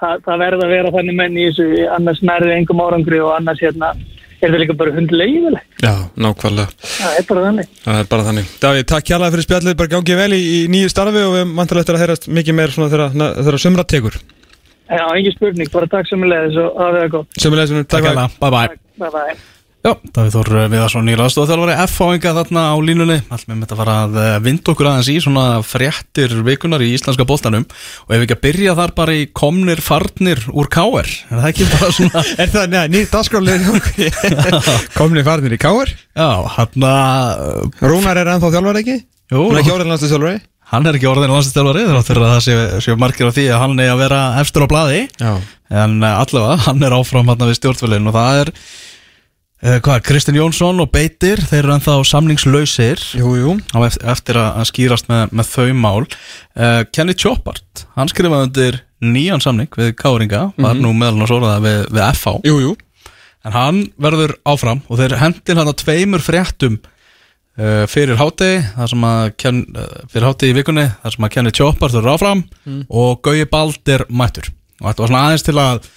Það, það verða að vera þannig menn í þessu annars nærið engum árangri og annars hérna er það líka bara hundleiðilegt Já, nákvæmlega. Það er bara þannig. Það er bara þannig. Davíð, takk kjærlega fyrir spjallið, bara gangið vel í, í nýju starfi og við vantar eftir að heyrast mikið meir svona þegar, sumra tekur. Já, engin spurning, bara takk sem leiðis og hafa það gott. Sumulegis, takk Takk fyrir hella, bye bye Bye bye Já, Davíð Þór Viðarsson í laðstofþjálfari F-fáinga þarna á línunni. Allt með þetta fara að eh, vinda okkur aðeins í svona fréttir vikunar í íslenska boltanum. Og ef við ekki að byrja þar bara í komnir farnir úr káer er það ekki bara svona Er það, nýtt dagskrálega Komni farnir í káar Já, hann að Rúnar er ennþá þjálfar ekki? Jú, Hún er ekki orðin landslýstjálfari hann er ekki orðin landslistjálfari þrátt fyrir að það sé, sé margir á því að hann er að vera efstur á blaði. Já. En allavega, hann er áfram hann við stjórnvölin og það er hvað, Kristinn Jónsson og Beitir þeir eru ennþá samningslausir Jú, jú. eftir að skýrast með, með þau mál. Uh, Kenny Choppart, hann skrifaði undir nýjan samning við Káringa var nú meðal hann svoraða við, við FH Jú, jú. En hann verður áfram og þeir hendin hann að tveimur fréttum uh, fyrir hátegi þar sem að ken, uh, fyrir hátegi í vikunni þar sem að Kenny Choppart verður áfram og Gauji Bald er mættur. Og þetta var svona aðeins til að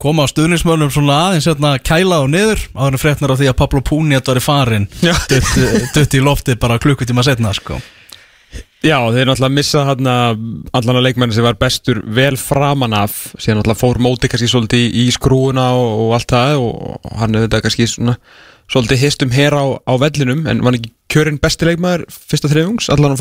koma á stuðnismönnum svona aðeins hérna kæla og niður. Áður en fréttnar á því að Pablo Puniet var í farin dutt, í lofti bara klukkutíma setna sko. Já, þeir náttúrulega missa hann allan að leikmenni sem var bestur vel framan af. Síðan náttúrulega fór móti kannski svolítið í skrúuna og, og allt það og hann hefði þetta kannski svona svolítið histum hér á, á vellinum en var ekki kjörinn besti leikmaður fyrsta þriðungs allan á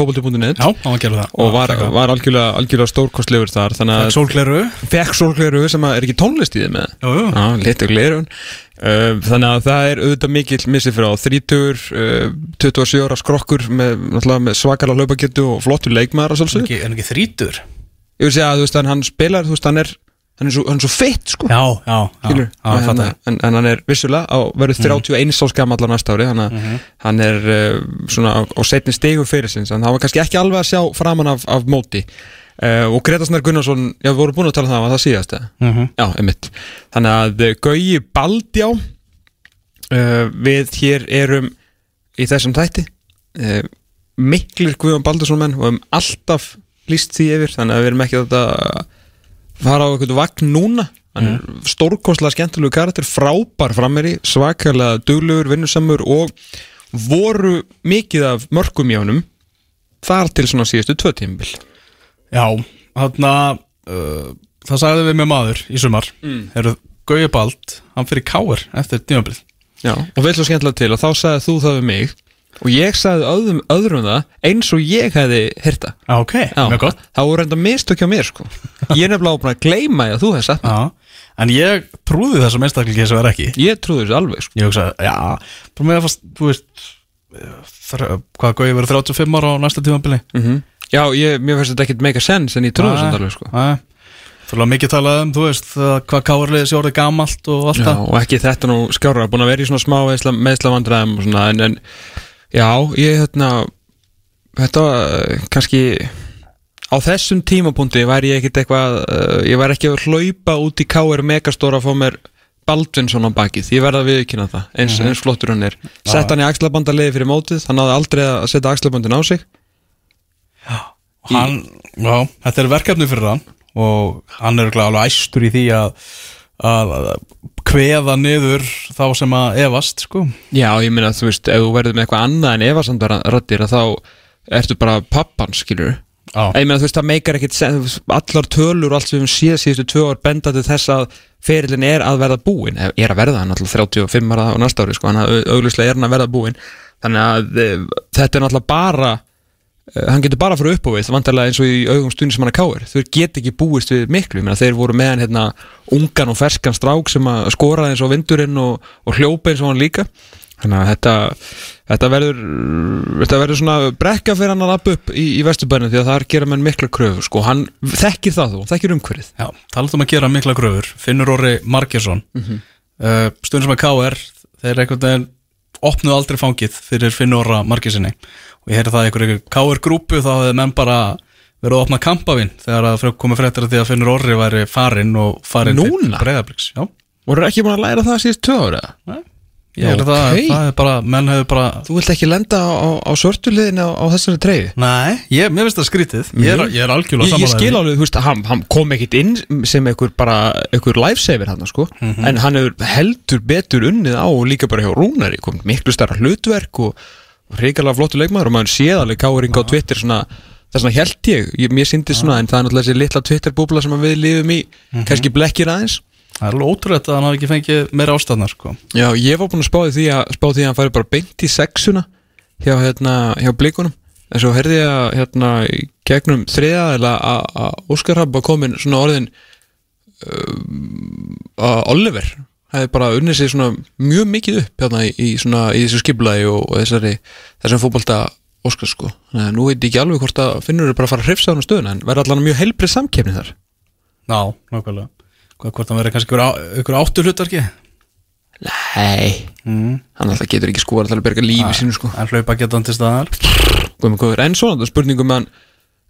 það. Og var, var algjörlega, algjörlega stórkostlegur þar að Sólgleru fekk sólgleru sem er ekki tónlist í þið með. Já, litur glerun uh, Þannig að það er auðvitað mikill missi fyrir á 30, uh, 27 ára skrokkur með, með svakalega hlaupagetu og flottur leikmaður að En ekki, en ekki þrítur Ég vil segja að veist, hann spilar, þú veist, hann er hann er svo, hann er svo feitt, sko. Já, já, já, já, en, en, en hann er vissulega á, verður 31 mm. skammallar næsta ári hann, hann er uh, svona á, á setni stegum fyrir sinns en það var kannski ekki alveg að sjá framan af, af móti. Uh, og Greta Snær Gunnarsson já, við vorum búin að tala um það, var það síðast eða? Mhm. Já, einmitt. Þannig að uh, Gauji Baldjá uh, Við hér erum í þessum þætti. Miklir Guðjón Baldursson menn og um alltaf líst því yfir Þannig að við erum ekki þetta fara á eitthvað vagn núna. Hann er stórkostlega skemmtilegu karakter Frábær frammeri, svakalega duglegur, vinnusamur og voru mikið af mörgum í honum þar til svona síðustu tvö tímabil. Já, hann uh, það sagði við með maður í sumar. Mm. Eru Gauja Bald, hann fyrir káir eftir tímabil Já, og vel svo skemmtilega til og þá sagði þú það við mig og ég sagði öðrum, öðrum það eins og ég hefði hýrta Já, ok, mjög gott. Það voru enda mistök hjá mér sko. Ég er nefnilega búin að gleyma að þú hefði sagt mér. Já, en ég trúði þessum einstaklingi sem er ekki. Ég trúði þessu alveg sko. Ég hugsaði, já, bara með að fast, þú veist Hvað Gauja verið 35 ára á næsta tímabili? Mm Já, ég, mér finnst þetta ekkert make a sense en ég trúði þessu alveg sko. Nei, Þú veist mikið talað um, þú veist, hvað káarliðið sé orðið gamalt og allt Já, það. og ekki þetta nú skjára búin að vera í svona smá meðsla, meðsla vandræðum og svona en, en já, ég hérna þetta eh, kannski á þessum tímapunkti væri ég ekkert eitthvað uh, ég væri ekki að hlaupa út í KR Megastóra að fá mér Baldvinsson á bakið, ég verða að viðkynna það eins, eins flottur hann er. Sett hann í axlabandaliði fyrir mótið, hann náði aldrei að setja axlabandin á sig. Hann, já, þetta er verkefni fyrir hann og hann er alveg æstur í því að, að, að kveða niður þá sem að efast sko. Já, ég meina þú veist, ef þú verður með eitthvað annað en efasamdaraddir þá ertu bara pappan, skilur Já. Ég meina þú veist, það meikar ekkit allar tölur og allt sem við séð síðustu tvö ár benda til þess að ferilin er að verða búin Eh, er að verða hann alltaf 35 ára á næsta ári sko, hann að auglustlega er hann að verða búin þannig að e, þetta er náttúrulega bara hann getur bara að fara upp á við vantarlega eins og í augum stundin sem hann er káir þau get ekki búist við miklu, ég meina þeir voru með hann hérna ungan og ferskan strák sem að skora eins og vindurinn og, og hljópa eins og hann líka. Þannig að þetta, þetta verður þetta verður svona brekka fyrir hann að lappa upp í, í vesturbænum því að það er gera menn mikla kröfur sko, hann þekkir það þú, þekkir umhverfið. Já, talað um að gera mikla gröfur Finnur Orri Margesson mm -hmm. uh, stundum sem að KR þeir opnuðu aldrei fangið fyrir Finnur Orra Margesinni og ég heyri það í einhverju KR grúpu þá hefði menn bara verið að opna kampavinn þegar að komið fréttir að því að Finnur Orri væri farinn og farinn Núna? Breiðabliks Já, voru ekki búin að læra það síðust tvö ára ég heyri það, ok. það er bara, menn hefur bara þú vilt ekki lenda á, á, á svörtuliðin á, á þessari treyju? Nei, ég, mér finnst það skrítið. Ég er, ég er algjörlega ég, ég sammála skil alveg, þú veist, hann, hann kom ekkit inn sem einhver bara, einhver lifesaver hann sko, en hann hefur heldur betur unnið á og líka bara hjá Rúnari kom miklu starra hlutverk og, reikalega flottu leikmaður og maður séð alveg káring á Twitter svona, það er svona held ég, ég mér syndi svona, en það er náttúrulega þessi litla Twitter búbla sem við lifum í, kannski blekkir aðeins. Það er alveg ótrúlega að hann hafi ekki fengið meira ástæðnar sko. Já, ég var búin að spá því að, spá því að hann færi bara beint í sexuna hjá, hérna, hjá blikunum. En svo herði ég að hérna, gegnum þriða eða að Óskar Rapp var komin svona orðin um, að Oliver hefði bara unnið sig svona mjög mikið upp hérna, í, svona, í þessu skipulagi og, og þessari, þessum fótbolta Óskar sko. Þannig að nú veit ég ekki alveg hvort að finnur bara að fara að hrifsa hann á stöðuna en verður allan mjög heilbrið samkefni þar? Já, nákvæmlega. Hvort hann verið kannski ykkur, á- ykkur áttur hlutverki? Nei, mm. hann alltaf getur ekki sko að tala að berga lífi sínu sko. En hlaupa geta hann til staðar. En svona, það er spurningum hann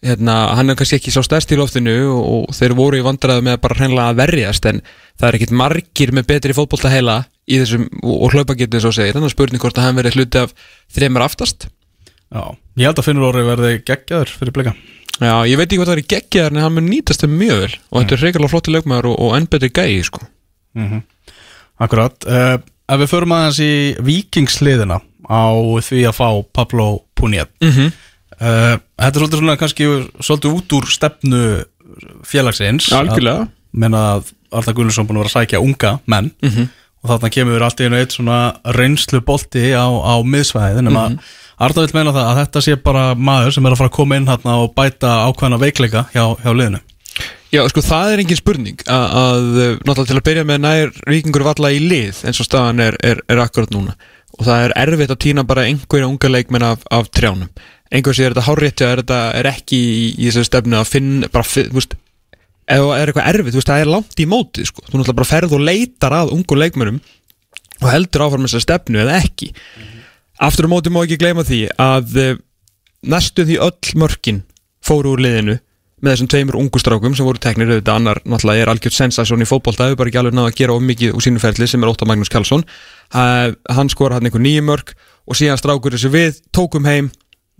hérna, hann er kannski ekki sá stærst í loftinu og, þeir voru í vandræðu með að bara hreinlega að verjast en það er ekkit margir með betri fótbolta heila í þessum og, og hlaupagetu eins og segir, þannig að spurning hvort að hann verið hluti af þreymur aftast? Já, ég held að Finnur Orri verði geggjaður fyrir blika. Já, ég veit ekki hvað það er í geggjaðar en hann mun nýtast þeim mjög vel. Og þetta er reyngarlega flotti leikmaður og, og enn betri gæi sko. mm Akkurat. Uh, Ef við förum aðeins í vikingsliðina á því að fá Pablo Puniet. Mm -hmm. Uh, Þetta er svolítið svona kannski svolítið út úr stefnu félagsins Algjörlega. Menna að Arda Gullarsson búin að vera að sækja unga menn Mhm. og þarna kemur við allt í einu eitt svona reynslu bolti á, á miðsvæðin nema mm Mhm. Arda vil meina það að þetta sé bara maður sem er að fara að koma inn hérna og bæta ákveðna veikleika hjá, hjá liðinu Já, sko, það er engin spurning að, að náttúrulega til að byrja með nær vikingur valla í lið eins og staðan er, er, er akkurat núna og það er erfitt að týna bara einhverja unga leikmenn af, af trjánum einhver sé er þetta hárétti að þetta er ekki í, í þessu stefnu að finna bara, þú veist, það er eitthvað erfitt þú veist, það er langt í mótið, sko. Þú náttúrulega bara ferð og leitar að ungu leikmennum og heldur áfram þessa stefnu eða ekki. Aftur á móti má ekki gleyma því að uh, næstu því öll mörkin fóru úr liðinu með þessum tveimur ungu strákum sem voru teknir. Auðvitað annar náttúrulega er algjört sensasjón í fótbolta hefur bara ekki alveg náða að gera of mikið úr sínu ferli sem er Óttar Magnús Karlsson. Uh, hann skora hann einhver nýju mörk og síðan strákur þessu við, tókum heim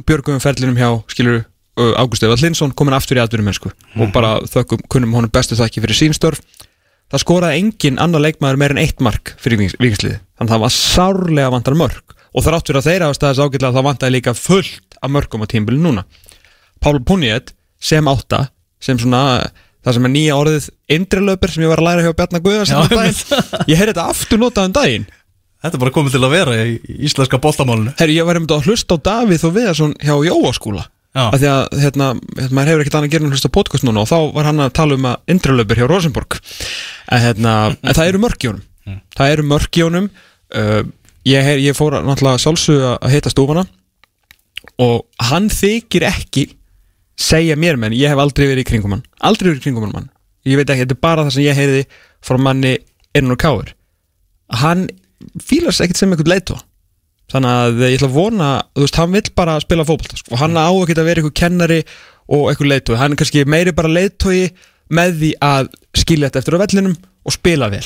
björgum ferlinum hjá, skilur Ágúst Efa Linsson, komin aftur í atvinnum mennsku og bara þökkum, kunnum honum bestu þakki fyrir sínstörf það skoraði engin annar leikmaður meir en eitt mark fyrir vikingsliði þannig að það var sárlega vantar mörk. Og þrátt fyrir að þeirra hafa staðis ágætlega þá vantaði líka fullt af mörkum á tímbilin núna. Pál Puniet sem átta sem svona það sem er nýja orðið indrilöpur sem ég var að læra hjá Bjarnar Guðars Já, um ég heyrði þetta aftur notað um daginn Þetta er bara komið til að vera í íslenska boltamálinu. Herri, ég var einmitt að hlusta á Davíð og Viðarsson hjá Jóaskúla af því að hérna, hérna, maður hefur ekkert annað að gera en hlusta podcast núna og þá var hann að tala um að indrelöpur hjá Rosenborg. En, hérna, en það eru í honum. Það eru honum. Uh, ég, ég fór náttúrulega sjálfsög að heita stúfana og hann þykir ekki segja mér menn, ég hef aldrei verið í kringum hann. Aldrei verið í kringum hann mann. Ég veit ekki, þetta er bara það sem ég heyriði frá manni og káir hann fílast ekkert sem einhvern leitu þannig að ég ætla að vona þú veist, hann vill bara spila fótbolta sko. og hann á að vera einhver kennari og einhver leitu hann er kannski meiri bara leitói með því að skilja þetta eftir á vellinum og spila vel.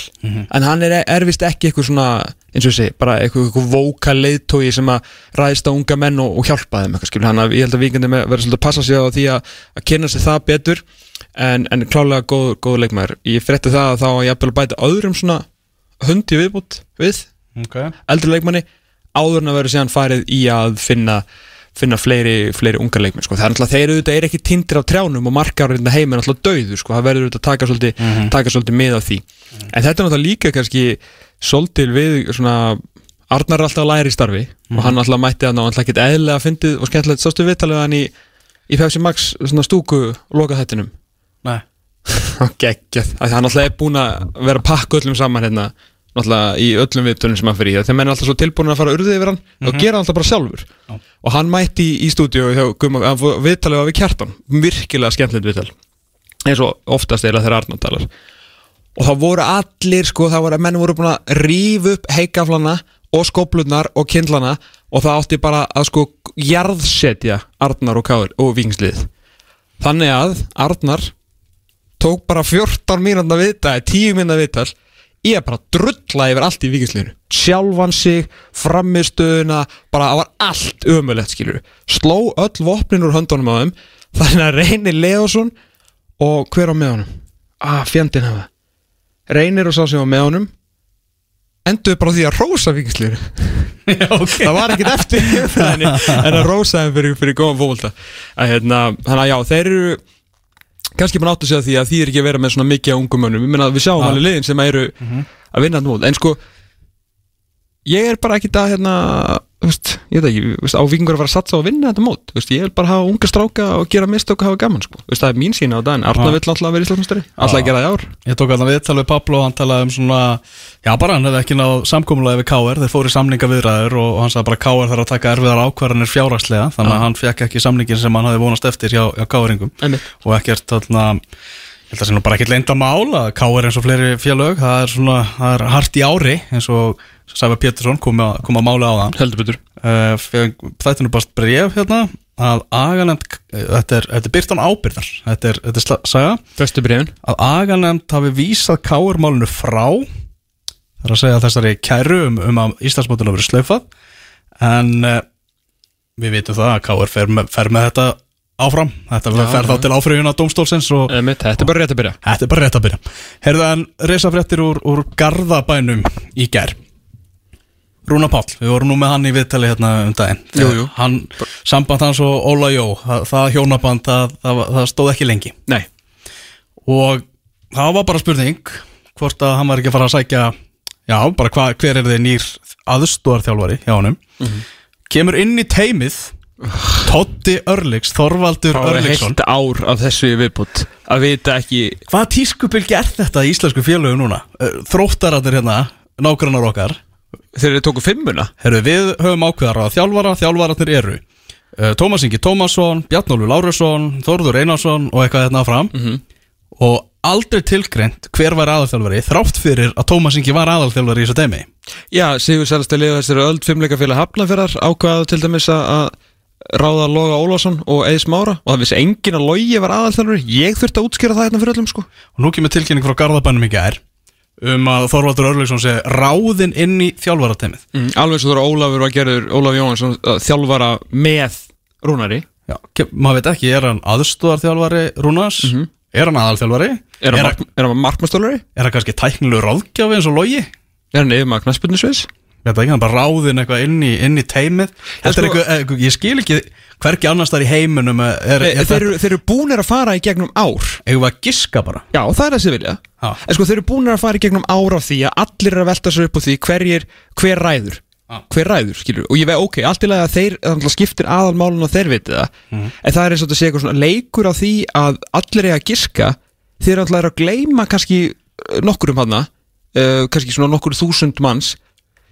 En hann er erfist ekki eitthvað svona eins og segi, bara eitthvað, eitthvað vóka leitói sem að ræðist á unga menn og, og hjálpa þeim eitthvað, hann að ég held að vikandi verður svolítið að passa sig á því að, að kynna sig það betur. En, en klálega góð, góð leikmaður. Ég frétti það að þá að ég að bæta öðrum svona hundi viðbútt við okay. eldri leikmanni áður en að vera síðan farið í að finna finna fleiri, fleiri ungar leikmenn sko. það er náttúrulega þeir auðvitað er ekki tindir á trjánum og markar heim er náttúrulega dauður sko. það verður auðvitað að taka svolítið, taka svolítið með á því. En þetta er náttúrulega líka kannski svolítið við svona Arnar er alltaf að læra í starfi og hann alltaf mætti að ná alltaf ekkert eðlega fyndið og skemmtilegt. Sástu viðtalið hann í, í Pepsi Max svona stúku loka þettinum Nei því hann alltaf er búin að vera að pakka öllum saman hérna náttúrulega í öllum viðtölum sem hann fyrir í þegar menn er alltaf svo tilbúin að fara að urðið yfir hann og gera alltaf bara sjálfur. Og hann mætti í, í stúdíu fór- viðtalið var við kjartan virkilega skemmtilegt viðtal eins og oftast að þeirra Arnar talar. Og það voru allir sko, það voru að menn voru búin að rífa upp heikaflana og skóplurnar og kindlana og það átti bara að sko jarðsetja Arnar og Káur og Vingslið þannig að Arnar tók bara 14 mínúna viðtal 10 mínúna viðtal ég er bara að drulla yfir allt í vikingsliðinu sjálfan sig, framistöðuna bara það var allt ömulegt skilur sló öll vopnin úr höndunum á þeim þannig að Reynir Leosson og hver á með honum? Ah, fjandinn hafa Reynir og sá sem var með honum endur bara á því að rósa vikingsliðinu okay. það var ekkert eftir en, að rósa þeim fyrir, fyrir góðan fólta hérna, þannig að já, þeir eru kannski bara áttu að því að því er ekki að vera með svona mikið á ungum mönnum, ég meina við sjáum Já. alveg liðin sem eru að vinna þetta mót, en sko ég er bara ekkert að hérna, veist, ég veit ekki, veist, á vikingur að fara að satsa að vinna þetta mót, veist, ég vil bara hafa unga stráka og gera mistök og hafa gaman, sko, það er mín sína á daginn, Arna vill alltaf vera Íslandsmestari, alltaf að gera það í ár. Ég tók alltaf viðtal við Pablo og hann talaði um svona Já bara hann hefði ekki náð samkomulega við KR Þeir fóru í samninga viðræður og hann sagði bara KR þarf að taka erfiðar ákvarðanir fjárhagslega Þannig að hann fekk ekki samningin sem hann hafði vonast eftir hjá, hjá. Og þarna Ég held að það sé nú bara ekkert mál að KR eins og fleiri félög Það er svona, það er hart í ári eins og Sæfa Pétursson kom að, kom að máli á þann heldur betur. Þetta er nú bara bref hérna að aganend, þetta er, þetta er byrtan ábyrðar þetta er, þetta er saga. Að aganemnd hafi vísað káurmálinu frá það er að segja þessari kæru um, um að Íslandsmótinu hafi verið slaufað. En uh, við vitum það að káur fer, fer með þetta áfram. Þetta Já, fer þá já. til áfrýjuna dómstólsins og Einmitt, Þetta er bara rétt að byrja. Þetta er bara rétt að byrja. Herðu en reysa fréttir úr, úr Garðabænum í gær Rúna Páll, við vorum nú með hann í viðtali hérna um daginn. Jú, jú. hann, Samband hans og Óla Jó það, það hjónaband, það, það, það stóð ekki lengi. Nei, og það var bara spurning hvort að hann var ekki að fara að sækja já, bara hva, hver er þið nýr aðstóðarþjálfari hjá honum? Kemur inn í teimið Totti Örliks, Þorvaldur það var heilt ár af þessu viðbútt að vita ekki hvaða tískupilgi er þetta í íslensku félögu núna? Þróttaratir hérna, nágrannar okkar þegar þið tóku fimmuna? Herru, við höfum ákveðar að þjálfara, þjálfaratir eru uh, Tómas Ingi Tómasson, Bjarnólfur Lárusson, Þórður Einarsson og eitthvað hérna fram. Mhm. og aldrei tilgreint hver var aðalþjálfari þrátt fyrir að Tómas Ingi var aðalþjálfari í þessu teimi Já, Sigur Sælstæli og þessari öll fimmleikafélag hafnafjörðar ákvaðu til dæmis að- ráða Loga Ólafsson og Eis Mára. Og það vissi enginn að Logi var aðalþjálfari. Ég þurfti að útskýra það hérna fyrir öllum sko. Og nú kemur tilkynning frá Garðabænum í gær um að Þorvaldur Örlaugsson sé ráðinn inn í þjálfarateimið mm, Alveg svo þú Ólafur var gerður Ólaf Jóhansson að þjálfara með Rúnari Já, maður veit ekki, er hann aðstóðarþjálfari Rúnars? Er hann aðalþjálfari? Er hann, er hann markmannstólari? er hann kannski tæknilegu ráðgjafi eins og Logi? Er hann yfir maður knaspunnisveis? Þetta er ekki, hann bara ráðinn eitthvað inn í, inn í teimið sko- eitthvað, ég skil ekki hvergi annars þar í heiminum er, er, er Þeir, eru- þeir eru búnir að fara í gegnum ár við að giska bara Já, það er það sem vilja Já. En sko þeir eru búinir að fara í gegnum ár á því að allir eru að velta sér upp á því hverjir, hver ræður Já. hver ræður, skilur, og ég veit, ok, allt í lagi að þeir að skiptir aðalmálun og þeir viti það Mhm. en það er eins og þetta sé eitthvað svona leikur á því að allir er að giska þeir alltaf eru að gleyma kannski uh, nokkurum hana, uh, kannski svona nokkur þúsund manns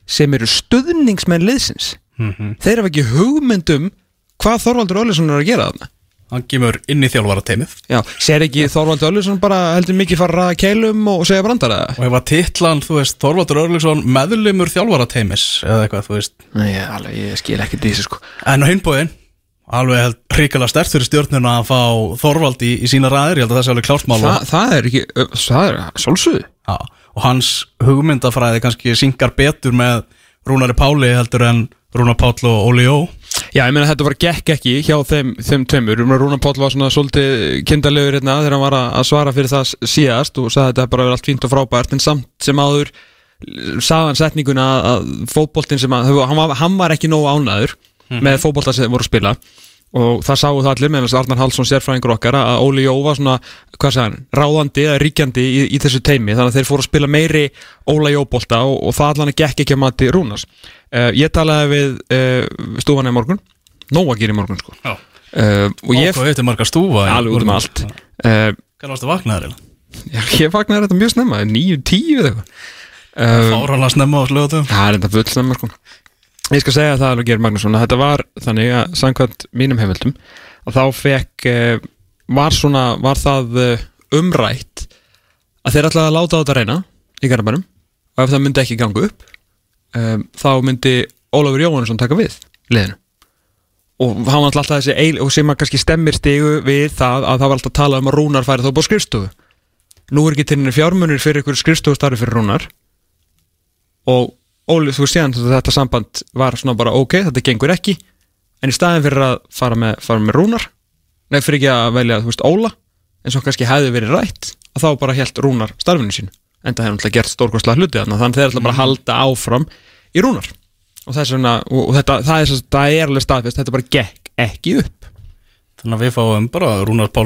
sem eru stuðningsmenn liðsins Mhm. þeir hafa ekki hugmyndum hvað Þorvaldur Ólisson er að gera þarna? Hann kemur inn í þjálfarateimið Já, sér ekki Þorvaldur Ólisson bara heldur mikið fara að keilum og segja brandara? Og ef að titlan, þú veist, Þorvaldur Örlaugsson meðlimur þjálfarateimis eða eitthvað, þú veist. Nei, ég, alveg, ég skil ekki þessu sko. En á hinbóðin, alveg held ríkala stert fyrir stjórnuna að fá Þorvald í, í sína ræðir, ég held að það sé alveg klártmál Þa, Það er ekki, það er svolsöðu Já, og hans hugmyndafræði kannski syngar betur með Rúnari Páli heldur en Rúnar Páll og Óli Jó Já, ég meina þetta var gekk ekki hjá þeim, þeim tveimur. Rúnar Páll var svona svolítið kindalegur hérna þegar hann var að að svara fyrir það síðast og sagði að þetta bara verið allt fínt og frábært en samt sem áður sagði hann setninguna að, að fótboltinn sem að hann var, hann var ekki nógu ánæður með fótbolta sem voru að spila. Og það sáu það allir meðan Arnar Hallsson sérfræðingur okkar að Óli Jó var svona hann, ráðandi eða ríkjandi í, í þessu teimi þannig að þeir fóru að spila meiri Óla Jó-bolta og, og það allan gekk ekki að mati Rúnars uh, ég talaði við uh, stúfana í morgun. Nóg að gera í morgun sko. Uh, og ég, Og hvað veitir marga stúfa alveg út um allt. Uh, Hvað varstu vaknaður eða? já, ég fagnar þetta mjög snemma, 9-10 eða eitthvað. Fáranlega snemma á slöðum Það er þetta full snemma sko. Ég skal segja það alveg Geir Magnússon að þetta var þannig að samkvæmt mínum heimildum að þá fekk var svona, var það umrætt að þeir ætlaði að láta á þetta reyna í Garabænum og ef það myndi ekki ganga upp um, þá myndi Ólafur Jóhannesson taka við liðinu. Og hann var alltaf þessi eil, og sem að kannski stemmir stigu við það að það var alltaf að tala um að Rúnar færi þá búið skrifstofu. Nú er ekki til henni fjármunir fyrir ykkur skrifstofustarfi fyrir Rúnar. Og Óli, þú að þetta samband var svona bara ok, þetta gengur ekki. En í staðin fyrir að fara með, fara með Rúnar nei, fyrir ekki að velja, þú veist, Óla eins og kannski hefði verið rætt að þá bara helt Rúnar starfinu sínu en það hefði náttúrulega gert stórkostlega hluti þarna þannig þeir ætla bara að halda áfram í Rúnar. Og vegna, og, og þetta, það er, það er alveg staðfest, þetta bara gekk ekki upp. Þannig að við fáum bara Rúnars Pál,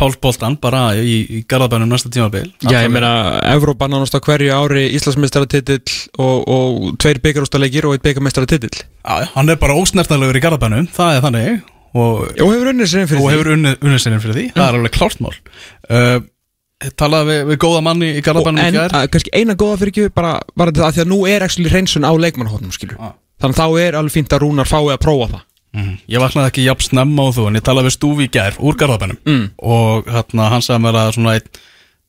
Páls boltan bara í, í Garðabænum næsta tímabil. Já, ég meina, Evrópa nánast á hverju ári Íslandsmeistaratitill og, og tveir byggarústaleikir og eitt byggarmeistaratitill Já, hann er bara ósnertanlegur í Garðabænum, það er þannig. Og, Og hefur unnið sér fyrir því. hefur unnið, unnið sinni fyrir því, það er alveg klárt mál. Uh, Talaði við, við góða manni í Garðabænum í En gær að, kannski eina góða fyrir ekki bara, bara það því að nú er actually hreinsun á leikmannhóttum skilur Ah. Þannig að þá er alveg fínt að Rúnar fái að prófa það Mhm. Ég vaknaði ekki jafn snemma á þú en ég talaði við Stúfi í gær úr Garðabænum Mm. og hérna, hann sagði mér að svona einn,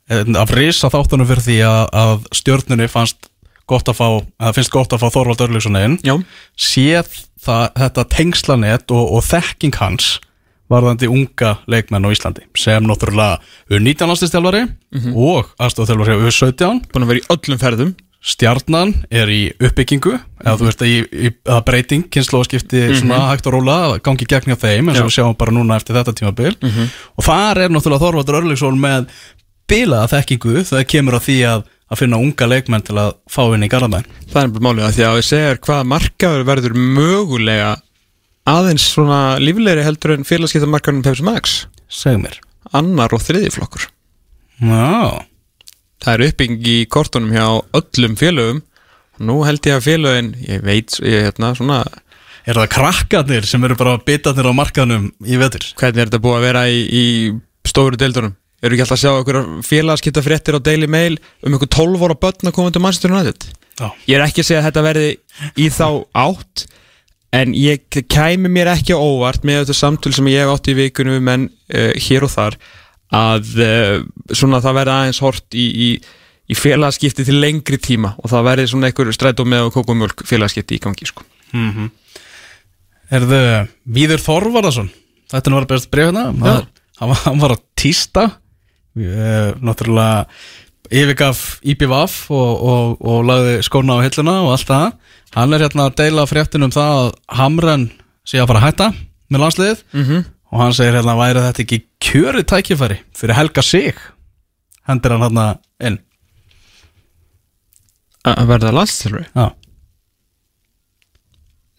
einn af risa þáttunum fyrir því að, að stjörnunni fannst gott að fá, að finnst gott að fá Þorvald Já, séð það, þetta tengslanett og, og þekking hans varðandi unga leikmenn á Íslandi sem náttúrulega U19 landslistjálfari og aðstofþjálfari U17 búin að vera í öllum ferðum. Stjarnan er í uppbyggingu eða þú veist að, í, í, að breyting kynnslóðskipti svona hægt og róla gangi gegn hjá þeim eins og við sjáum bara núna eftir þetta tímabil. Og þar er náttúrulega Þorvaldur Örlegsson með bilaða þekkingu þegar kemur að því að, að finna unga leikmenn til að fá inn í Garðabæn Það er bara málið að því að við segjar hvað markaður verður mögulega aðeins svona líflegri heldur en félagskiptamarkaðurinn Pepsi Max. Segð mér. Annar og þriði flokkur. Já, Það er uppbygging í kortunum hjá öllum félögum. Nú held ég að félögin ég veit, ég hérna svona er það krakkarnir sem eru bara bitarnir á markaðnum í vetur? hvernig er þetta búið að vera í, í stóru deildunum? Eru ekki alltaf að sjá okkur félagskipta fréttir á Daily Mail um ykkur 12 ára börn að koma til Manchester United? Já, ég er ekki að segja að þetta verði í þá átt en ég kæmi mér ekki á óvart með þetta samtöl sem ég hef átt í vikunum menn uh, hér og þar að uh, svona það verði aðeins hort í, í, í félagskipti til lengri tíma og það verði svona einhver strætó með og kókumjölk félagskipti í gangi sko. er þau Víður Þorvarðarsson Þetta er nú var best breyf hérna. Hann, hann, var- að týsta uh, náttúrulega yfirgaf IPVAF og, og, og lagði skóna á hilluna og allt það hann er hérna að deila fréttin um það að Hamren sé að fara að hætta með landsliðið. -hmm. og hann segir hérna væri þetta ekki kjörið tækifæri fyrir Helga Sig? Hendur hann hérna inn. Að verða landstjálfari? Já,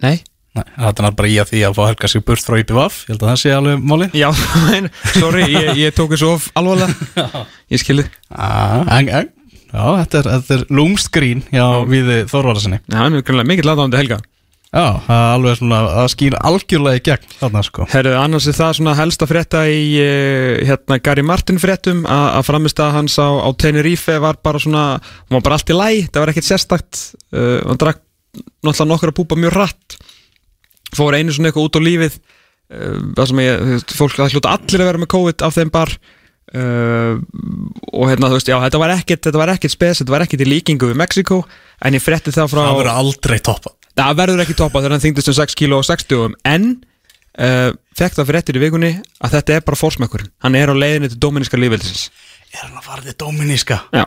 Nei. Nei, þetta er bara í að því að fá Helga Sig burt frá IPVAF ég held að það sé alveg máli Já, sorry, ég, ég tók þessu of alvarlega. Ég skilði ah, en, en, Já, þetta er, þetta er lúmst grín hjá Víði Þorvarðarsinni Já, hann er grunlega mikill aðdáðandi helga. Já, það er alveg svona að skýra algjörlega í gegn þarna sko. Herru, annars er það svona helst að frétta í uh, hérna Gary Martin fréttum að, að framist að hans á, á Tenerife var bara svona, hún var bara allt í læ það var ekkert sérstakt uh, hann drakk náttúrulega nokkur að púpa mjög rætt fór einu svona eitthvað út á lífið uh, það sem ég, fólk það hljóta allir að vera með COVID af þeim bar uh, og hérna þú veist, já, þetta var ekkert þetta var ekkert spes, þetta var ekkert í líkingu við Mexiko en ég frétti það frá Það verður aldrei toppa Það verður ekki toppa þegar hann þyngdist um 6 kg og 60 en uh, fekk það fyrir eftir í vikunni að þetta er bara fórsmekkurinn hann er á leiðinni til Dominíska lífveldisins Er hann að fara til Dominíska? Já.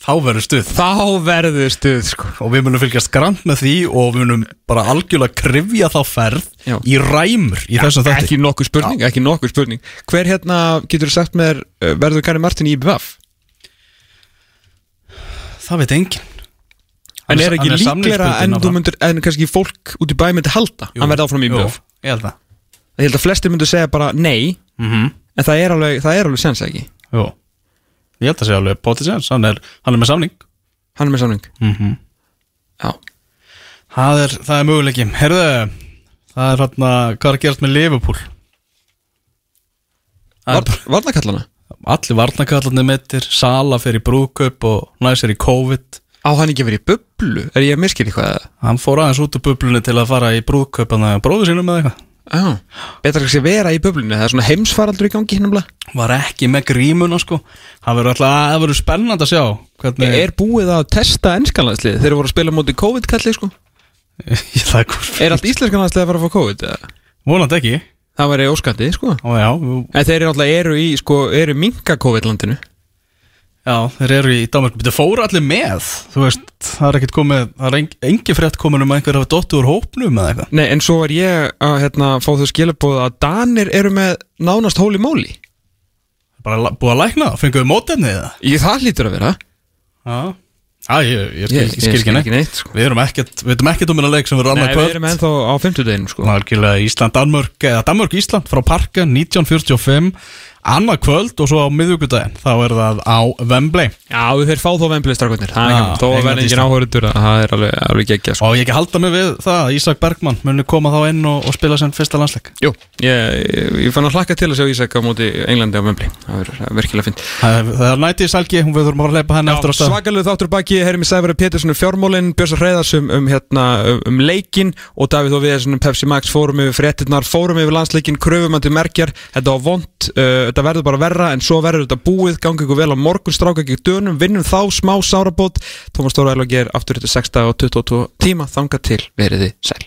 Þá verður stuð. Þá verður stuð sko. Og við munum fylgjast grann með því og við munum bara algjörlega krifja þá ferð Já. í ræmur í þessum þætti. Ekki nokkuð spurning, ekki nokkuð spurning. Hver hérna getur sagt mér uh, verður Kari Martin í IBF? Það veit enginn. En er ekki líklega samningsbundinn en, kannski fólk út í bæ myndi halda Jú. hann verði áfram í Jú, IBF Ég held það. Ég held að flestir myndu segja bara nei mm -hmm. en það er alveg, það er alveg sens ekki? Jú Ég held að segja alveg Pótisens, hann er, hann er með samning Hann er með samning mm -hmm. Já það, er, það er möguleiki Herðu, það er hérna Hvað er að gerast með Liverpool? Er Varnakallana? allir varnakallarnir mittir Sala fyrir brúðkaup og næsir í COVID Á hann ekki verið í bublu? Er ég að miskil eitthvað? eða? hann fór aðeins út úr bublunni til að fara í brúðkaup hann að bróðu sínum með eitthvað Já, betra kannski að vera í bublunni Það er svona heimsfaraldur í gangi hinnumlega var ekki með grímuna sko. Það verður alltaf, það verður spennand að sjá hvernig Er búið að testa ennskanlandslið Þeir eru voru að spila móti COVID-kalli sko? Er, allt íslenskanlandslið að fara að fá COVID? eða? vonandi ekki. Það væri óskandi sko. Ó, já, jú- En þeir eru alltaf eru í sko Eru minka COVID-landinu já, þeir eru í Danmark það fóru allir með? Þú veist, það er ekkert komið það er engi, engi frétt komin um að einhver hafa dottu úr hópnum eða eitthvað. Nei, en svo er ég að hérna, fá þau skilabóð að Danir eru með nánast hóli móli bara búið að lækna, fenguðu mótefni eða? Í það hlýtur að vera. Já, Já, ég, ég Ég- ég skil ekki neitt. neitt sko. Við erum ekkert, við erum ekkert um hérna leik sem verður Nei, annað við kvöld erum ennþá á 50 sko. Algjörlega Ísland-Danmörk eða Danmörk-Ísland frá Parka 1945 annað kvöld og svo á miðvíkudaginn þá er það á Wembley. Já, þeir fá þó vemblið strákvöldnir Það er Já, ekki, þó að Það er alveg, alveg geggja sko. og ég ekki halda mig við það að Ísak Bergmann muni koma þá inn og, og spila sem fyrsta landsleik? Jú, ég, ég, ég fann að hlakka til að sjá Ísak á móti Englandi á vemblið Það er það er virkilega fint Það það er nætið Salgi, hún við þurfum bara að leipa henni aftur á stað. Svakalegu þáttur baki, herri mig Sæfari Pétursson um fjármólin, Björnsar Hreiðars um, um, hérna, um, um leikin og Davíð og við um Pepsi Max fórum yfir fréttinnar, fórum yfir landsleikin, kröfum hann til merkjar, þetta var vond, uh, þetta verður bara verra en svo verður þetta búið, gangi ykkur vel á morgun, stráka ekki dönum, vinnum þá smá sárabót, Tómas Stóra Elva ger aftur þetta 6 og 22 tíma, þanga til veriði sæl.